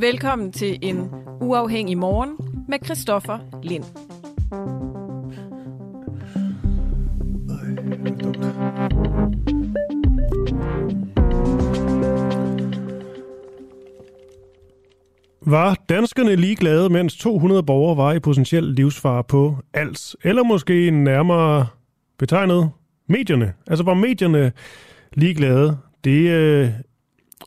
Velkommen til en uafhængig morgen med Christoffer Lind. Var danskerne ligeglade, mens 200 borgere var i potentiel livsfare på ALS? Eller måske nærmere betegnet medierne? Altså var medierne ligeglade? Det øh,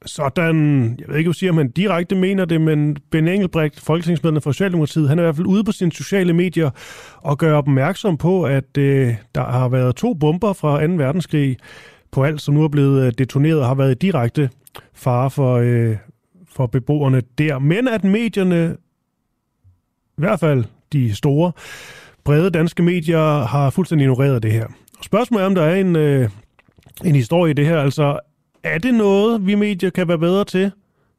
sådan, jeg ved ikke, om siger man direkte mener det, men Ben Engelbrecht, folketingsmedlem for Socialdemokratiet, han er i hvert fald ude på sine sociale medier og gør opmærksom på, at øh, der har været to bomber fra 2. verdenskrig på alt, som nu er blevet øh, detoneret og har været i direkte fare for, øh, for beboerne der. Men at medierne, i hvert fald de store, brede danske medier, har fuldstændig ignoreret det her. Spørgsmålet er, om der er en, øh, en historie i det her. Altså, er det noget, vi medier kan være bedre til?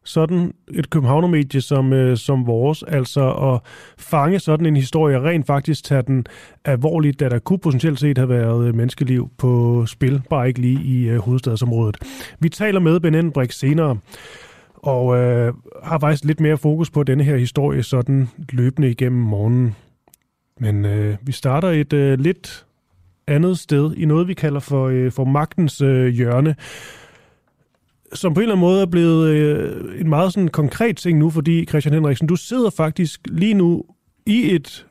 Sådan et københavnermedie som, øh, som vores, altså at fange sådan en historie og rent faktisk tage den alvorligt, da der kunne potentielt set have været øh, menneskeliv på spil, bare ikke lige i øh, hovedstadsområdet. Vi taler med Ben Enbrik senere, og øh, har faktisk lidt mere fokus på denne her historie sådan løbende igennem morgenen. Men øh, vi starter et øh, lidt andet sted i noget, vi kalder for, øh, for magtens øh, hjørne som på en eller anden måde er blevet øh, en meget sådan konkret ting nu, fordi Christian Henriksen, du sidder faktisk lige nu i et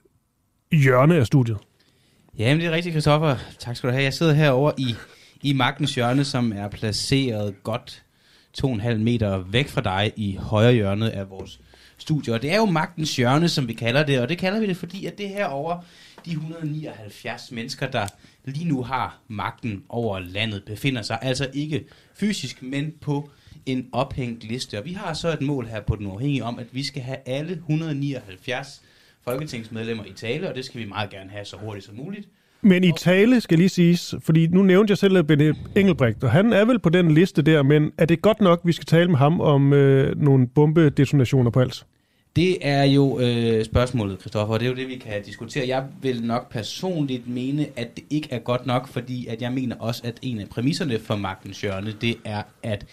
hjørne af studiet. Jamen, det er rigtigt, Christoffer. Tak skal du have. Jeg sidder herovre i, i magtens hjørne, som er placeret godt 2,5 meter væk fra dig i højre hjørne af vores studie. Og det er jo magtens hjørne, som vi kalder det, og det kalder vi det, fordi at det herover de 179 mennesker, der lige nu har magten over landet, befinder sig altså ikke fysisk, men på en ophængt liste. Og vi har så et mål her på den uafhængige om, at vi skal have alle 179 folketingsmedlemmer i tale, og det skal vi meget gerne have så hurtigt som muligt. Men i tale skal lige siges, fordi nu nævnte jeg selv Benny Engelbrecht, og han er vel på den liste der, men er det godt nok, vi skal tale med ham om øh, nogle bombedetonationer på alt? Det er jo øh, spørgsmålet, Kristoffer, og det er jo det, vi kan diskutere. Jeg vil nok personligt mene, at det ikke er godt nok, fordi at jeg mener også, at en af præmisserne for magtens hjørne, det er, at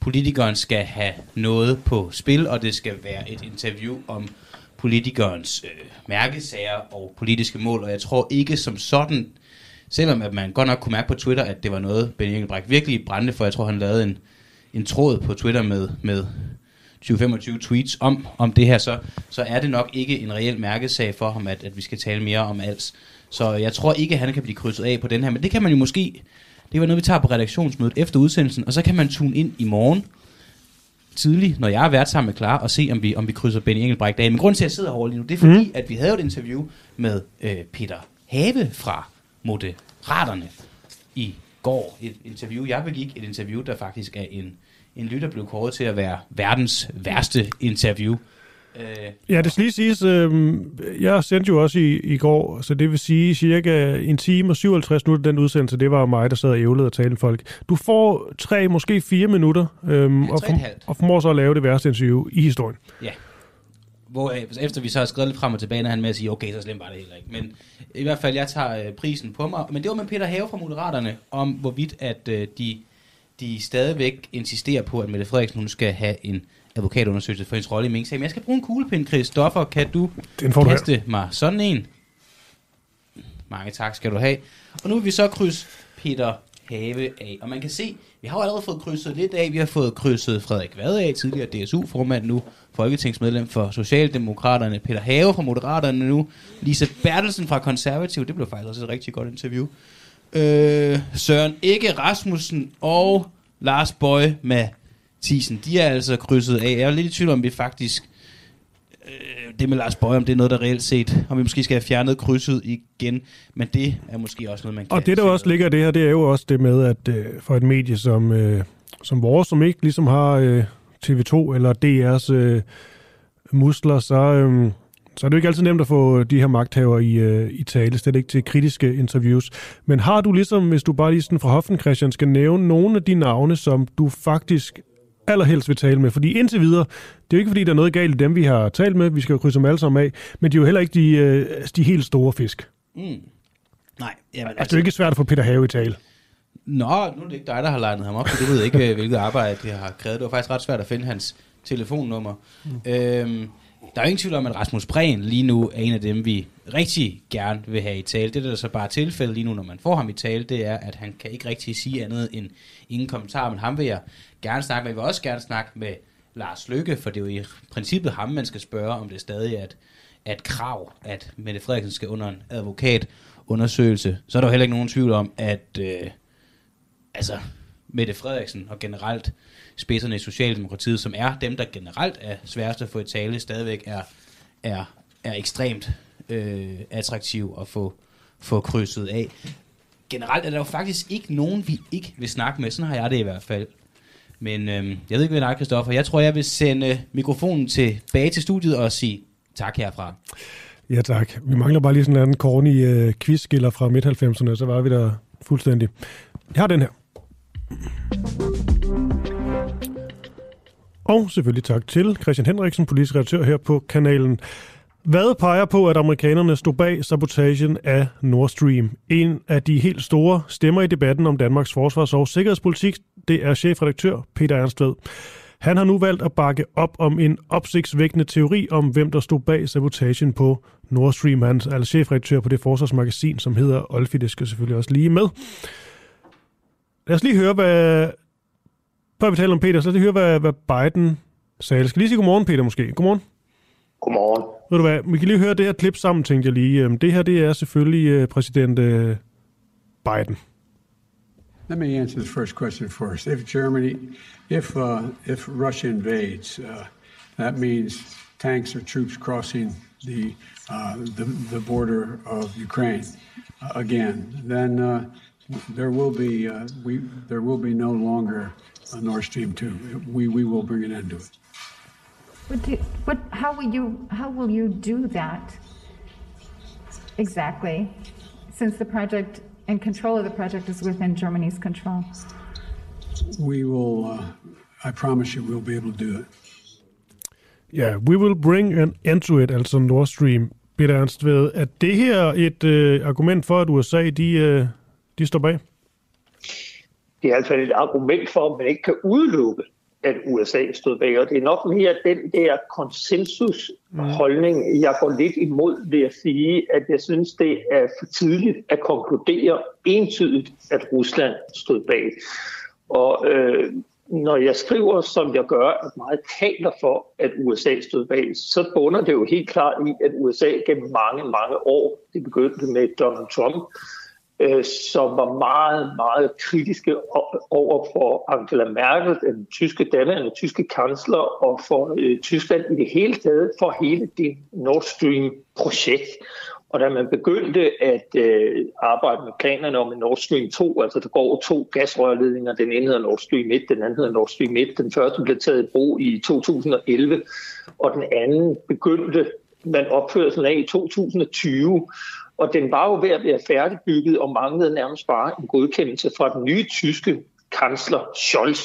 politikeren skal have noget på spil, og det skal være et interview om politikernes øh, mærkesager og politiske mål, og jeg tror ikke som sådan, selvom at man godt nok kunne mærke på Twitter, at det var noget, Benny Engelbrecht virkelig brændte for, jeg tror, han lavede en, en tråd på Twitter med, med 20-25 tweets om, om det her, så, så er det nok ikke en reel mærkesag for ham, at, at vi skal tale mere om alt. Så jeg tror ikke, at han kan blive krydset af på den her, men det kan man jo måske, det var noget, vi tager på redaktionsmødet efter udsendelsen, og så kan man tune ind i morgen tidligt, når jeg er været sammen med Klar, og se, om vi, om vi krydser Benny Engelbrecht af. Men grund til, at jeg sidder herovre lige nu, det er fordi, mm. at vi havde et interview med øh, Peter Have fra Moderaterne i går. Et interview, jeg begik, et interview, der faktisk er en en lytter blev kåret til at være verdens værste interview. Øh, ja, det skal lige siges, øh, jeg sendte jo også i, i går, så det vil sige cirka en time og 57 minutter den udsendelse, det var mig, der sad og ævlede og talte folk. Du får tre, måske fire minutter, øh, ja, og, for, og formår så at lave det værste interview i historien. Ja. Hvor øh, efter vi så har skrevet lidt frem og tilbage, er han med at sige, okay, så slemt var det heller ikke. Men i hvert fald, jeg tager øh, prisen på mig. Men det var med Peter Have fra Moderaterne, om hvorvidt at øh, de de stadigvæk insisterer på, at Mette Frederiksen hun skal have en advokatundersøgelse for hendes rolle i Mink-sagen. Jeg skal bruge en kuglepind, Christoffer. Kan du kaste her. mig sådan en? Mange tak skal du have. Og nu vil vi så krydse Peter Have af. Og man kan se, vi har jo allerede fået krydset lidt af. Vi har fået krydset Frederik Vad af, tidligere DSU-formand nu, folketingsmedlem for Socialdemokraterne, Peter Have fra Moderaterne nu, Lise Bertelsen fra Konservativ, det blev faktisk også et rigtig godt interview øh, Søren Ikke Rasmussen og Lars Bøje med Tisen. De er altså krydset af. Jeg er lidt i tvivl om, vi faktisk øh, det med Lars Bøje, om det er noget, der reelt set, om vi måske skal have fjernet krydset igen, men det er måske også noget, man kan... Og det, der også ligger i det her, det er jo også det med, at øh, for et medie som, øh, som vores, som ikke ligesom har øh, TV2 eller DR's øh, muskler, så, øh, så er det jo ikke altid nemt at få de her magthaver i, øh, i tale, slet ikke til kritiske interviews. Men har du ligesom, hvis du bare lige sådan fra hoften, Christian, skal nævne nogle af de navne, som du faktisk allerhelst vil tale med? Fordi indtil videre, det er jo ikke fordi, der er noget galt i dem, vi har talt med, vi skal jo krydse dem alle sammen af, men de er jo heller ikke de, øh, de helt store fisk. Mm. Nej. Jamen, altså, det er jo ikke svært at få Peter Have i tale. Nå, nu er det ikke dig, der har legnet ham op, så du ved ikke, hvilket arbejde det har krævet. Det var faktisk ret svært at finde hans telefonnummer. Mm. Øhm, der er ingen tvivl om, at Rasmus Prehn lige nu er en af dem, vi rigtig gerne vil have i tale. Det, der er så bare tilfældet lige nu, når man får ham i tale, det er, at han kan ikke rigtig sige andet end ingen kommentar, men ham vil jeg gerne snakke med. Jeg vil også gerne snakke med Lars Lykke, for det er jo i princippet ham, man skal spørge, om det stadig er et, er et krav, at Mette Frederiksen skal under en advokatundersøgelse. Så er der jo heller ikke nogen tvivl om, at øh, altså, Mette Frederiksen og generelt spidserne i Socialdemokratiet, som er dem, der generelt er sværest at få i tale, stadigvæk er, er, er ekstremt øh, attraktiv at få, få krydset af. Generelt er der jo faktisk ikke nogen, vi ikke vil snakke med. Sådan har jeg det i hvert fald. Men øh, jeg ved ikke, hvad dig, er, Christoffer. Jeg tror, jeg vil sende mikrofonen tilbage til studiet og sige tak herfra. Ja tak. Vi mangler bare lige sådan en corny øh, quizskiller fra midt-90'erne, så var vi der fuldstændig. Jeg har den her. Og selvfølgelig tak til Christian Henriksen, politisk redaktør her på kanalen. Hvad peger på, at amerikanerne stod bag sabotagen af Nord Stream? En af de helt store stemmer i debatten om Danmarks forsvars- og sikkerhedspolitik, det er chefredaktør Peter Ernstved. Han har nu valgt at bakke op om en opsigtsvækkende teori om, hvem der stod bag sabotagen på Nord Stream. Han er altså chefredaktør på det forsvarsmagasin, som hedder Olfi. Det skal selvfølgelig også lige med. Lad os lige høre, hvad... Før vi taler om Peter, så lad os høre, hvad, hvad Biden sagde. Jeg skal lige sige godmorgen, Peter, måske. Godmorgen. Godmorgen. Ved du hvad, vi kan lige høre det her klip sammen, tænkte jeg lige. Øhm, det her, det er selvfølgelig øh, præsident øh, Biden. Let me answer the first question first. If Germany, if uh, if Russia invades, uh, that means tanks or troops crossing the uh, the, the border of Ukraine uh, again. Then uh, there will be uh, we there will be no longer a Nord Stream two. We we will bring an end to it. What do, what, how will you, how will you do that exactly, since the project and control of the project is within Germany's control? We will, uh, I promise you, we'll be able to do it. Ja, yeah, we will bring an end to it, altså Nord Stream. Peter Ernst, ved, at det her et øh, argument for, at USA de, øh, de står bag? Det er altså et argument for, at man ikke kan udelukke, at USA stod bag. Og det er nok mere den der konsensusholdning, jeg går lidt imod ved at sige, at jeg synes, det er for tidligt at konkludere entydigt, at Rusland stod bag. Og øh, når jeg skriver, som jeg gør, at meget taler for, at USA stod bag, så bunder det jo helt klart i, at USA gennem mange, mange år, det begyndte med Donald Trump, øh, som var meget, meget kritiske over for Angela Merkel, den tyske daværende tyske kansler, og for øh, Tyskland i det hele taget, for hele det Nord Stream-projekt. Og da man begyndte at øh, arbejde med planerne om en Nord Stream 2, altså der går to gasrørledninger, den ene hedder Nord Stream 1, den anden hedder Nord Stream 1, den første blev taget i brug i 2011, og den anden begyndte man opførelsen af i 2020, og den var jo ved at være færdigbygget og manglede nærmest bare en godkendelse fra den nye tyske kansler Scholz,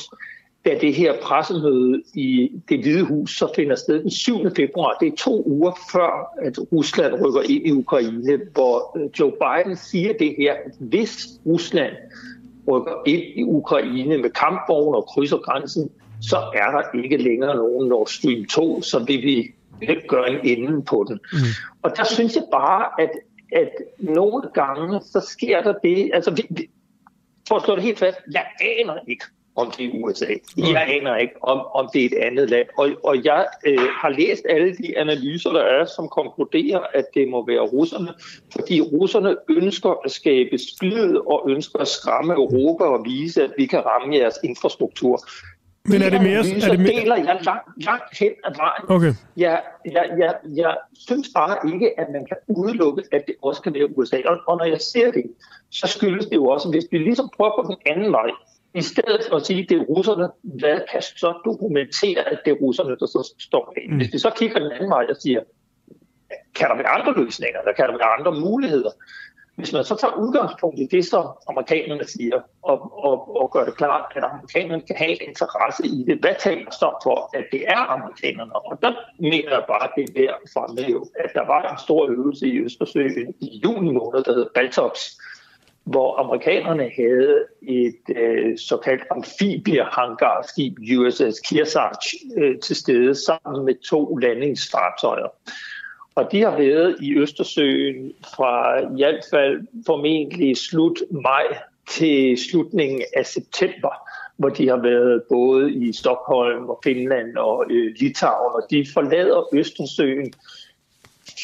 da det her pressemøde i det hvide hus så finder sted den 7. februar. Det er to uger før, at Rusland rykker ind i Ukraine, hvor øh, Joe Biden siger det her, at hvis Rusland rykker ind i Ukraine med kampvogne og krydser grænsen, så er der ikke længere nogen Nord Stream 2, så vil vi gøre en ende på den. Mm. Og der synes jeg bare, at at nogle gange, så sker der det, altså vi, vi, for at slå det helt fast, jeg aner ikke, om det er USA. Jeg aner ikke, om, om det er et andet land. Og, og jeg øh, har læst alle de analyser, der er, som konkluderer, at det må være russerne, fordi russerne ønsker at skabe splid og ønsker at skræmme Europa og vise, at vi kan ramme jeres infrastruktur. Men er det mere... Er det mere... deler jeg langt, langt hen ad vejen. Okay. Jeg, jeg, jeg, jeg synes bare ikke, at man kan udelukke, at det også kan være USA. Og, og når jeg ser det, så skyldes det jo også, hvis vi ligesom prøver på den anden vej, i stedet for at sige, at det er russerne, hvad kan så dokumentere, at det er russerne, der så står bag? Mm. Hvis vi så kigger den anden vej og siger, kan der være andre løsninger, eller kan der være andre muligheder, hvis man så tager udgangspunkt i det, som amerikanerne siger, og, og, og gør det klart, at amerikanerne kan have en interesse i det, hvad taler så for, at det er amerikanerne? Og der mener jeg bare, at det er værd at fremhæve, at der var en stor øvelse i Østersøen i juni måned, der hed Baltops, hvor amerikanerne havde et øh, såkaldt amfibiehangarskib USS Kearsarge øh, til stede sammen med to landingsfartøjer. Og de har været i Østersøen fra i hvert fald formentlig slut maj til slutningen af september, hvor de har været både i Stockholm og Finland og øh, Litauen, og de forlader Østersøen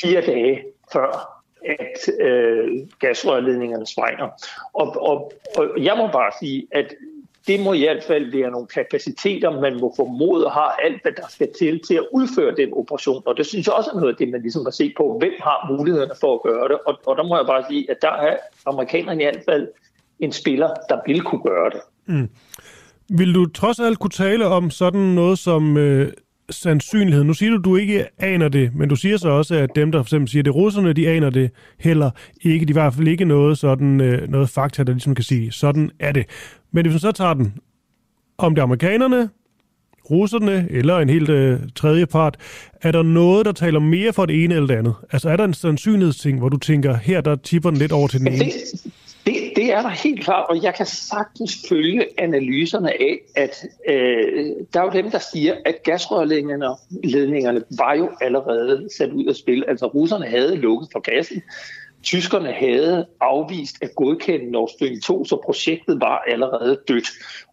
fire dage før at øh, gasrørledningerne sprænger. Og, og, og jeg må bare sige, at det må i hvert fald være nogle kapaciteter, man må formode har alt, hvad der skal til til at udføre den operation. Og det synes jeg også er noget af det, man ligesom har set på, hvem har mulighederne for at gøre det. Og, og der må jeg bare sige, at der er amerikanerne i hvert fald en spiller, der vil kunne gøre det. Mm. Vil du trods alt kunne tale om sådan noget som øh, sandsynlighed? Nu siger du, du ikke aner det, men du siger så også, at dem, der for eksempel siger, at det russerne, de aner det heller ikke. De i hvert fald ikke noget, sådan, øh, noget fakta, der ligesom kan sige, sådan er det. Men hvis man så tager den, om det er amerikanerne, russerne eller en helt øh, tredje part, er der noget, der taler mere for det ene eller det andet? Altså er der en sandsynlighedsting, hvor du tænker, her der tipper den lidt over til den ene? Det, det er der helt klart, og jeg kan sagtens følge analyserne af, at øh, der er jo dem, der siger, at gasrørledningerne var jo allerede sat ud af spil. Altså russerne havde lukket for gassen, tyskerne havde afvist at godkende Nord Stream 2, så projektet var allerede dødt.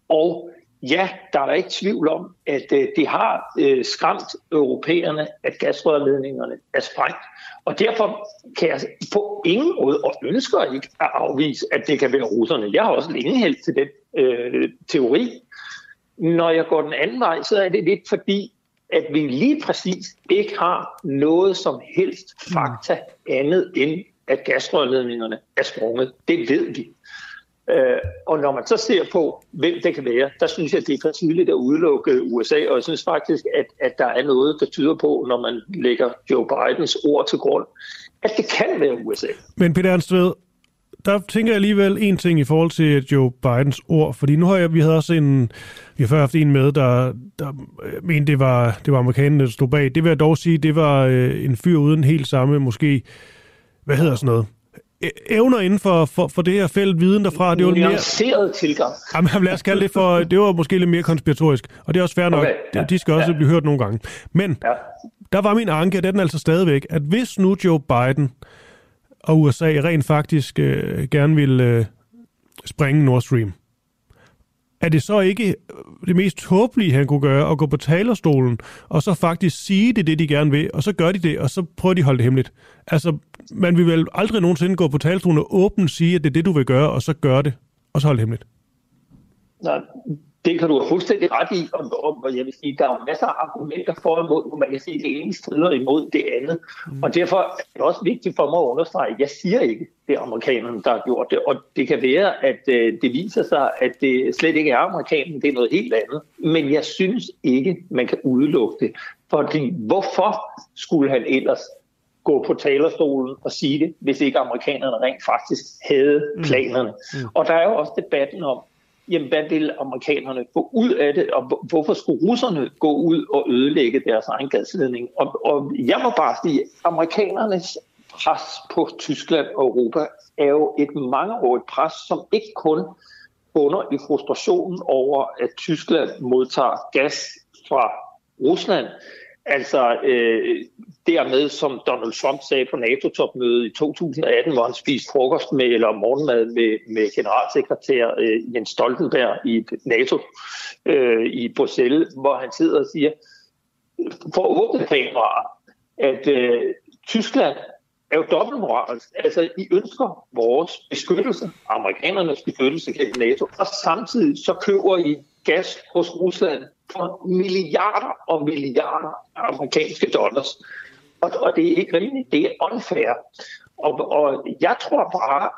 Og ja, der er ikke tvivl om, at øh, det har øh, skræmt europæerne, at gasrørledningerne er sprængt. Og derfor kan jeg på ingen måde, og ønsker ikke at afvise, at det kan være russerne. Jeg har også længe hældt til den øh, teori. Når jeg går den anden vej, så er det lidt fordi, at vi lige præcis ikke har noget som helst fakta andet end, at gasrørledningerne er sprunget. Det ved vi. Øh, og når man så ser på, hvem det kan være, der synes jeg, at det er for tidligt at udelukke USA, og jeg synes faktisk, at, at der er noget, der tyder på, når man lægger Joe Bidens ord til grund, at det kan være USA. Men Peter Ernstved, der tænker jeg alligevel en ting i forhold til Joe Bidens ord, fordi nu har jeg, vi havde også en, vi har før haft en med, der, der øh, mente, det var, det var amerikanerne, der stod bag. Det vil jeg dog sige, det var øh, en fyr uden helt samme, måske, hvad hedder sådan noget, evner inden for, for, for det her felt viden derfra. Det var en mere... tilgang. Jamen, lad os kalde det for, det var måske lidt mere konspiratorisk, og det er også fair nok. Okay, ja, de skal også ja. blive hørt nogle gange. Men ja. der var min anke, og det er den altså stadigvæk, at hvis nu Joe Biden og USA rent faktisk øh, gerne vil øh, springe Nord Stream, er det så ikke det mest tåbelige, han kunne gøre, at gå på talerstolen, og så faktisk sige det, det de gerne vil, og så gør de det, og så prøver de at holde det hemmeligt. Altså, man vil vel aldrig nogensinde gå på talerstolen og åbent sige, at det er det, du vil gøre, og så gøre det, og så holde det hemmeligt. Nej, det kan du have fuldstændig ret i, og, og, og jeg vil sige, der er masser af argumenter for og imod, hvor man kan sige, at det ene strider imod det andet. Mm. Og derfor er det også vigtigt for mig at understrege, at jeg siger ikke, det er amerikanerne, der har gjort det. Og det kan være, at øh, det viser sig, at det slet ikke er amerikanerne, det er noget helt andet. Men jeg synes ikke, man kan udelukke det. Fordi hvorfor skulle han ellers gå på talerstolen og sige det, hvis ikke amerikanerne rent faktisk havde mm. planerne. Mm. Mm. Og der er jo også debatten om, jamen hvad vil amerikanerne få ud af det, og hvorfor skulle russerne gå ud og ødelægge deres egen gasledning? Og, og jeg må bare sige, amerikanernes pres på Tyskland og Europa er jo et mangeårigt pres, som ikke kun bunder i frustrationen over, at Tyskland modtager gas fra Rusland, Altså øh, dermed, som Donald Trump sagde på NATO-topmødet i 2018, hvor han spiste frokost med, eller morgenmad med, med generalsekretær øh, Jens Stoltenberg i NATO øh, i Bruxelles, hvor han sidder og siger, for åbne kameraer, at øh, Tyskland er jo dobbeltmoralsk. Altså, I ønsker vores beskyttelse, amerikanernes beskyttelse gennem NATO, og samtidig så køber I gas hos Rusland for milliarder og milliarder af amerikanske dollars. Og, og det er ikke rimeligt, det er unfair. Og, og jeg tror bare,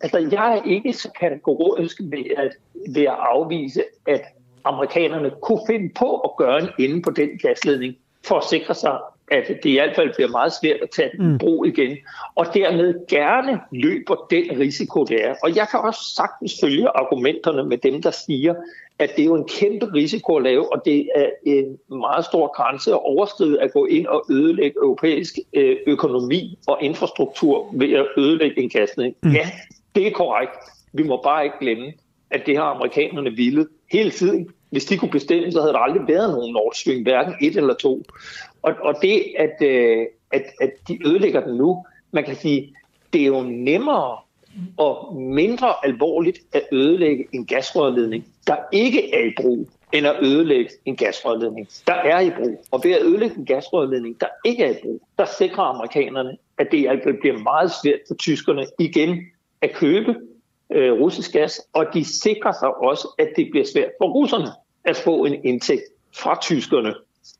altså jeg er ikke så kategorisk ved at, ved at afvise, at amerikanerne kunne finde på at gøre en ende på den gasledning, for at sikre sig, at det i hvert fald bliver meget svært at tage den mm. brug igen, og dermed gerne løber den risiko, det er. Og jeg kan også sagtens følge argumenterne med dem, der siger, at det er jo en kæmpe risiko at lave, og det er en meget stor grænse at overskride at gå ind og ødelægge europæisk øh, økonomi og infrastruktur ved at ødelægge en gasning. Mm. Ja, Det er korrekt. Vi må bare ikke glemme, at det har amerikanerne ville hele tiden. Hvis de kunne bestemme, så havde der aldrig været nogen Nord Stream, hverken et eller to. Og, og det, at, øh, at, at de ødelægger den nu, man kan sige, det er jo nemmere og mindre alvorligt at ødelægge en gasrørledning, der ikke er i brug, end at ødelægge en gasrørledning, der er i brug. Og ved at ødelægge en gasrørledning, der ikke er i brug, der sikrer amerikanerne, at det altså bliver meget svært for tyskerne igen at købe øh, russisk gas, og de sikrer sig også, at det bliver svært for russerne at få en indtægt fra tyskerne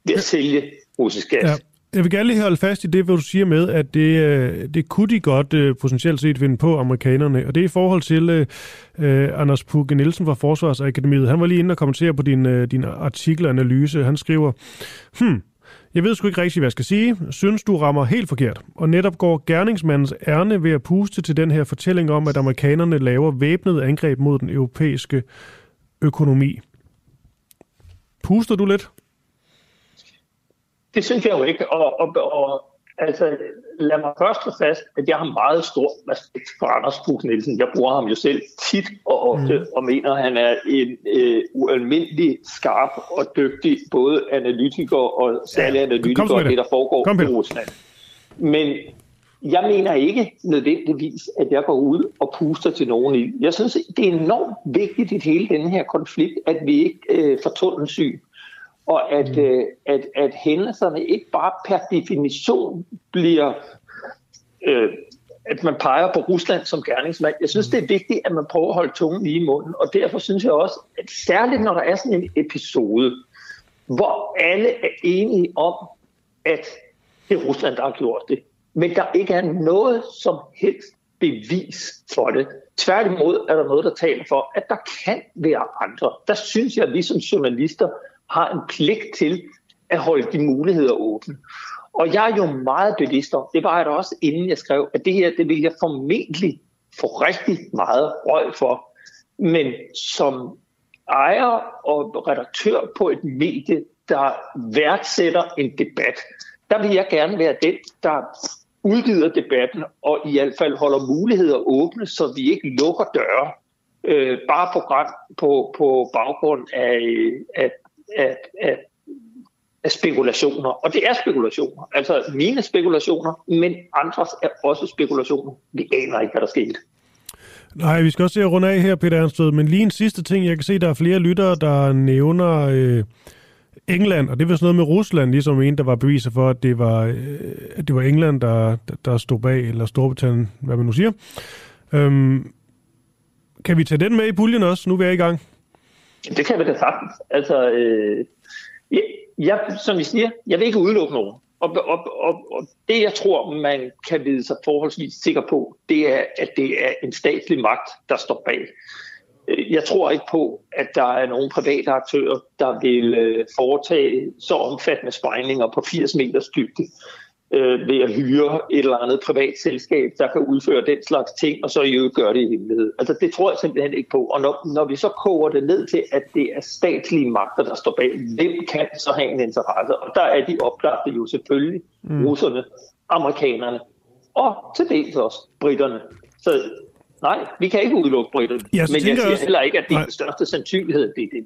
ved at sælge russisk gas. Ja. Jeg vil gerne lige holde fast i det, hvad du siger med, at det, øh, det kunne de godt uh, potentielt set finde på, amerikanerne. Og det er i forhold til uh, Anders Pugge Nielsen fra Forsvarsakademiet. Han var lige inde og kommentere på din, uh, din artikel og analyse. Han skriver, hmm, jeg ved sgu ikke rigtig, hvad jeg skal sige. Synes, du rammer helt forkert. Og netop går gerningsmandens ærne ved at puste til den her fortælling om, at amerikanerne laver væbnet angreb mod den europæiske økonomi. Puster du lidt? Det synes jeg jo ikke. Og, og, og altså, lad mig først slå fast, at jeg har meget stor respekt for Anders Pug Nielsen. Jeg bruger ham jo selv tit og ofte, mm. og mener, at han er en øh, ualmindelig skarp og dygtig både analytiker og særlig ja, analytiker af det, der foregår Kom, i Rusland. Men jeg mener ikke nødvendigvis, at jeg går ud og puster til nogen i. Jeg synes, det er enormt vigtigt i hele denne her konflikt, at vi ikke øh, får tunnelsyn og at, mm. øh, at, at hændelserne ikke bare per definition bliver, øh, at man peger på Rusland som gerningsmand. Jeg synes, mm. det er vigtigt, at man prøver at holde tungen lige i munden, og derfor synes jeg også, at særligt når der er sådan en episode, hvor alle er enige om, at det er Rusland, der har gjort det, men der ikke er noget som helst bevis for det. Tværtimod er der noget, der taler for, at der kan være andre. Der synes jeg, at vi som journalister har en pligt til at holde de muligheder åbne. Og jeg er jo meget bevidst om, det var jeg da også inden jeg skrev, at det her, det vil jeg formentlig få rigtig meget røg for. Men som ejer og redaktør på et medie, der værdsætter en debat, der vil jeg gerne være den, der udvider debatten og i hvert fald holder muligheder åbne, så vi ikke lukker døre øh, bare på, på, på baggrund af, af af, af, af spekulationer. Og det er spekulationer. Altså mine spekulationer, men andres er også spekulationer. Vi aner ikke, hvad der skete. Nej, vi skal også se at runde af her, Peter Ernstød. Men lige en sidste ting. Jeg kan se, at der er flere lyttere, der nævner øh, England, og det var sådan noget med Rusland, ligesom en, der var beviser for, at det var, øh, at det var England, der, der stod bag, eller Storbritannien, hvad man nu siger. Øhm, kan vi tage den med i puljen også? Nu er vi i gang. Det kan vi da sagtens. Altså, øh, jeg, jeg, som vi siger, jeg vil ikke udelukke nogen. Og, og, og, og det, jeg tror, man kan vide sig forholdsvis sikker på, det er, at det er en statslig magt, der står bag. Øh, jeg tror ikke på, at der er nogen private aktører, der vil øh, foretage så omfattende sprængninger på 80 meters dybde øh, ved at hyre et eller andet privat selskab, der kan udføre den slags ting, og så i øvrigt gøre det i hemmelighed. Altså det tror jeg simpelthen ikke på. Og når, når vi så koger det ned til, at det er statslige magter, der står bag, hvem kan så have en interesse? Og der er de oplagte jo selvfølgelig mm. russerne, amerikanerne og til dels også britterne. Så nej, vi kan ikke udelukke britterne. Ja, men jeg siger også... heller ikke, at det er den største sandsynlighed, det er det.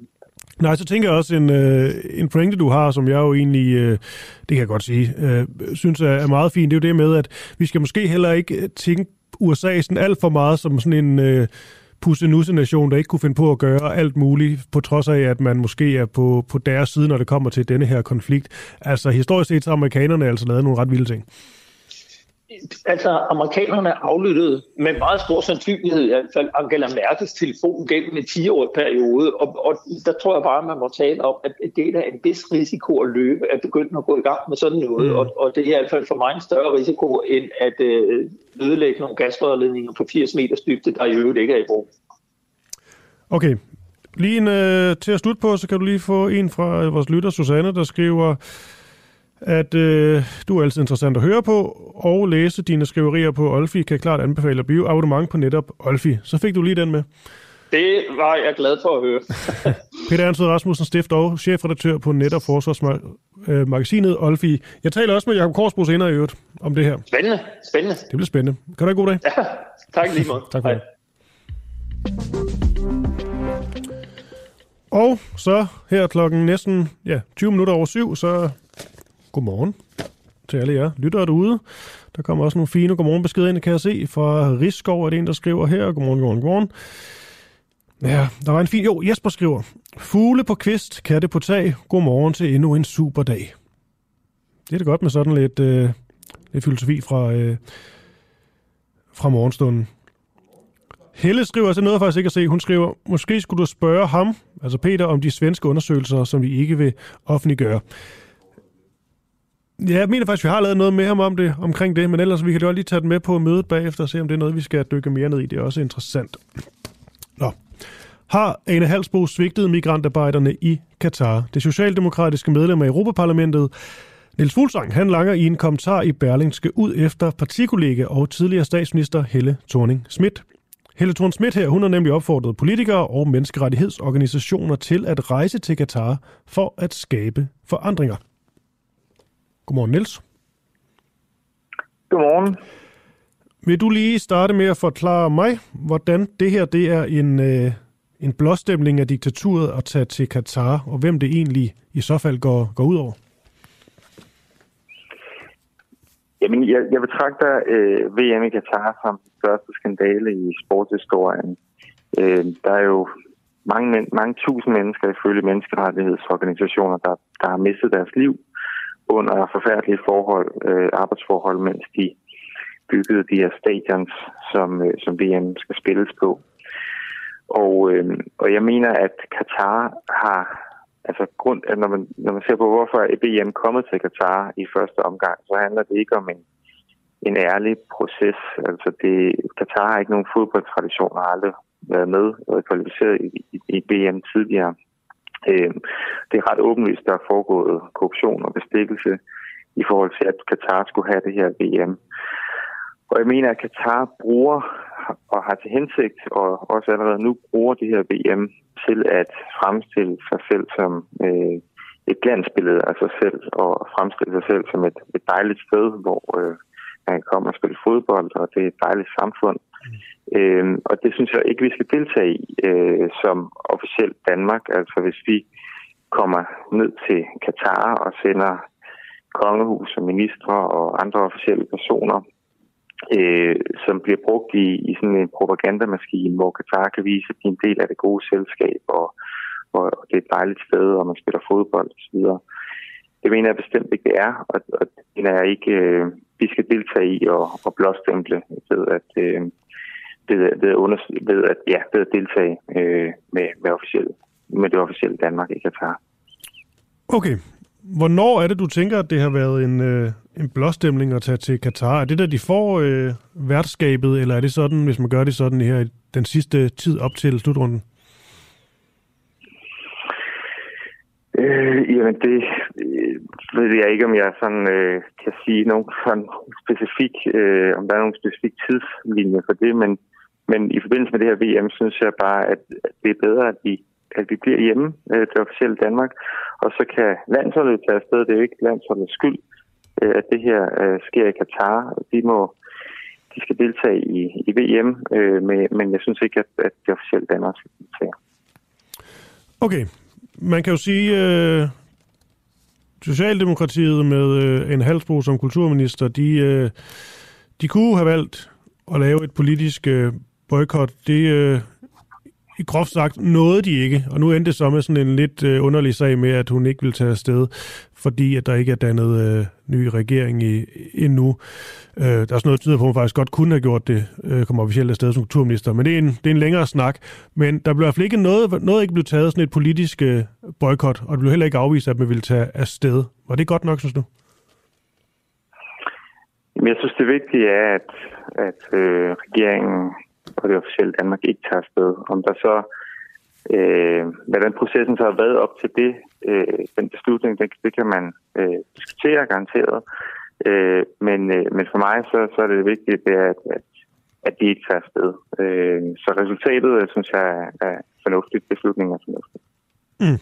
Nej, så tænker jeg også en, øh, en pointe, du har, som jeg jo egentlig, øh, det kan jeg godt sige, øh, synes er, er meget fint. Det er jo det med, at vi skal måske heller ikke øh, tænke USA sådan alt for meget som sådan en... Øh, pussenusse-nation, der ikke kunne finde på at gøre alt muligt, på trods af, at man måske er på, på deres side, når det kommer til denne her konflikt. Altså historisk set, så har amerikanerne altså lavet nogle ret vilde ting altså amerikanerne aflyttede med meget stor sandsynlighed i hvert fald Angela Merkels telefon gennem en 10-årig periode, og, og der tror jeg bare, man må tale om, at det er en vis risiko at løbe, at begynde at gå i gang med sådan noget, mm. og, og det er i hvert fald for mig en større risiko, end at øh, ødelægge nogle gasrørledninger på 80 meters dybde, der i øvrigt ikke er i brug. Okay, Lige en, øh, til at slutte på, så kan du lige få en fra vores lytter, Susanne, der skriver, at øh, du er altid interessant at høre på, og læse dine skriverier på Olfi kan klart anbefale at blive abonnement på netop Olfi. Så fik du lige den med. Det var jeg glad for at høre. Peter Ansved Rasmussen, stift og chefredaktør på netop Forsvarsmagasinet øh, Olfi. Jeg taler også med Jakob Korsbro senere i øvrigt om det her. Spændende, spændende. Det bliver spændende. Kan du have en god dag? Ja, tak lige måde. tak for Hej. Og så her klokken næsten ja, 20 minutter over syv, så godmorgen til alle jer lyttere derude. Der kommer også nogle fine godmorgenbeskeder ind, kan jeg se. Fra Rigskov er det en, der skriver her. Godmorgen, godmorgen, godmorgen. Ja, der var en fin... Jo, Jesper skriver. Fugle på kvist, katte på tag. Godmorgen til endnu en super dag. Det er det godt med sådan lidt, øh, lidt filosofi fra, øh, fra morgenstunden. Helle skriver, så noget jeg faktisk ikke at se. Hun skriver, måske skulle du spørge ham, altså Peter, om de svenske undersøgelser, som vi ikke vil offentliggøre. Ja, jeg mener faktisk, vi har lavet noget med ham om det, omkring det, men ellers vi kan jo lige tage den med på mødet bagefter og se, om det er noget, vi skal dykke mere ned i. Det er også interessant. Nå. Har Ane Halsbo svigtet migrantarbejderne i Katar? Det socialdemokratiske medlem af Europaparlamentet, Niels Fuglsang, han langer i en kommentar i Berlingske ud efter partikollega og tidligere statsminister Helle thorning Schmidt. Helle thorning Schmidt her, hun har nemlig opfordret politikere og menneskerettighedsorganisationer til at rejse til Katar for at skabe forandringer. Godmorgen, Niels. Godmorgen. Vil du lige starte med at forklare mig, hvordan det her det er en, øh, en blåstemning af diktaturet at tage til Katar, og hvem det egentlig i så fald går, går ud over? Jamen, jeg, jeg betragter øh, VM i Katar som den største skandale i sportshistorien. Øh, der er jo mange, mange tusind mennesker ifølge menneskerettighedsorganisationer, der, der har mistet deres liv under forfærdelige forhold, øh, arbejdsforhold, mens de byggede de her stadions, som, øh, som VM skal spilles på. Og, øh, og jeg mener, at Katar har, altså grund, at når man, når man ser på, hvorfor er VM kommet til Katar i første omgang, så handler det ikke om en, en ærlig proces. Altså det, Katar har ikke nogen fodboldtradition og har aldrig været med og kvalificeret i, i, i VM tidligere. Øh, det er ret åbenlyst, der er foregået korruption og bestikkelse i forhold til, at Katar skulle have det her VM. Og jeg mener, at Katar bruger og har til hensigt, og også allerede nu bruger det her VM til at fremstille sig selv som øh, et glansbillede af sig selv, og fremstille sig selv som et, et dejligt sted, hvor øh, man kan komme og spille fodbold, og det er et dejligt samfund. Mm. Øh, og det synes jeg ikke, vi skal deltage i øh, som officielt Danmark. Altså hvis vi kommer ned til Katar og sender kongehus og ministre og andre officielle personer, øh, som bliver brugt i, i sådan en propagandamaskine, hvor Katar kan vise, at de er en del af det gode selskab, og, og det er et dejligt sted, og man spiller fodbold osv. Det mener jeg bestemt ikke, det er, og, og det mener jeg ikke, øh, vi skal deltage i og, og blåstemple ved at, øh, ved, ved, under, ved, at, ja, ved at deltage øh, med, med, officielle, med det officielle Danmark i Katar. Okay. Hvornår er det, du tænker, at det har været en, øh, en blåstemning at tage til Katar? Er det der, de får øh, værtskabet, eller er det sådan, hvis man gør det sådan her den sidste tid op til slutrunden? Øh, jamen det øh, ved jeg ikke, om jeg sådan øh, kan sige nogen sådan specifik, øh, om der er nogen specifik tidslinje for det, men, men i forbindelse med det her VM, synes jeg bare, at, det er bedre, at vi, at vi bliver hjemme øh, til officielt Danmark, og så kan landsholdet tage afsted. Det er jo ikke landsholdets skyld, øh, at det her øh, sker i Katar. De må de skal deltage i, i VM, øh, med, men jeg synes ikke, at, at det officielle Danmark skal deltage. Okay, man kan jo sige, øh, Socialdemokratiet med øh, en halsbro som kulturminister, de, øh, de kunne have valgt at lave et politisk øh, boykot. Det, øh, i groft sagt nåede de ikke, og nu endte det så med sådan en lidt øh, underlig sag med, at hun ikke vil tage afsted, fordi at der ikke er dannet øh, ny regering i, endnu. Øh, der er sådan noget, der tyder på, at hun faktisk godt kunne have gjort det, øh, kommer officielt afsted som kulturminister, men det er en, det er en længere snak. Men der blev i hvert fald ikke noget, noget ikke blev taget sådan et politisk øh, boykot, og det blev heller ikke afvist, at man ville tage afsted. Var det godt nok, synes du? Jamen, jeg synes, det vigtige er, at, at øh, regeringen på det officielle Danmark ikke tager afsted. Om der så, øh, hvordan processen så har været op til det, øh, den beslutning, det, det kan man øh, diskutere garanteret. Øh, men, øh, men for mig så, så er det vigtigt, det er, at, at, at de ikke tager afsted. Øh, så resultatet, jeg synes jeg, er fornuftigt. Beslutningen er fornuftigt. Mm.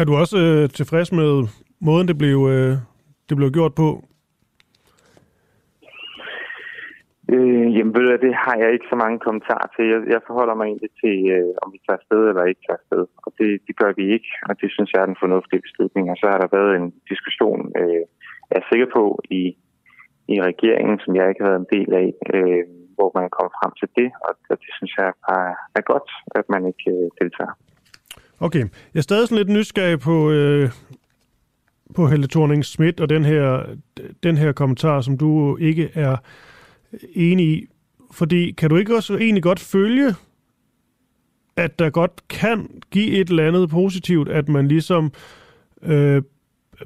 Er du også øh, tilfreds med måden, det blev, øh, det blev gjort på? Øh, jamen ved du, det har jeg ikke så mange kommentarer til. Jeg, jeg forholder mig egentlig til, øh, om vi tager afsted eller ikke tager afsted. Og det, det gør vi ikke, og det synes jeg er den fornuftige beslutning. Og så har der været en diskussion, øh, jeg er sikker på, i, i regeringen, som jeg ikke har været en del af, øh, hvor man kommer frem til det. Og, og det synes jeg bare er godt, at man ikke øh, deltager. Okay. Jeg er stadig sådan lidt nysgerrig på, øh, på Helle thorning Schmidt og den her, den her kommentar, som du ikke er enig i. Fordi kan du ikke også egentlig godt følge, at der godt kan give et eller andet positivt, at man ligesom øh,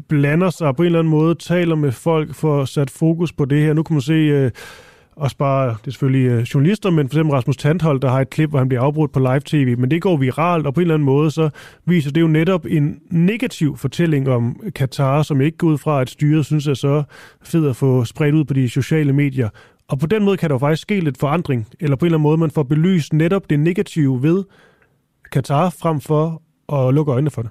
blander sig på en eller anden måde, taler med folk for at sætte fokus på det her. Nu kan man se... Øh, også bare, det er selvfølgelig øh, journalister, men for eksempel Rasmus Tandhold, der har et klip, hvor han bliver afbrudt på live-tv, men det går viralt, og på en eller anden måde, så viser det jo netop en negativ fortælling om Katar, som ikke går ud fra, at styret synes er så fed at få spredt ud på de sociale medier. Og på den måde kan der jo faktisk ske lidt forandring, eller på en eller anden måde, man får belyst netop det negative ved Katar, frem for at lukke øjnene for det.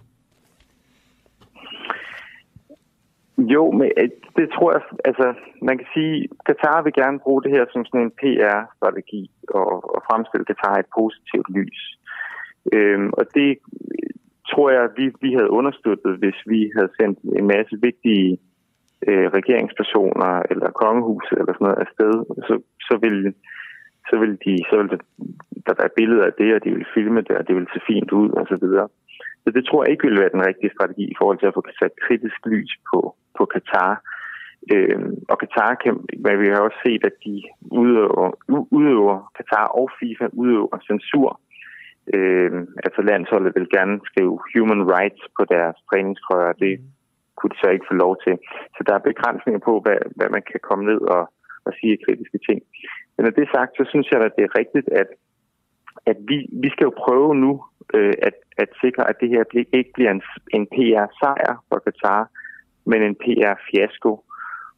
Jo, men øh, det tror jeg, altså man kan sige, Katar vil gerne bruge det her som sådan en PR-strategi og, og fremstille Katar et positivt lys. Øhm, og det tror jeg, vi, vi havde understøttet, hvis vi havde sendt en masse vigtige øh, regeringspersoner eller kongehuset eller sådan noget afsted, så, så vil så vil, de, så vil der være billeder af det, og de vil filme det, og det vil se fint ud, og så videre. Så det tror jeg ikke vil være den rigtige strategi i forhold til at få sat kritisk lys på, på Katar. Øhm, og Katar kan, men vi har også set, at de udøver, udøver Katar og FIFA udøver censur. Øhm, altså landsholdet vil gerne skrive human rights på deres træningstrøjer, det mm kunne de så ikke få lov til. Så der er begrænsninger på, hvad, hvad man kan komme ned og, og sige af kritiske ting. Men når det er sagt, så synes jeg, at det er rigtigt, at, at vi, vi skal jo prøve nu øh, at, at sikre, at det her ikke bliver en, en PR-sejr for Qatar, men en PR-fiasko.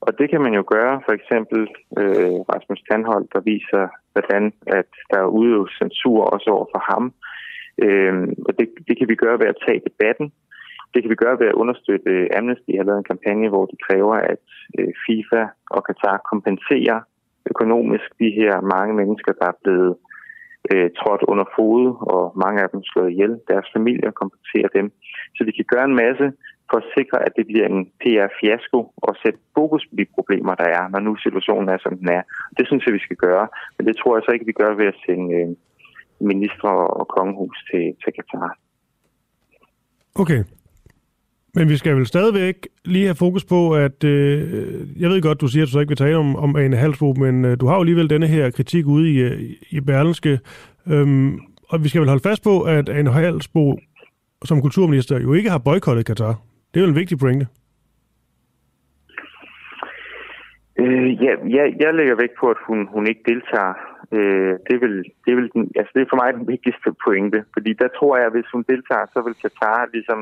Og det kan man jo gøre, for eksempel øh, Rasmus Tandholt, der viser, hvordan at der er udøvet censur også over for ham. Øh, og det, det kan vi gøre ved at tage debatten. Det kan vi gøre ved at understøtte øh, Amnesty har lavet en kampagne, hvor de kræver, at øh, FIFA og Qatar kompenserer økonomisk de her mange mennesker, der er blevet øh, trådt under fod, og mange af dem slået ihjel. Deres familier kompenserer dem. Så vi kan gøre en masse for at sikre, at det bliver en PR-fiasko og sætte fokus på de problemer, der er, når nu situationen er, som den er. Det synes jeg, vi skal gøre. Men det tror jeg så ikke, vi gør ved at sende øh, ministre og kongehus til, til Katar. Okay. Men vi skal vel stadigvæk lige have fokus på, at øh, jeg ved godt, du siger, at du så ikke vil tale om, om Ane Halsbo, men øh, du har jo alligevel denne her kritik ude i, øh, i Berlenske. Øhm, og vi skal vel holde fast på, at Ane Halsbo som kulturminister jo ikke har boykottet Katar. Det er jo en vigtig pointe. Øh, ja, ja, jeg lægger vægt på, at hun, hun ikke deltager. Øh, det, vil, det, vil den, altså det er for mig den vigtigste pointe, fordi der tror jeg, at hvis hun deltager, så vil Katar ligesom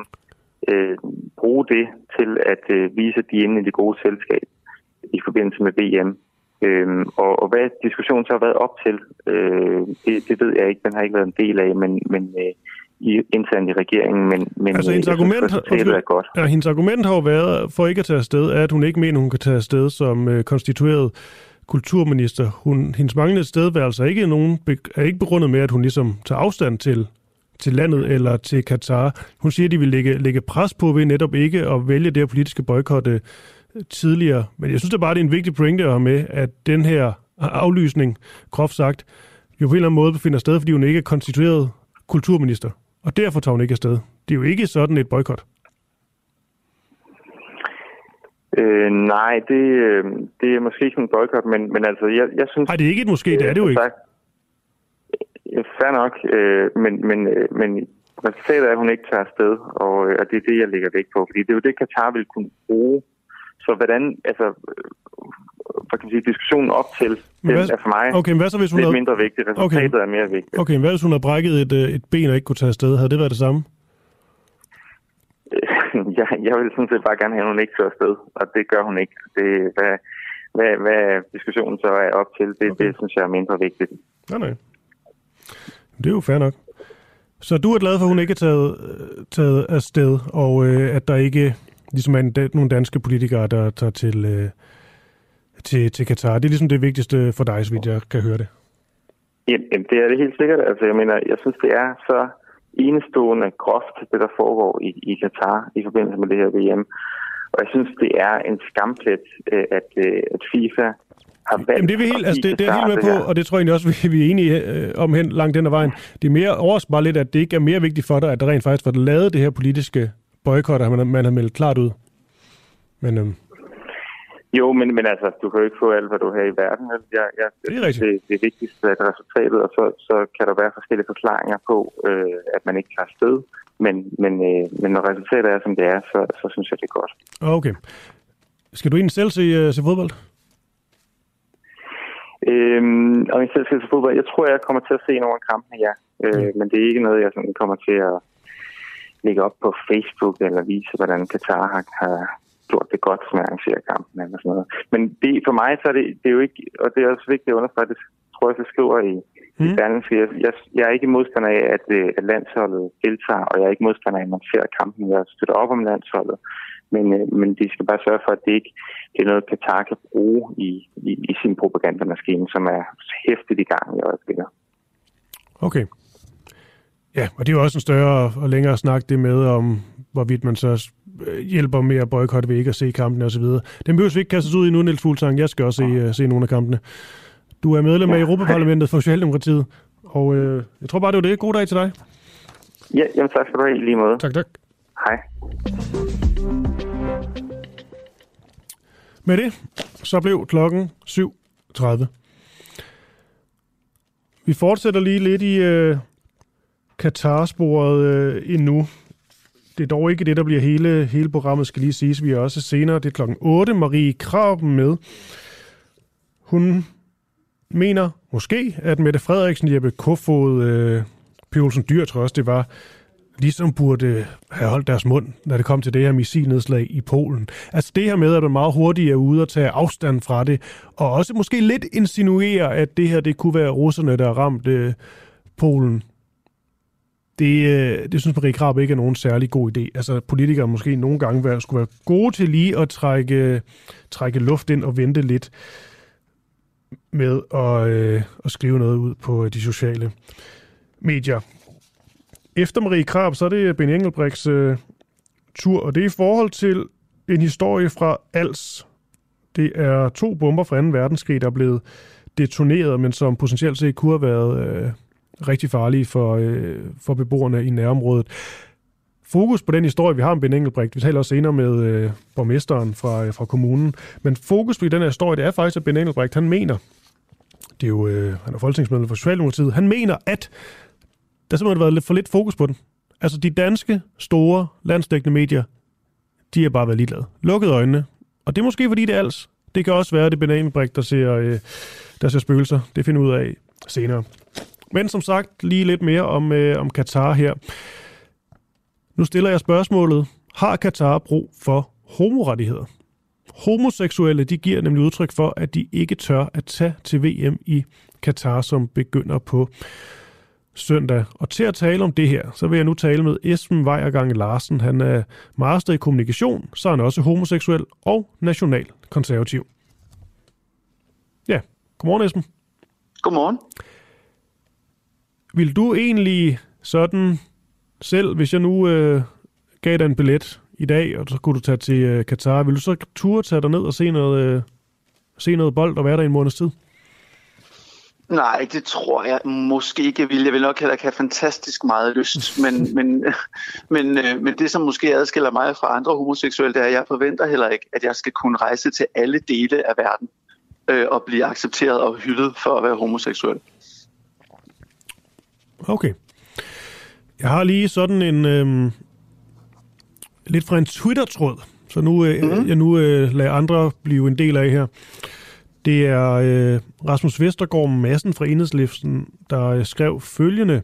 øh, bruge det til at øh, vise, at de er inde i det gode selskab i forbindelse med VM. Øhm, og, og hvad diskussionen så har været op til, øh, det, det ved jeg ikke. Den har ikke været en del af, men, men øh, i, internt i regeringen. Men, men altså, hendes, argument, synes, er godt. Ja, hendes argument har jo været, for ikke at tage afsted, at hun ikke mener, hun kan tage afsted som øh, konstitueret kulturminister. Hun, hendes manglende stedværelse er ikke, nogen, er ikke begrundet med, at hun ligesom tager afstand til til landet eller til Katar. Hun siger, at de vil lægge, lægge pres på ved netop ikke at vælge det her politiske boykotte øh, tidligere. Men jeg synes da bare, det er en vigtig pointe at have med, at den her aflysning, groft sagt, jo på en eller anden måde befinder sted, fordi hun ikke er konstitueret kulturminister. Og derfor tager hun ikke afsted. Det er jo ikke sådan et boykot. Øh, nej, det, øh, det er måske ikke en boykot, men, men altså, jeg, jeg synes... Nej, det er ikke et måske, det er det jo ikke. Sagt, fair nok, øh, men, men, øh, men resultatet er, at hun ikke tager afsted, og, øh, og det er det, jeg lægger vægt på, fordi det er jo det, Katar vil kunne bruge. Så hvordan, altså, hvad kan man sige, diskussionen op til, den hvad, er for mig okay, hvad så, hvis hun lidt havde... mindre vigtigt. Resultatet okay. er mere vigtigt. Okay, hvad hvis hun har brækket et, et ben og ikke kunne tage afsted? Havde det været det samme? jeg, jeg vil sådan set bare gerne have, at hun ikke tager afsted, og det gør hun ikke. Det, hvad, hvad, hvad diskussionen så er op til, det, okay. det synes jeg er mindre vigtigt. Nej, nej. Det er jo fair nok. Så du er glad for, at hun ikke er taget, øh, taget afsted, og øh, at der ikke ligesom er en, nogle danske politikere, der tager til, øh, til, til Katar. Det er ligesom det vigtigste for dig, så vidt jeg kan høre det. Jamen, det er det helt sikkert. Altså, jeg mener, jeg synes, det er så enestående groft, det der foregår i, i Katar i forbindelse med det her VM. Og jeg synes, det er en skamplet, øh, at, øh, at FIFA har valgt Jamen, det er vi helt, altså, det, det er helt med på, og det tror jeg egentlig også, vi, er enige øh, om hen langt den ad vejen. Det er mere overraskende bare lidt, at det ikke er mere vigtigt for dig, at der rent faktisk var lavet det her politiske boykot, at man, man har meldt klart ud. Men, øhm, jo, men, men altså, du kan jo ikke få alt, hvad du har i verden. Jeg, jeg, det er rigtigt. Det, det vigtigste er resultatet, og så, så kan der være forskellige forklaringer på, øh, at man ikke tager sted. Men, men, øh, men når resultatet er, som det er, så, så synes jeg, det er godt. Okay. Skal du egentlig selv se, uh, se fodbold? Øhm, og jeg selv skal se fodbold. Jeg tror, jeg kommer til at se nogle af kampene, ja. Øh, mm. Men det er ikke noget, jeg sådan kommer til at lægge op på Facebook eller vise, hvordan Katar har, har gjort det godt, som jeg arrangerer kampen eller sådan noget. Men det, for mig så er det, det er jo ikke, og det er også vigtigt at understrege, det tror jeg, jeg skriver i, mm. i Berlingske. Jeg, jeg, jeg er ikke modstander af, at, øh, at landsholdet deltager, og jeg er ikke modstander af, at man ser kampen. Jeg støtter op om landsholdet. Men, øh, men de skal bare sørge for, at det ikke det er noget, Katar kan bruge i, i, i sin propagandamaskine, som er hæftigt i gang i øjeblikket. Okay. Ja, og det er jo også en større og længere snak det med, om hvorvidt man så øh, hjælper med at boykotte ved ikke at se kampene osv. Den behøver vi ikke kastes ud i nu, Niels Fuglsang. Jeg skal også se, uh, se nogle af kampene. Du er medlem af Europaparlamentet for Socialdemokratiet, og øh, jeg tror bare, det var det. God dag til dig. Ja, jamen tak skal du have i lige måde. Tak, tak. Hej. Med det, så blev klokken 7.30. Vi fortsætter lige lidt i øh, Katar-sporet øh, endnu. Det er dog ikke det, der bliver hele, hele programmet, skal lige siges. Vi er også senere, det er klokken 8. Marie Krab med. Hun mener måske, at Mette Frederiksen, Jeppe Kofod, øh, P. Dyr, tror jeg også det var, ligesom burde have holdt deres mund, når det kom til det her missilnedslag i Polen. Altså det her med, at man meget hurtigt er ude og tage afstand fra det, og også måske lidt insinuere, at det her det kunne være russerne, der ramte øh, Polen. Det, øh, det synes Marie Krab ikke er nogen særlig god idé. Altså politikere måske nogle gange være, skulle være gode til lige at trække, trække luft ind og vente lidt med at, øh, at skrive noget ud på øh, de sociale medier. Efter Marie Krab, så er det Ben Engelbrechts øh, tur, og det er i forhold til en historie fra Als. Det er to bomber fra 2. verdenskrig, der er blevet detoneret, men som potentielt set kunne have været øh, rigtig farlige for, øh, for beboerne i nærområdet. Fokus på den historie, vi har om Ben Engelbrecht, vi taler også senere med øh, borgmesteren fra, øh, fra kommunen, men fokus på den her historie, det er faktisk, at Ben Engelbrecht, han mener, det er jo, øh, han er folketingsmedlem for Socialdemokratiet, han mener, at der simpelthen har været lidt for lidt fokus på den. Altså de danske, store, landsdækkende medier, de har bare været ligeglade. Lukket øjnene. Og det er måske fordi det er alts. Det kan også være det bananbrik, der ser, øh, der ser spøgelser. Det finder ud af senere. Men som sagt, lige lidt mere om, øh, om Katar her. Nu stiller jeg spørgsmålet. Har Katar brug for homorettigheder? Homoseksuelle de giver nemlig udtryk for, at de ikke tør at tage til VM i Katar, som begynder på søndag. Og til at tale om det her, så vil jeg nu tale med Esben Vejergang Larsen. Han er master i kommunikation, så er han også homoseksuel og national konservativ. Ja, godmorgen Esben. Godmorgen. Vil du egentlig sådan selv, hvis jeg nu øh, gav dig en billet i dag, og så kunne du tage til øh, Katar, vil du så turde tage dig ned og se noget, øh, se noget bold og være der i en måneds tid? Nej, det tror jeg måske ikke, jeg vil. Jeg vil nok heller have fantastisk meget lyst, men, men, men, øh, men det, som måske adskiller mig fra andre homoseksuelle, det er, at jeg forventer heller ikke, at jeg skal kunne rejse til alle dele af verden øh, og blive accepteret og hyldet for at være homoseksuel. Okay. Jeg har lige sådan en... Øh, lidt fra en Twitter-tråd, så nu, øh, mm-hmm. jeg nu øh, lader andre blive en del af her. Det er øh, Rasmus Vestergaard Madsen fra Enhedslisten, der øh, skrev følgende.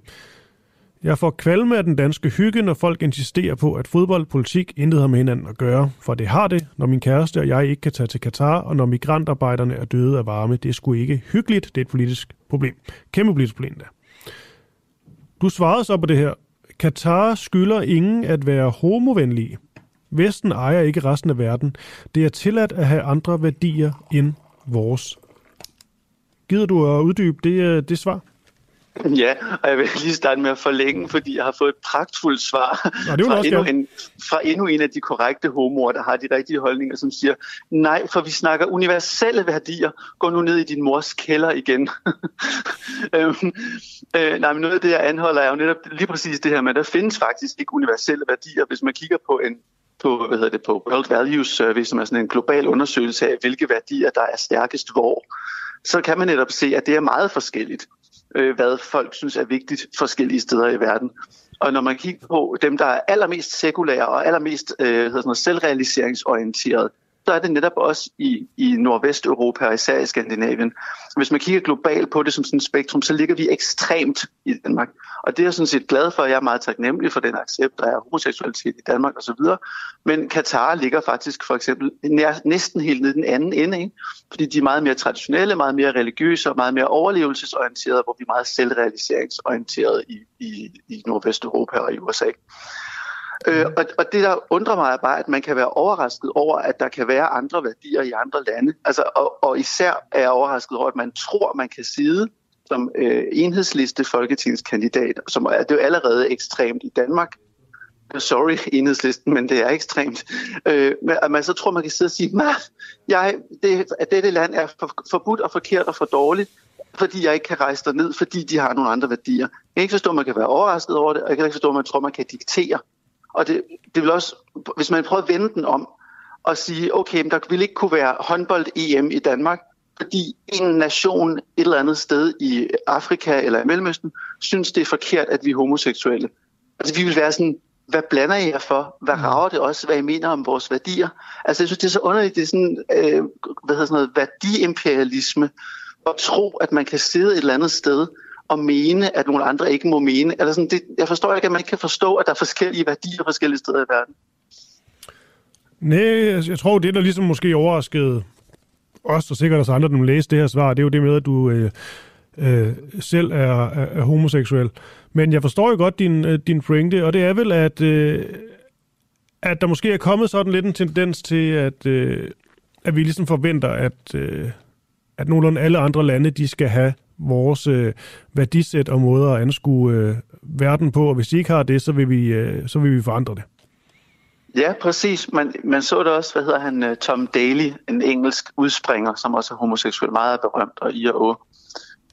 Jeg får kvalme af den danske hygge, når folk insisterer på, at fodboldpolitik intet har med hinanden at gøre. For det har det, når min kæreste og jeg ikke kan tage til Katar, og når migrantarbejderne er døde af varme. Det er sgu ikke hyggeligt. Det er et politisk problem. Kæmpe politisk problem, der. Du svarede så på det her. Katar skylder ingen at være homovenlige. Vesten ejer ikke resten af verden. Det er tilladt at have andre værdier end vores. Gider du at uddybe det, øh, det svar? Ja, og jeg vil lige starte med at forlænge, fordi jeg har fået et pragtfuldt svar Nå, det fra, endnu en, fra endnu en af de korrekte homoer, der har de rigtige holdninger, som siger, nej, for vi snakker universelle værdier. Gå nu ned i din mors kælder igen. øhm, øh, nej, men noget af det, jeg anholder, er jo netop lige præcis det her med, at der findes faktisk ikke universelle værdier. Hvis man kigger på en på, hvad hedder det, på World Values Survey, som er sådan en global undersøgelse af, hvilke værdier, der er stærkest hvor, så kan man netop se, at det er meget forskelligt øh, hvad folk synes er vigtigt forskellige steder i verden. Og når man kigger på dem, der er allermest sekulære og allermest øh, hedder sådan noget, selvrealiseringsorienterede, så er det netop også i, i Nordvesteuropa og især i Skandinavien. Hvis man kigger globalt på det som sådan et spektrum, så ligger vi ekstremt i Danmark. Og det er jeg sådan set glad for. Jeg er meget taknemmelig for den accept, der er homoseksualitet i Danmark osv. Men Katar ligger faktisk for eksempel nær, næsten helt nede i den anden ende, ikke? fordi de er meget mere traditionelle, meget mere religiøse og meget mere overlevelsesorienterede, hvor vi er meget selvrealiseringsorienterede i, i, i Nordvesteuropa og i USA. Øh, og, og det, der undrer mig, er bare, at man kan være overrasket over, at der kan være andre værdier i andre lande. Altså, og, og især er jeg overrasket over, at man tror, man kan sidde som øh, enhedsliste folketingskandidat, som er det er jo allerede ekstremt i Danmark. Sorry, enhedslisten, men det er ekstremt. Øh, men at man så tror, man kan sidde og sige, jeg, det, at dette land er for, forbudt og forkert og for dårligt, fordi jeg ikke kan rejse derned, fordi de har nogle andre værdier. Jeg kan ikke forstå, at man kan være overrasket over det, og jeg kan ikke forstå, at man tror, at man kan diktere. Og det, det vil også, hvis man prøver at vende den om og sige, okay, men der vil ikke kunne være håndbold-EM i Danmark, fordi en nation et eller andet sted i Afrika eller i Mellemøsten synes, det er forkert, at vi er homoseksuelle. Altså vi vil være sådan, hvad blander I jer for? Hvad rager det også, hvad I mener om vores værdier? Altså jeg synes, det er så underligt, det er sådan, øh, hvad hedder sådan noget, værdiimperialisme, at tro, at man kan sidde et eller andet sted og mene, at nogle andre ikke må mene. Eller sådan, det, jeg forstår ikke, at man ikke kan forstå, at der er forskellige værdier forskellige steder i verden. Nej, jeg, tror, det der ligesom måske overraskede os, og sikkert også andre, der læste det her svar, det er jo det med, at du øh, øh, selv er, er, er homoseksuel. Men jeg forstår jo godt din, øh, din pointe, og det er vel, at, øh, at der måske er kommet sådan lidt en tendens til, at, øh, at vi ligesom forventer, at, øh, at nogenlunde alle andre lande, de skal have vores øh, værdisæt og måder at anskue øh, verden på, og hvis de ikke har det, så vil vi, øh, så vil vi forandre det. Ja, præcis. Man, man så det også, hvad hedder han, øh, Tom Daly, en engelsk udspringer, som også er homoseksuel, meget berømt og i og å.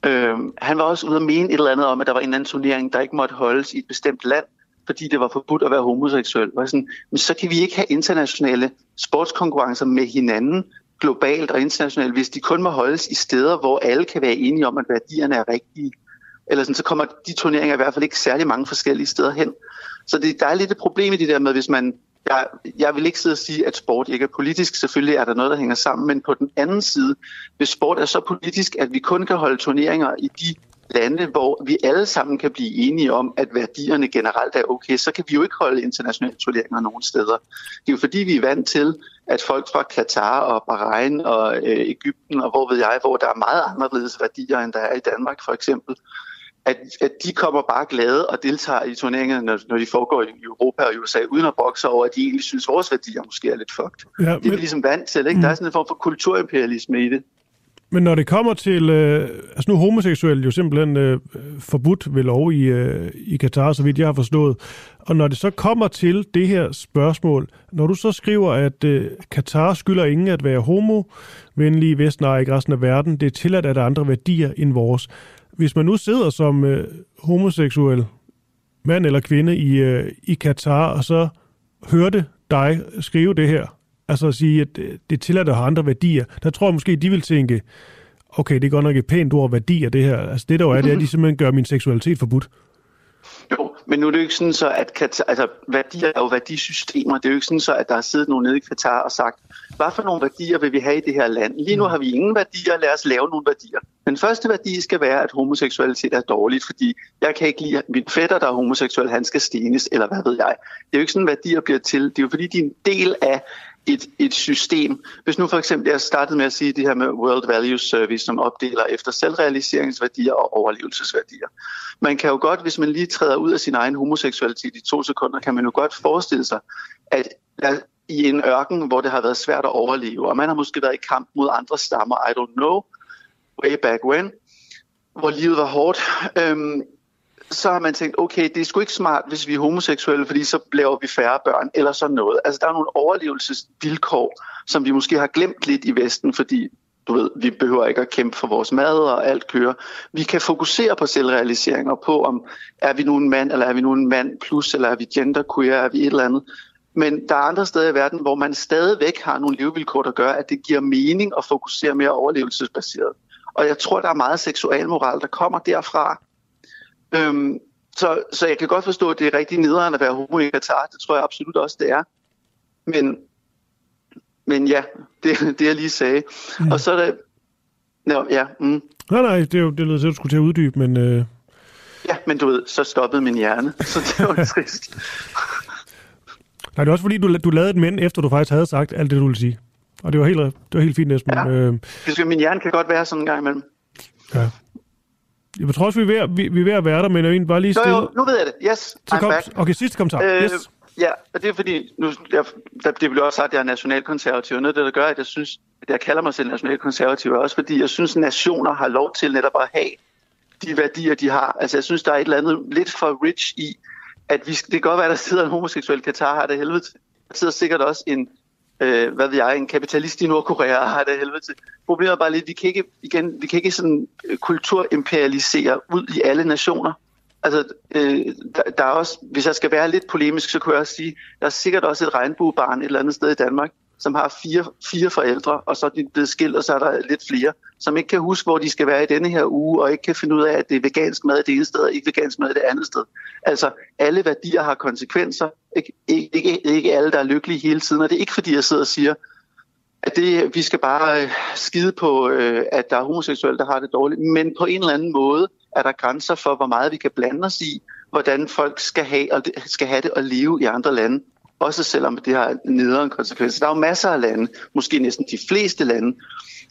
Øhm, han var også ude at mene et eller andet om, at der var en anden turnering, der ikke måtte holdes i et bestemt land, fordi det var forbudt at være homoseksuel. Var sådan, men så kan vi ikke have internationale sportskonkurrencer med hinanden, globalt og internationalt, hvis de kun må holdes i steder, hvor alle kan være enige om, at værdierne er rigtige. Eller sådan, så kommer de turneringer i hvert fald ikke særlig mange forskellige steder hen. Så det, der er lidt et problem i det der med, hvis man... Jeg, jeg vil ikke sidde og sige, at sport ikke er politisk. Selvfølgelig er der noget, der hænger sammen. Men på den anden side, hvis sport er så politisk, at vi kun kan holde turneringer i de lande, hvor vi alle sammen kan blive enige om, at værdierne generelt er okay, så kan vi jo ikke holde internationale turneringer nogen steder. Det er jo fordi, vi er vant til, at folk fra Katar og Bahrain og øh, Ægypten og hvor ved jeg, hvor der er meget anderledes værdier, end der er i Danmark for eksempel, at, at de kommer bare glade og deltager i turneringerne, når, når de foregår i Europa og i USA, uden at brokse over, at de egentlig synes, at vores værdier måske er lidt fucked. Ja, Det er vi men, ligesom vant til, ikke? Der er sådan en form for kulturimperialisme i det men når det kommer til... Øh, altså nu er homoseksuel jo simpelthen øh, forbudt ved lov i, øh, i Katar, så vidt jeg har forstået. Og når det så kommer til det her spørgsmål, når du så skriver, at øh, Katar skylder ingen at være homo-venlige, Vesten og ikke resten af verden, det er tilladt, at der er andre værdier end vores. Hvis man nu sidder som øh, homoseksuel mand eller kvinde i, øh, i Katar, og så hørte dig skrive det her, altså at sige, at øh, det er tilladt at have andre værdier, der tror jeg måske, de vil tænke, okay, det er godt nok et pænt ord værdier, det her. Altså det der jo er, det er, at de simpelthen gør min seksualitet forbudt. Jo, men nu er det jo ikke sådan så, at Katar, altså, værdier er jo værdisystemer. Det er jo ikke sådan så, at der er siddet nogen nede i Katar og sagt, hvad for nogle værdier vil vi have i det her land? Lige nu har vi ingen værdier, lad os lave nogle værdier. Den første værdi skal være, at homoseksualitet er dårligt, fordi jeg kan ikke lide, at min fætter, der er homoseksuel, han skal stenes, eller hvad ved jeg. Det er jo ikke sådan, værdier bliver til. Det er jo fordi, de er en del af et, et system. Hvis nu for eksempel, jeg startede med at sige det her med World Values Service, som opdeler efter selvrealiseringsværdier og overlevelsesværdier. Man kan jo godt, hvis man lige træder ud af sin egen homoseksualitet i to sekunder, kan man jo godt forestille sig, at i en ørken, hvor det har været svært at overleve, og man har måske været i kamp mod andre stammer, I don't know, way back when, hvor livet var hårdt, øhm, så har man tænkt, okay, det er sgu ikke smart, hvis vi er homoseksuelle, fordi så laver vi færre børn, eller sådan noget. Altså, der er nogle overlevelsesvilkår, som vi måske har glemt lidt i Vesten, fordi du ved, vi behøver ikke at kæmpe for vores mad og alt kører. Vi kan fokusere på selvrealisering og på, om er vi nu en mand, eller er vi nu en mand plus, eller er vi genderqueer, er vi et eller andet. Men der er andre steder i verden, hvor man stadigvæk har nogle levevilkår, der gør, at det giver mening at fokusere mere overlevelsesbaseret. Og jeg tror, der er meget seksualmoral, der kommer derfra. Øhm, så, så jeg kan godt forstå, at det er rigtig nederen at være homo i Katar. Det tror jeg absolut også, det er. Men, men ja, det det, jeg lige sagde. Mm. Og så er det... Nå, ja, mm. Nej, nej, det, er jo, det lyder til, at du skulle til at uddybe, men... Øh... Ja, men du ved, så stoppede min hjerne, så det var trist. nej, det er også fordi, du, du lavede et mænd, efter du faktisk havde sagt alt det, du ville sige. Og det var helt, det var helt fint, Esben. Ja. Øh, min hjerne kan godt være sådan en gang imellem. ja. Jeg tror også, vi er, ved, vi, vi er ved at være der, men jeg vil bare lige Jo, stille... jo, nu ved jeg det. Yes, Så I'm kom, back. okay, sidste kommentar. Øh, yes. Ja, og det er fordi, nu, jeg, der, det bliver også sagt, at jeg er nationalkonservativ, og noget af det, der gør, at jeg synes, at jeg kalder mig selv nationalkonservativ, er også fordi, jeg synes, at nationer har lov til netop at have de værdier, de har. Altså, jeg synes, der er et eller andet lidt for rich i, at vi, det kan godt være, at der sidder en homoseksuel Katar, har det helvede. Der sidder sikkert også en, øh, hvad ved jeg, en kapitalist i Nordkorea, har det helvede til. Problemet er bare lidt, vi kan ikke, igen, vi kan ikke sådan øh, kulturimperialisere ud i alle nationer. Altså, øh, der, der er også, hvis jeg skal være lidt polemisk, så kunne jeg også sige, der er sikkert også et regnbuebarn et eller andet sted i Danmark, som har fire, fire forældre, og så er de blevet skilt, og så er der lidt flere, som ikke kan huske, hvor de skal være i denne her uge, og ikke kan finde ud af, at det er vegansk mad det ene sted, og ikke vegansk mad det andet sted. Altså, alle værdier har konsekvenser. Ikke, ikke, ikke, ikke alle, der er lykkelige hele tiden, og det er ikke fordi, jeg sidder og siger, at det, vi skal bare øh, skide på, øh, at der er homoseksuelle, der har det dårligt, men på en eller anden måde er der grænser for, hvor meget vi kan blande os i, hvordan folk skal have, og skal have det og leve i andre lande. Også selvom det har nederen konsekvenser. Der er jo masser af lande, måske næsten de fleste lande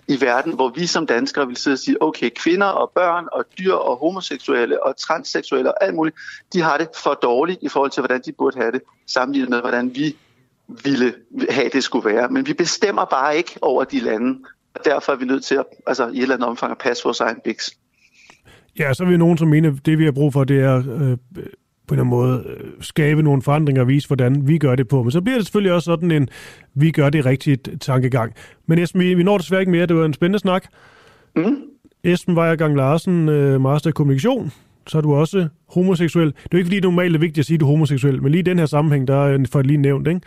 i verden, hvor vi som danskere vil sidde og sige, okay, kvinder og børn og dyr og homoseksuelle og transseksuelle og alt muligt, de har det for dårligt i forhold til, hvordan de burde have det, sammenlignet med, hvordan vi ville have det skulle være. Men vi bestemmer bare ikke over de lande, og derfor er vi nødt til at, altså, i et eller andet omfang at passe vores egen biks. Ja, så er nogen, som mener, at det vi har brug for, det er øh, på en eller anden måde øh, skabe nogle forandringer og vise, hvordan vi gør det på. Men så bliver det selvfølgelig også sådan en, vi gør det rigtigt tankegang. Men Esben, vi, vi når desværre ikke mere. Det var en spændende snak. Mm. Esben Weiergang Larsen, øh, Master i Kommunikation. Så er du også homoseksuel. Det er jo ikke, fordi det normalt er vigtigt at sige, at du er homoseksuel, men lige i den her sammenhæng, der er for lige nævnt, ikke?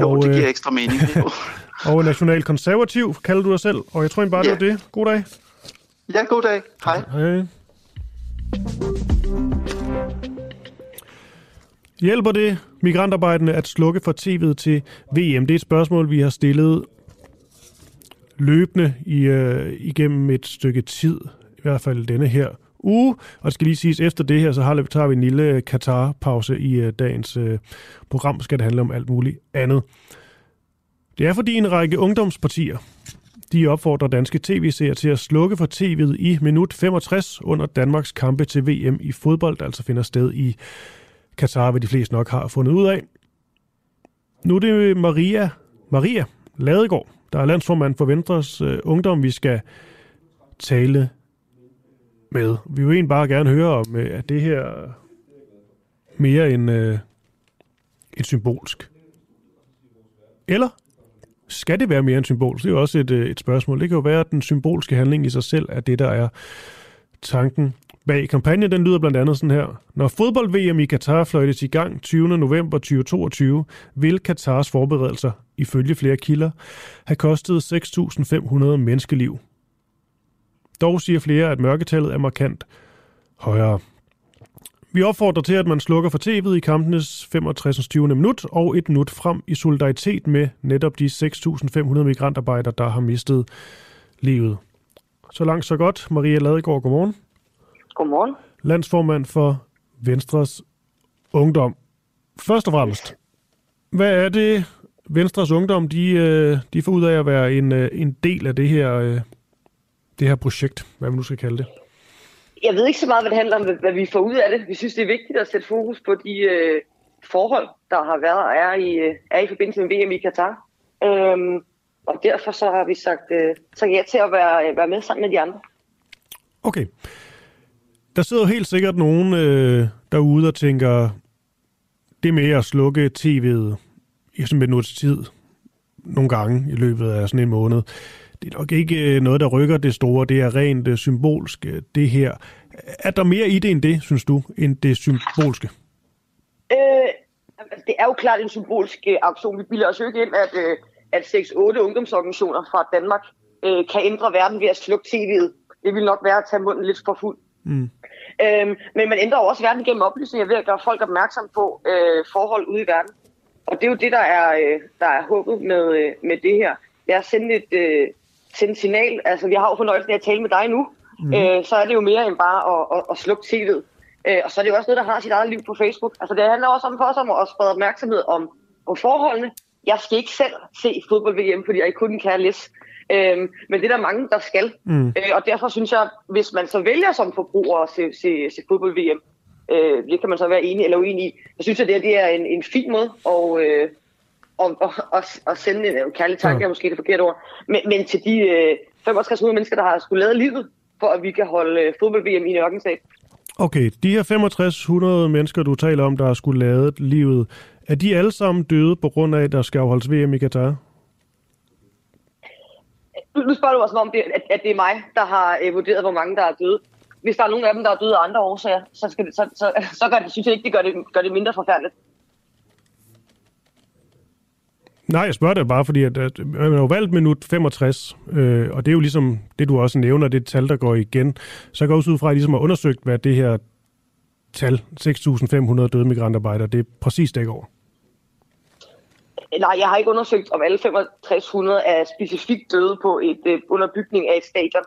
Jo, Og, det øh, giver ekstra mening. og national konservativ, kalder du dig selv. Og jeg tror egentlig bare, det Ja. var det. God dag. ja, god dag. Hej. Hej. Hjælper det migrantarbejdende at slukke for tv'et til VM? Det er et spørgsmål, vi har stillet løbende i, øh, igennem et stykke tid, i hvert fald denne her uge. Og det skal lige siges, efter det her, så har, tager vi en lille Katar-pause i øh, dagens øh, program, skal det handle om alt muligt andet. Det er fordi en række ungdomspartier, de opfordrer danske tv-seere til at slukke for tv'et i minut 65 under Danmarks kampe til VM i fodbold, der altså finder sted i Katar, hvad de fleste nok har fundet ud af. Nu er det Maria, Maria Ladegaard, der er landsformand for Venstres øh, Ungdom, vi skal tale med. Vi vil egentlig bare gerne høre om, øh, at det her mere end øh, et symbolsk. Eller skal det være mere end symbolsk? Det er jo også et, øh, et spørgsmål. Det kan jo være, at den symbolske handling i sig selv er det, der er tanken bag kampagnen. Den lyder blandt andet sådan her. Når fodbold-VM i Katar fløjtes i gang 20. november 2022, vil Katars forberedelser, ifølge flere kilder, have kostet 6.500 menneskeliv. Dog siger flere, at mørketallet er markant højere. Vi opfordrer til, at man slukker for tv'et i kampenes 65. 20. minut og et minut frem i solidaritet med netop de 6.500 migrantarbejdere, der har mistet livet. Så langt, så godt. Maria Ladegaard, godmorgen. Godmorgen. Landsformand for Venstres Ungdom. Først og fremmest, hvad er det, Venstres Ungdom de, øh, de får ud af at være en, øh, en del af det her, øh, det her projekt, hvad man nu skal kalde det? Jeg ved ikke så meget, hvad det handler om, hvad- vi får ud af det. Vi synes, det er vigtigt at sætte fokus på de, øh, forhold, der har været og er i, er i forbindelse med VM i Katar. Øhm, og derfor så har vi sagt, øh, så ja til at være, være med sammen med de andre. Okay. Der sidder jo helt sikkert nogen øh, derude og tænker, det med at slukke tv'et i sådan minuts tid, nogle gange i løbet af sådan en måned, det er nok ikke øh, noget, der rykker det store. Det er rent øh, symbolsk, øh, det her. Er der mere i det end det, synes du, end det symbolske? Øh, altså, det er jo klart en symbolsk øh, aktion. Vi bilder os jo ikke ind, at, øh, at 6-8 ungdomsorganisationer fra Danmark øh, kan ændre verden ved at slukke tv'et. Det vil nok være at tage munden lidt for fuld. Mm. Øhm, men man ændrer også verden gennem oplysninger ved at gøre folk opmærksom på øh, forhold ude i verden. Og det er jo det, der er, øh, der er håbet med, øh, med det her. Det er at sende et, øh, sende signal. Altså, vi har jo fornøjelsen af at tale med dig nu. Mm. Øh, så er det jo mere end bare at, at, at slukke tv'et. Øh, og så er det jo også noget, der har sit eget liv på Facebook. Altså, det handler også om for os om at sprede opmærksomhed om, om forholdene. Jeg skal ikke selv se fodbold-VM, fordi jeg kun kan læse. Øhm, men det er der mange, der skal. Mm. Øh, og derfor synes jeg, hvis man så vælger som forbruger at se, se, se fodbold-VM, øh, det kan man så være enig eller uenig i, så synes jeg, det, det er en, en fin måde at, øh, og, og, og, og sende en kærlig tanke, ja. er måske det forkerte ord. Men, men til de øh, 6500 mennesker, der har skulle lade livet, for at vi kan holde øh, fodbold-VM i en ørkenstat. Okay, de her 6500 mennesker, du taler om, der har skulle lade livet, er de alle sammen døde på grund af, at der skal afholdes VM i Katar? Nu spørger du også om, det, at, at det er mig, der har øh, vurderet, hvor mange der er døde. Hvis der er nogen af dem, der er døde af andre årsager, så, skal det, så, så, så gør det, synes jeg ikke, det gør det, gør det mindre forfærdeligt. Nej, jeg spørger det bare, fordi at, at man har jo valgt minut 65, øh, og det er jo ligesom det, du også nævner, det tal, der går igen. Så går også ud fra, at I ligesom har undersøgt, hvad det her tal, 6.500 døde migrantarbejdere, det er præcis dækker over. Nej, jeg har ikke undersøgt, om alle 6500 er specifikt døde på et øh, underbygning af et stadion.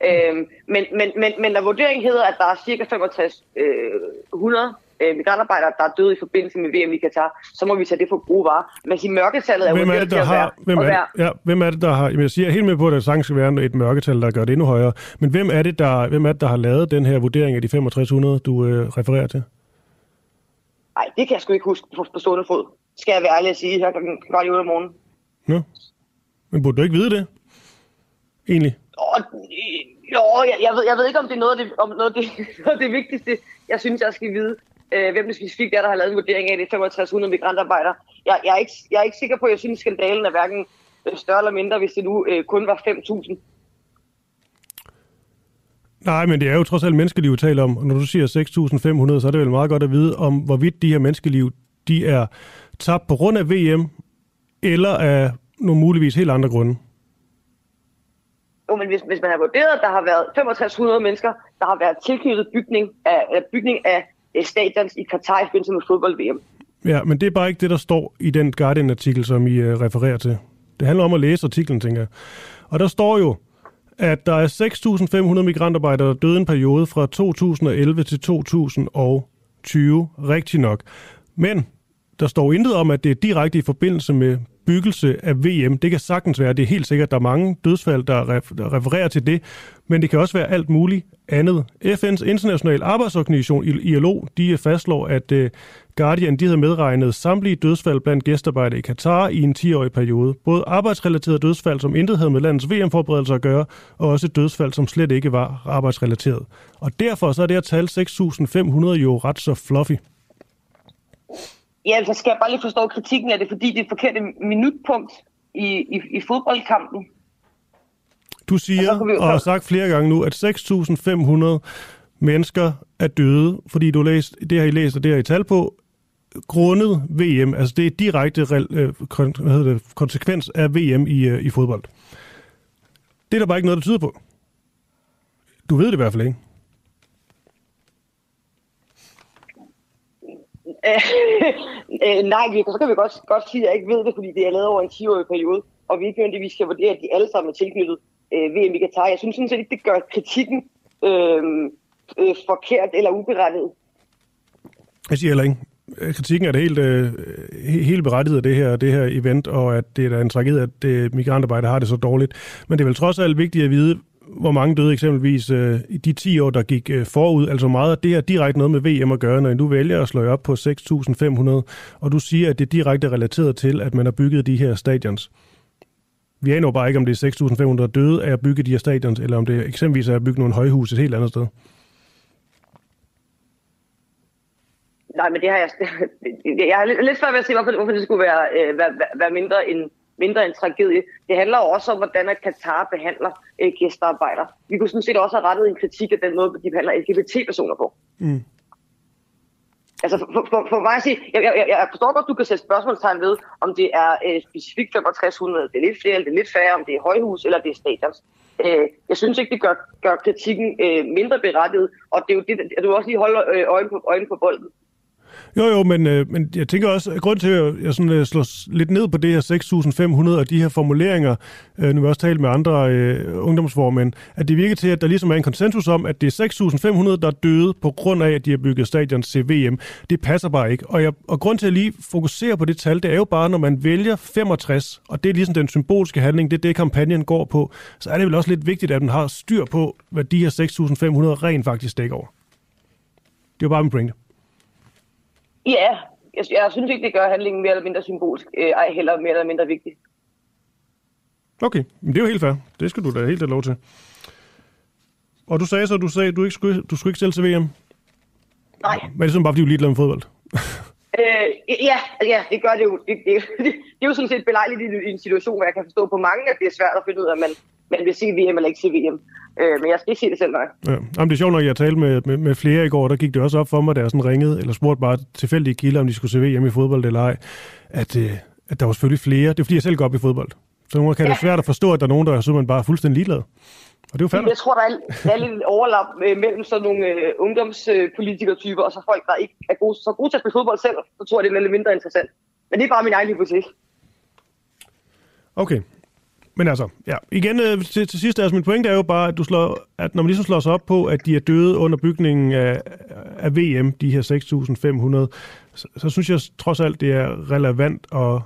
Mm. Øhm, men, men, men, men når vurderingen hedder, at der er cirka 6500 øh, migrantarbejdere, der er døde i forbindelse med VM i Katar, så må vi tage det for gode varer. Men sige, mørketallet er hvem er det, der har, hvem, er det, ja, hvem er det, der har... Jeg siger helt med på, at der sagtens skal være et mørketal, der gør det endnu højere. Men hvem er det, der, hvem er det, der har lavet den her vurdering af de 6500, du øh, refererer til? Nej, det kan jeg sgu ikke huske på, på stående fod. Skal jeg være ærlig at sige her klokken kvart i om morgenen. Nå. Men burde du ikke vide det? Egentlig? Og, jo, jeg, jeg, ved, jeg ved ikke, om det er noget af det, om noget af det, noget af det vigtigste, jeg synes, jeg skal vide øh, hvem det specifikt er, der har lavet en vurdering af det 6500 migrantarbejdere. Jeg, jeg, er ikke, jeg er ikke sikker på, at jeg synes, skandalen er hverken øh, større eller mindre, hvis det nu øh, kun var 5.000. Nej, men det er jo trods alt menneskeliv, vi taler om. Og når du siger 6.500, så er det vel meget godt at vide om, hvorvidt de her menneskeliv, de er tabt på grund af VM, eller af nogle muligvis helt andre grunde. Jo, men hvis, hvis man har vurderet, at der har været 6500 mennesker, der har været tilknyttet bygning af, bygning af stadions i Katar i forbindelse med fodbold-VM. Ja, men det er bare ikke det, der står i den Guardian-artikel, som I uh, refererer til. Det handler om at læse artiklen, tænker jeg. Og der står jo, at der er 6.500 migrantarbejdere, der døde en periode fra 2011 til 2020, rigtig nok. Men der står intet om, at det er direkte i forbindelse med byggelse af VM. Det kan sagtens være, det er helt sikkert, der er mange dødsfald, der, refererer til det, men det kan også være alt muligt andet. FN's internationale arbejdsorganisation, ILO, de øh, fastslår, at øh, Guardian de havde medregnet samtlige dødsfald blandt gæstearbejdere i Katar i en 10-årig periode. Både arbejdsrelaterede dødsfald, som intet havde med landets VM-forberedelser at gøre, og også dødsfald, som slet ikke var arbejdsrelateret. Og derfor så er det her tal 6.500 jo ret så fluffy. Ja, så skal jeg bare lige forstå kritikken af det, fordi det er et forkert minutpunkt i, i, i fodboldkampen. Du siger, og, og har sagt flere gange nu, at 6.500 mennesker er døde, fordi du læst, det har I læst, og det har I tal på, grundet VM. Altså det er direkte øh, hvad hedder det, konsekvens af VM i, øh, i fodbold. Det er der bare ikke noget, der tyder på. Du ved det i hvert fald ikke. Øh, øh, nej, vi, så kan vi godt, godt sige, at jeg ikke ved det, fordi det er lavet over en 10-årig periode, og vi ikke nødvendigvis skal vurdere, at de alle sammen er tilknyttet øh, VM i Katar. Jeg synes sådan set ikke, det gør kritikken øh, øh, forkert eller uberettiget. Jeg siger heller ikke. Øh, kritikken er det helt, øh, helt berettiget af det her, det her event, og at det er en tragedie, at det, migrantarbejde har det så dårligt. Men det er vel trods alt vigtigt at vide, hvor mange døde eksempelvis øh, i de 10 år, der gik øh, forud. Altså meget af det her direkte noget med VM at gøre, når du vælger at slå op på 6.500, og du siger, at det er direkte relateret til, at man har bygget de her stadions. Vi aner bare ikke, om det er 6.500 døde af at bygge de her stadions, eller om det eksempelvis er at bygge nogle højhus et helt andet sted. Nej, men det har jeg... Jeg har lidt svært ved at se, hvorfor, hvorfor det skulle være, øh, være, være mindre, end, mindre end tragedie. Det handler også om, hvordan at Katar behandler øh, gæstearbejdere. Vi kunne sådan set også have rettet en kritik af den måde, de behandler LGBT-personer på. Mm. Altså for, for, for mig at sige, jeg, jeg, jeg forstår godt, du kan sætte spørgsmålstegn ved, om det er øh, specifikt 6500, det er lidt flere, eller det er lidt færre, om det er højhus, eller det er stadions. Øh, jeg synes ikke, det gør, gør kritikken øh, mindre berettiget, og det er jo det, at du også lige holder øh, øjen, på, øjen på bolden. Jo, jo, men, øh, men jeg tænker også, at grund til, at jeg sådan, øh, slår lidt ned på det her 6.500 og de her formuleringer, øh, nu har jeg også talt med andre øh, ungdomsformænd, at det virker til, at der ligesom er en konsensus om, at det er 6.500, der er døde på grund af, at de har bygget stadion til VM. Det passer bare ikke. Og, jeg, og grund til at lige fokuserer på det tal, det er jo bare, når man vælger 65, og det er ligesom den symbolske handling, det er det, kampagnen går på, så er det vel også lidt vigtigt, at man har styr på, hvad de her 6.500 rent faktisk dækker over. Det var bare min pointe. Ja, jeg, jeg synes ikke, det gør handlingen mere eller mindre symbolsk, øh, ej heller mere eller mindre vigtig. Okay, men det er jo helt fair. Det skal du da helt have lov til. Og du sagde så, du sagde, du ikke skulle, du skulle ikke stille til VM? Nej. Men det er sådan bare, fordi du er ligeglad med fodbold? Øh, ja, ja, det gør det jo. Det, det, det, det er jo sådan set belejligt i, i en situation, hvor jeg kan forstå på mange, at det er svært at finde ud af, at man, man vil sige VM eller ikke sige VM. Øh, men jeg skal ikke sige det selv, nej. Ja. Jamen, det er sjovt, når jeg talte med, med, med flere i går, der gik det også op for mig, da jeg sådan ringede, eller spurgte bare tilfældige kilder, om de skulle se VM i fodbold eller ej, at, øh, at der var selvfølgelig flere. Det er fordi, jeg selv går op i fodbold. Så nogle kan ja. det svært at forstå, at der er nogen, der er simpelthen bare fuldstændig ligeglade. Og det er jo færdigt. Jeg tror, der er, der er lidt overlap øh, mellem sådan nogle øh, ungdomspolitikertyper, og så folk, der ikke er gode, så gode til at spille fodbold selv. Så tror jeg, det er lidt mindre interessant. Men det er bare min egen hypotese. Okay, men altså, ja, igen øh, til, til sidst, altså min pointe er jo bare, at, du slår, at når man ligesom slår sig op på, at de er døde under bygningen af, af VM, de her 6.500, så, så synes jeg trods alt, det er relevant at,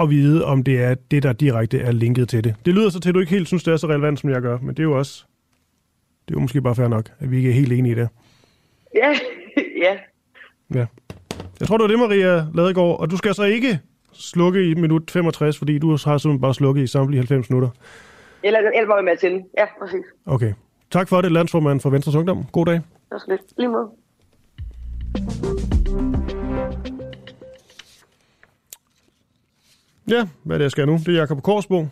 at vide, om det er det, der direkte er linket til det. Det lyder så til, at du ikke helt synes, det er så relevant, som jeg gør, men det er jo også, det er jo måske bare fair nok, at vi ikke er helt enige i det. Ja, ja. Ja. Jeg tror, det var det, Maria Ladegaard, og du skal så ikke slukke i minut 65, fordi du har simpelthen bare slukket i samtlige 90 minutter. Eller, eller var med til. Ja, præcis. Okay. Tak for det, landsformand for Venstres Ungdom. God dag. Det var lidt. Lige måde. Ja, hvad er det, jeg skal nu? Det er Jakob Korsbo.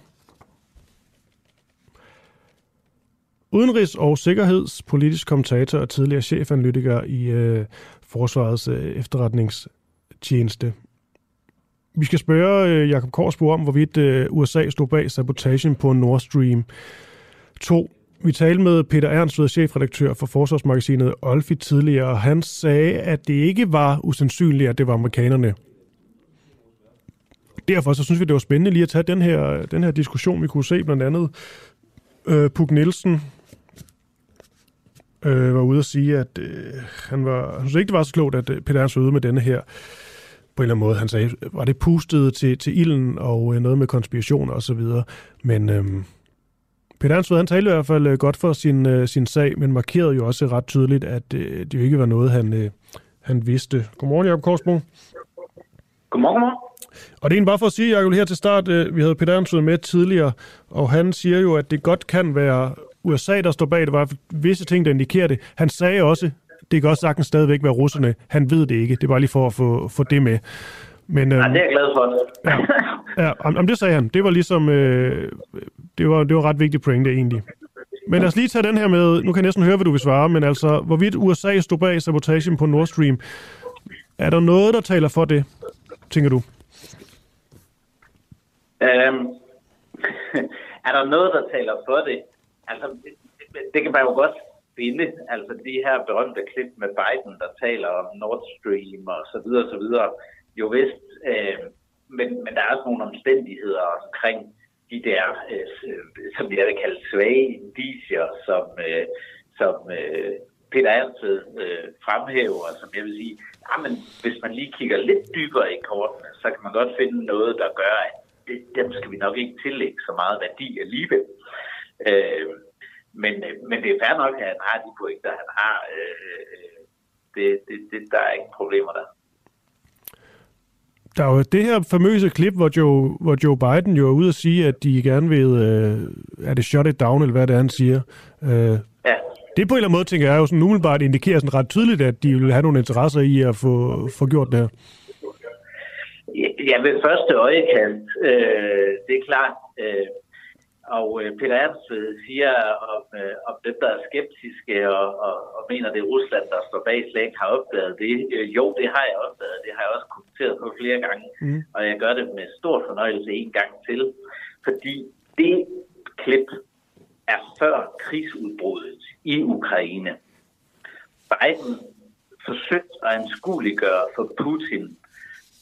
Udenrigs- og sikkerhedspolitisk kommentator og tidligere chefanalytiker i øh, Forsvarets øh, efterretningstjeneste. Vi skal spørge øh, Jakob Korsbo om, hvorvidt øh, USA stod bag sabotagen på Nord Stream 2. Vi talte med Peter Ernst, chefredaktør for forsvarsmagasinet Olfi tidligere, og han sagde, at det ikke var usandsynligt, at det var amerikanerne. Derfor så synes vi, det var spændende lige at tage den her, den her diskussion. Vi kunne se blandt andet øh, Puk Nielsen øh, var ude at sige, at øh, han, var, han synes ikke, det var så klogt, at øh, Peter Ernst var ude med denne her på en eller anden måde. Han sagde, var det pustet til, til ilden og øh, noget med konspiration og så videre. Men øh, Peter Ansved, han talte i hvert fald øh, godt for sin, øh, sin sag, men markerede jo også ret tydeligt, at øh, det jo ikke var noget, han, øh, han vidste. Godmorgen, Jacob Korsbro. Godmorgen, godmorgen. Og det er bare for at sige, Jacob, her til start, øh, vi havde Peter Ansved med tidligere, og han siger jo, at det godt kan være USA, der står bag. Det var visse ting, der indikerer det. Han sagde også, det kan også sagtens stadigvæk være russerne. Han ved det ikke. Det er bare lige for at få, få det med. Men, øhm, ja, det er jeg glad for. ja, ja om, det sagde han. Det var ligesom, øh, det, var, det var ret vigtigt pointe egentlig. Men lad os lige tage den her med, nu kan jeg næsten høre, hvad du vil svare, men altså, hvorvidt USA stod bag sabotagen på Nord Stream, er der noget, der taler for det, tænker du? Øhm, er der noget, der taler for det? Altså, det, det kan man jo godt finde, altså de her berømte klip med Biden, der taler om Nord Stream og så videre, og så videre, jo vist, øh, men, men der er også nogle omstændigheder omkring de der, øh, som jeg vil kalde svage indicier, som, øh, som øh, Peter altid øh, fremhæver, som jeg vil sige, jamen, hvis man lige kigger lidt dybere i kortene, så kan man godt finde noget, der gør, at det, dem skal vi nok ikke tillægge så meget værdi alligevel. Øh, men, øh, men det er fair nok, at han har de pointer, han har. Øh, øh, det, det, det, der er ikke problemer der. Der er jo det her famøse klip, hvor Joe, hvor Joe Biden jo er ude og sige, at de gerne vil, øh, er det shut it down, eller hvad det er, han siger. Øh, ja. Det på en eller anden måde, tænker jeg, jo sådan umiddelbart indikerer sådan ret tydeligt, at de vil have nogle interesser i at få, få gjort det her. Ja, ved første øjekast, øh, det er klart. Øh, og øh, Peter Ernst siger om, øh, om dem, der er skeptiske og, og, og mener, det er Rusland, der står bag, slet ikke har opdaget det. Øh, jo, det har jeg opdaget. Det har jeg også kommenteret på flere gange. Mm. Og jeg gør det med stor fornøjelse en gang til. Fordi det klip er før krigsudbruddet i Ukraine. Biden forsøgt at anskueliggøre for Putin,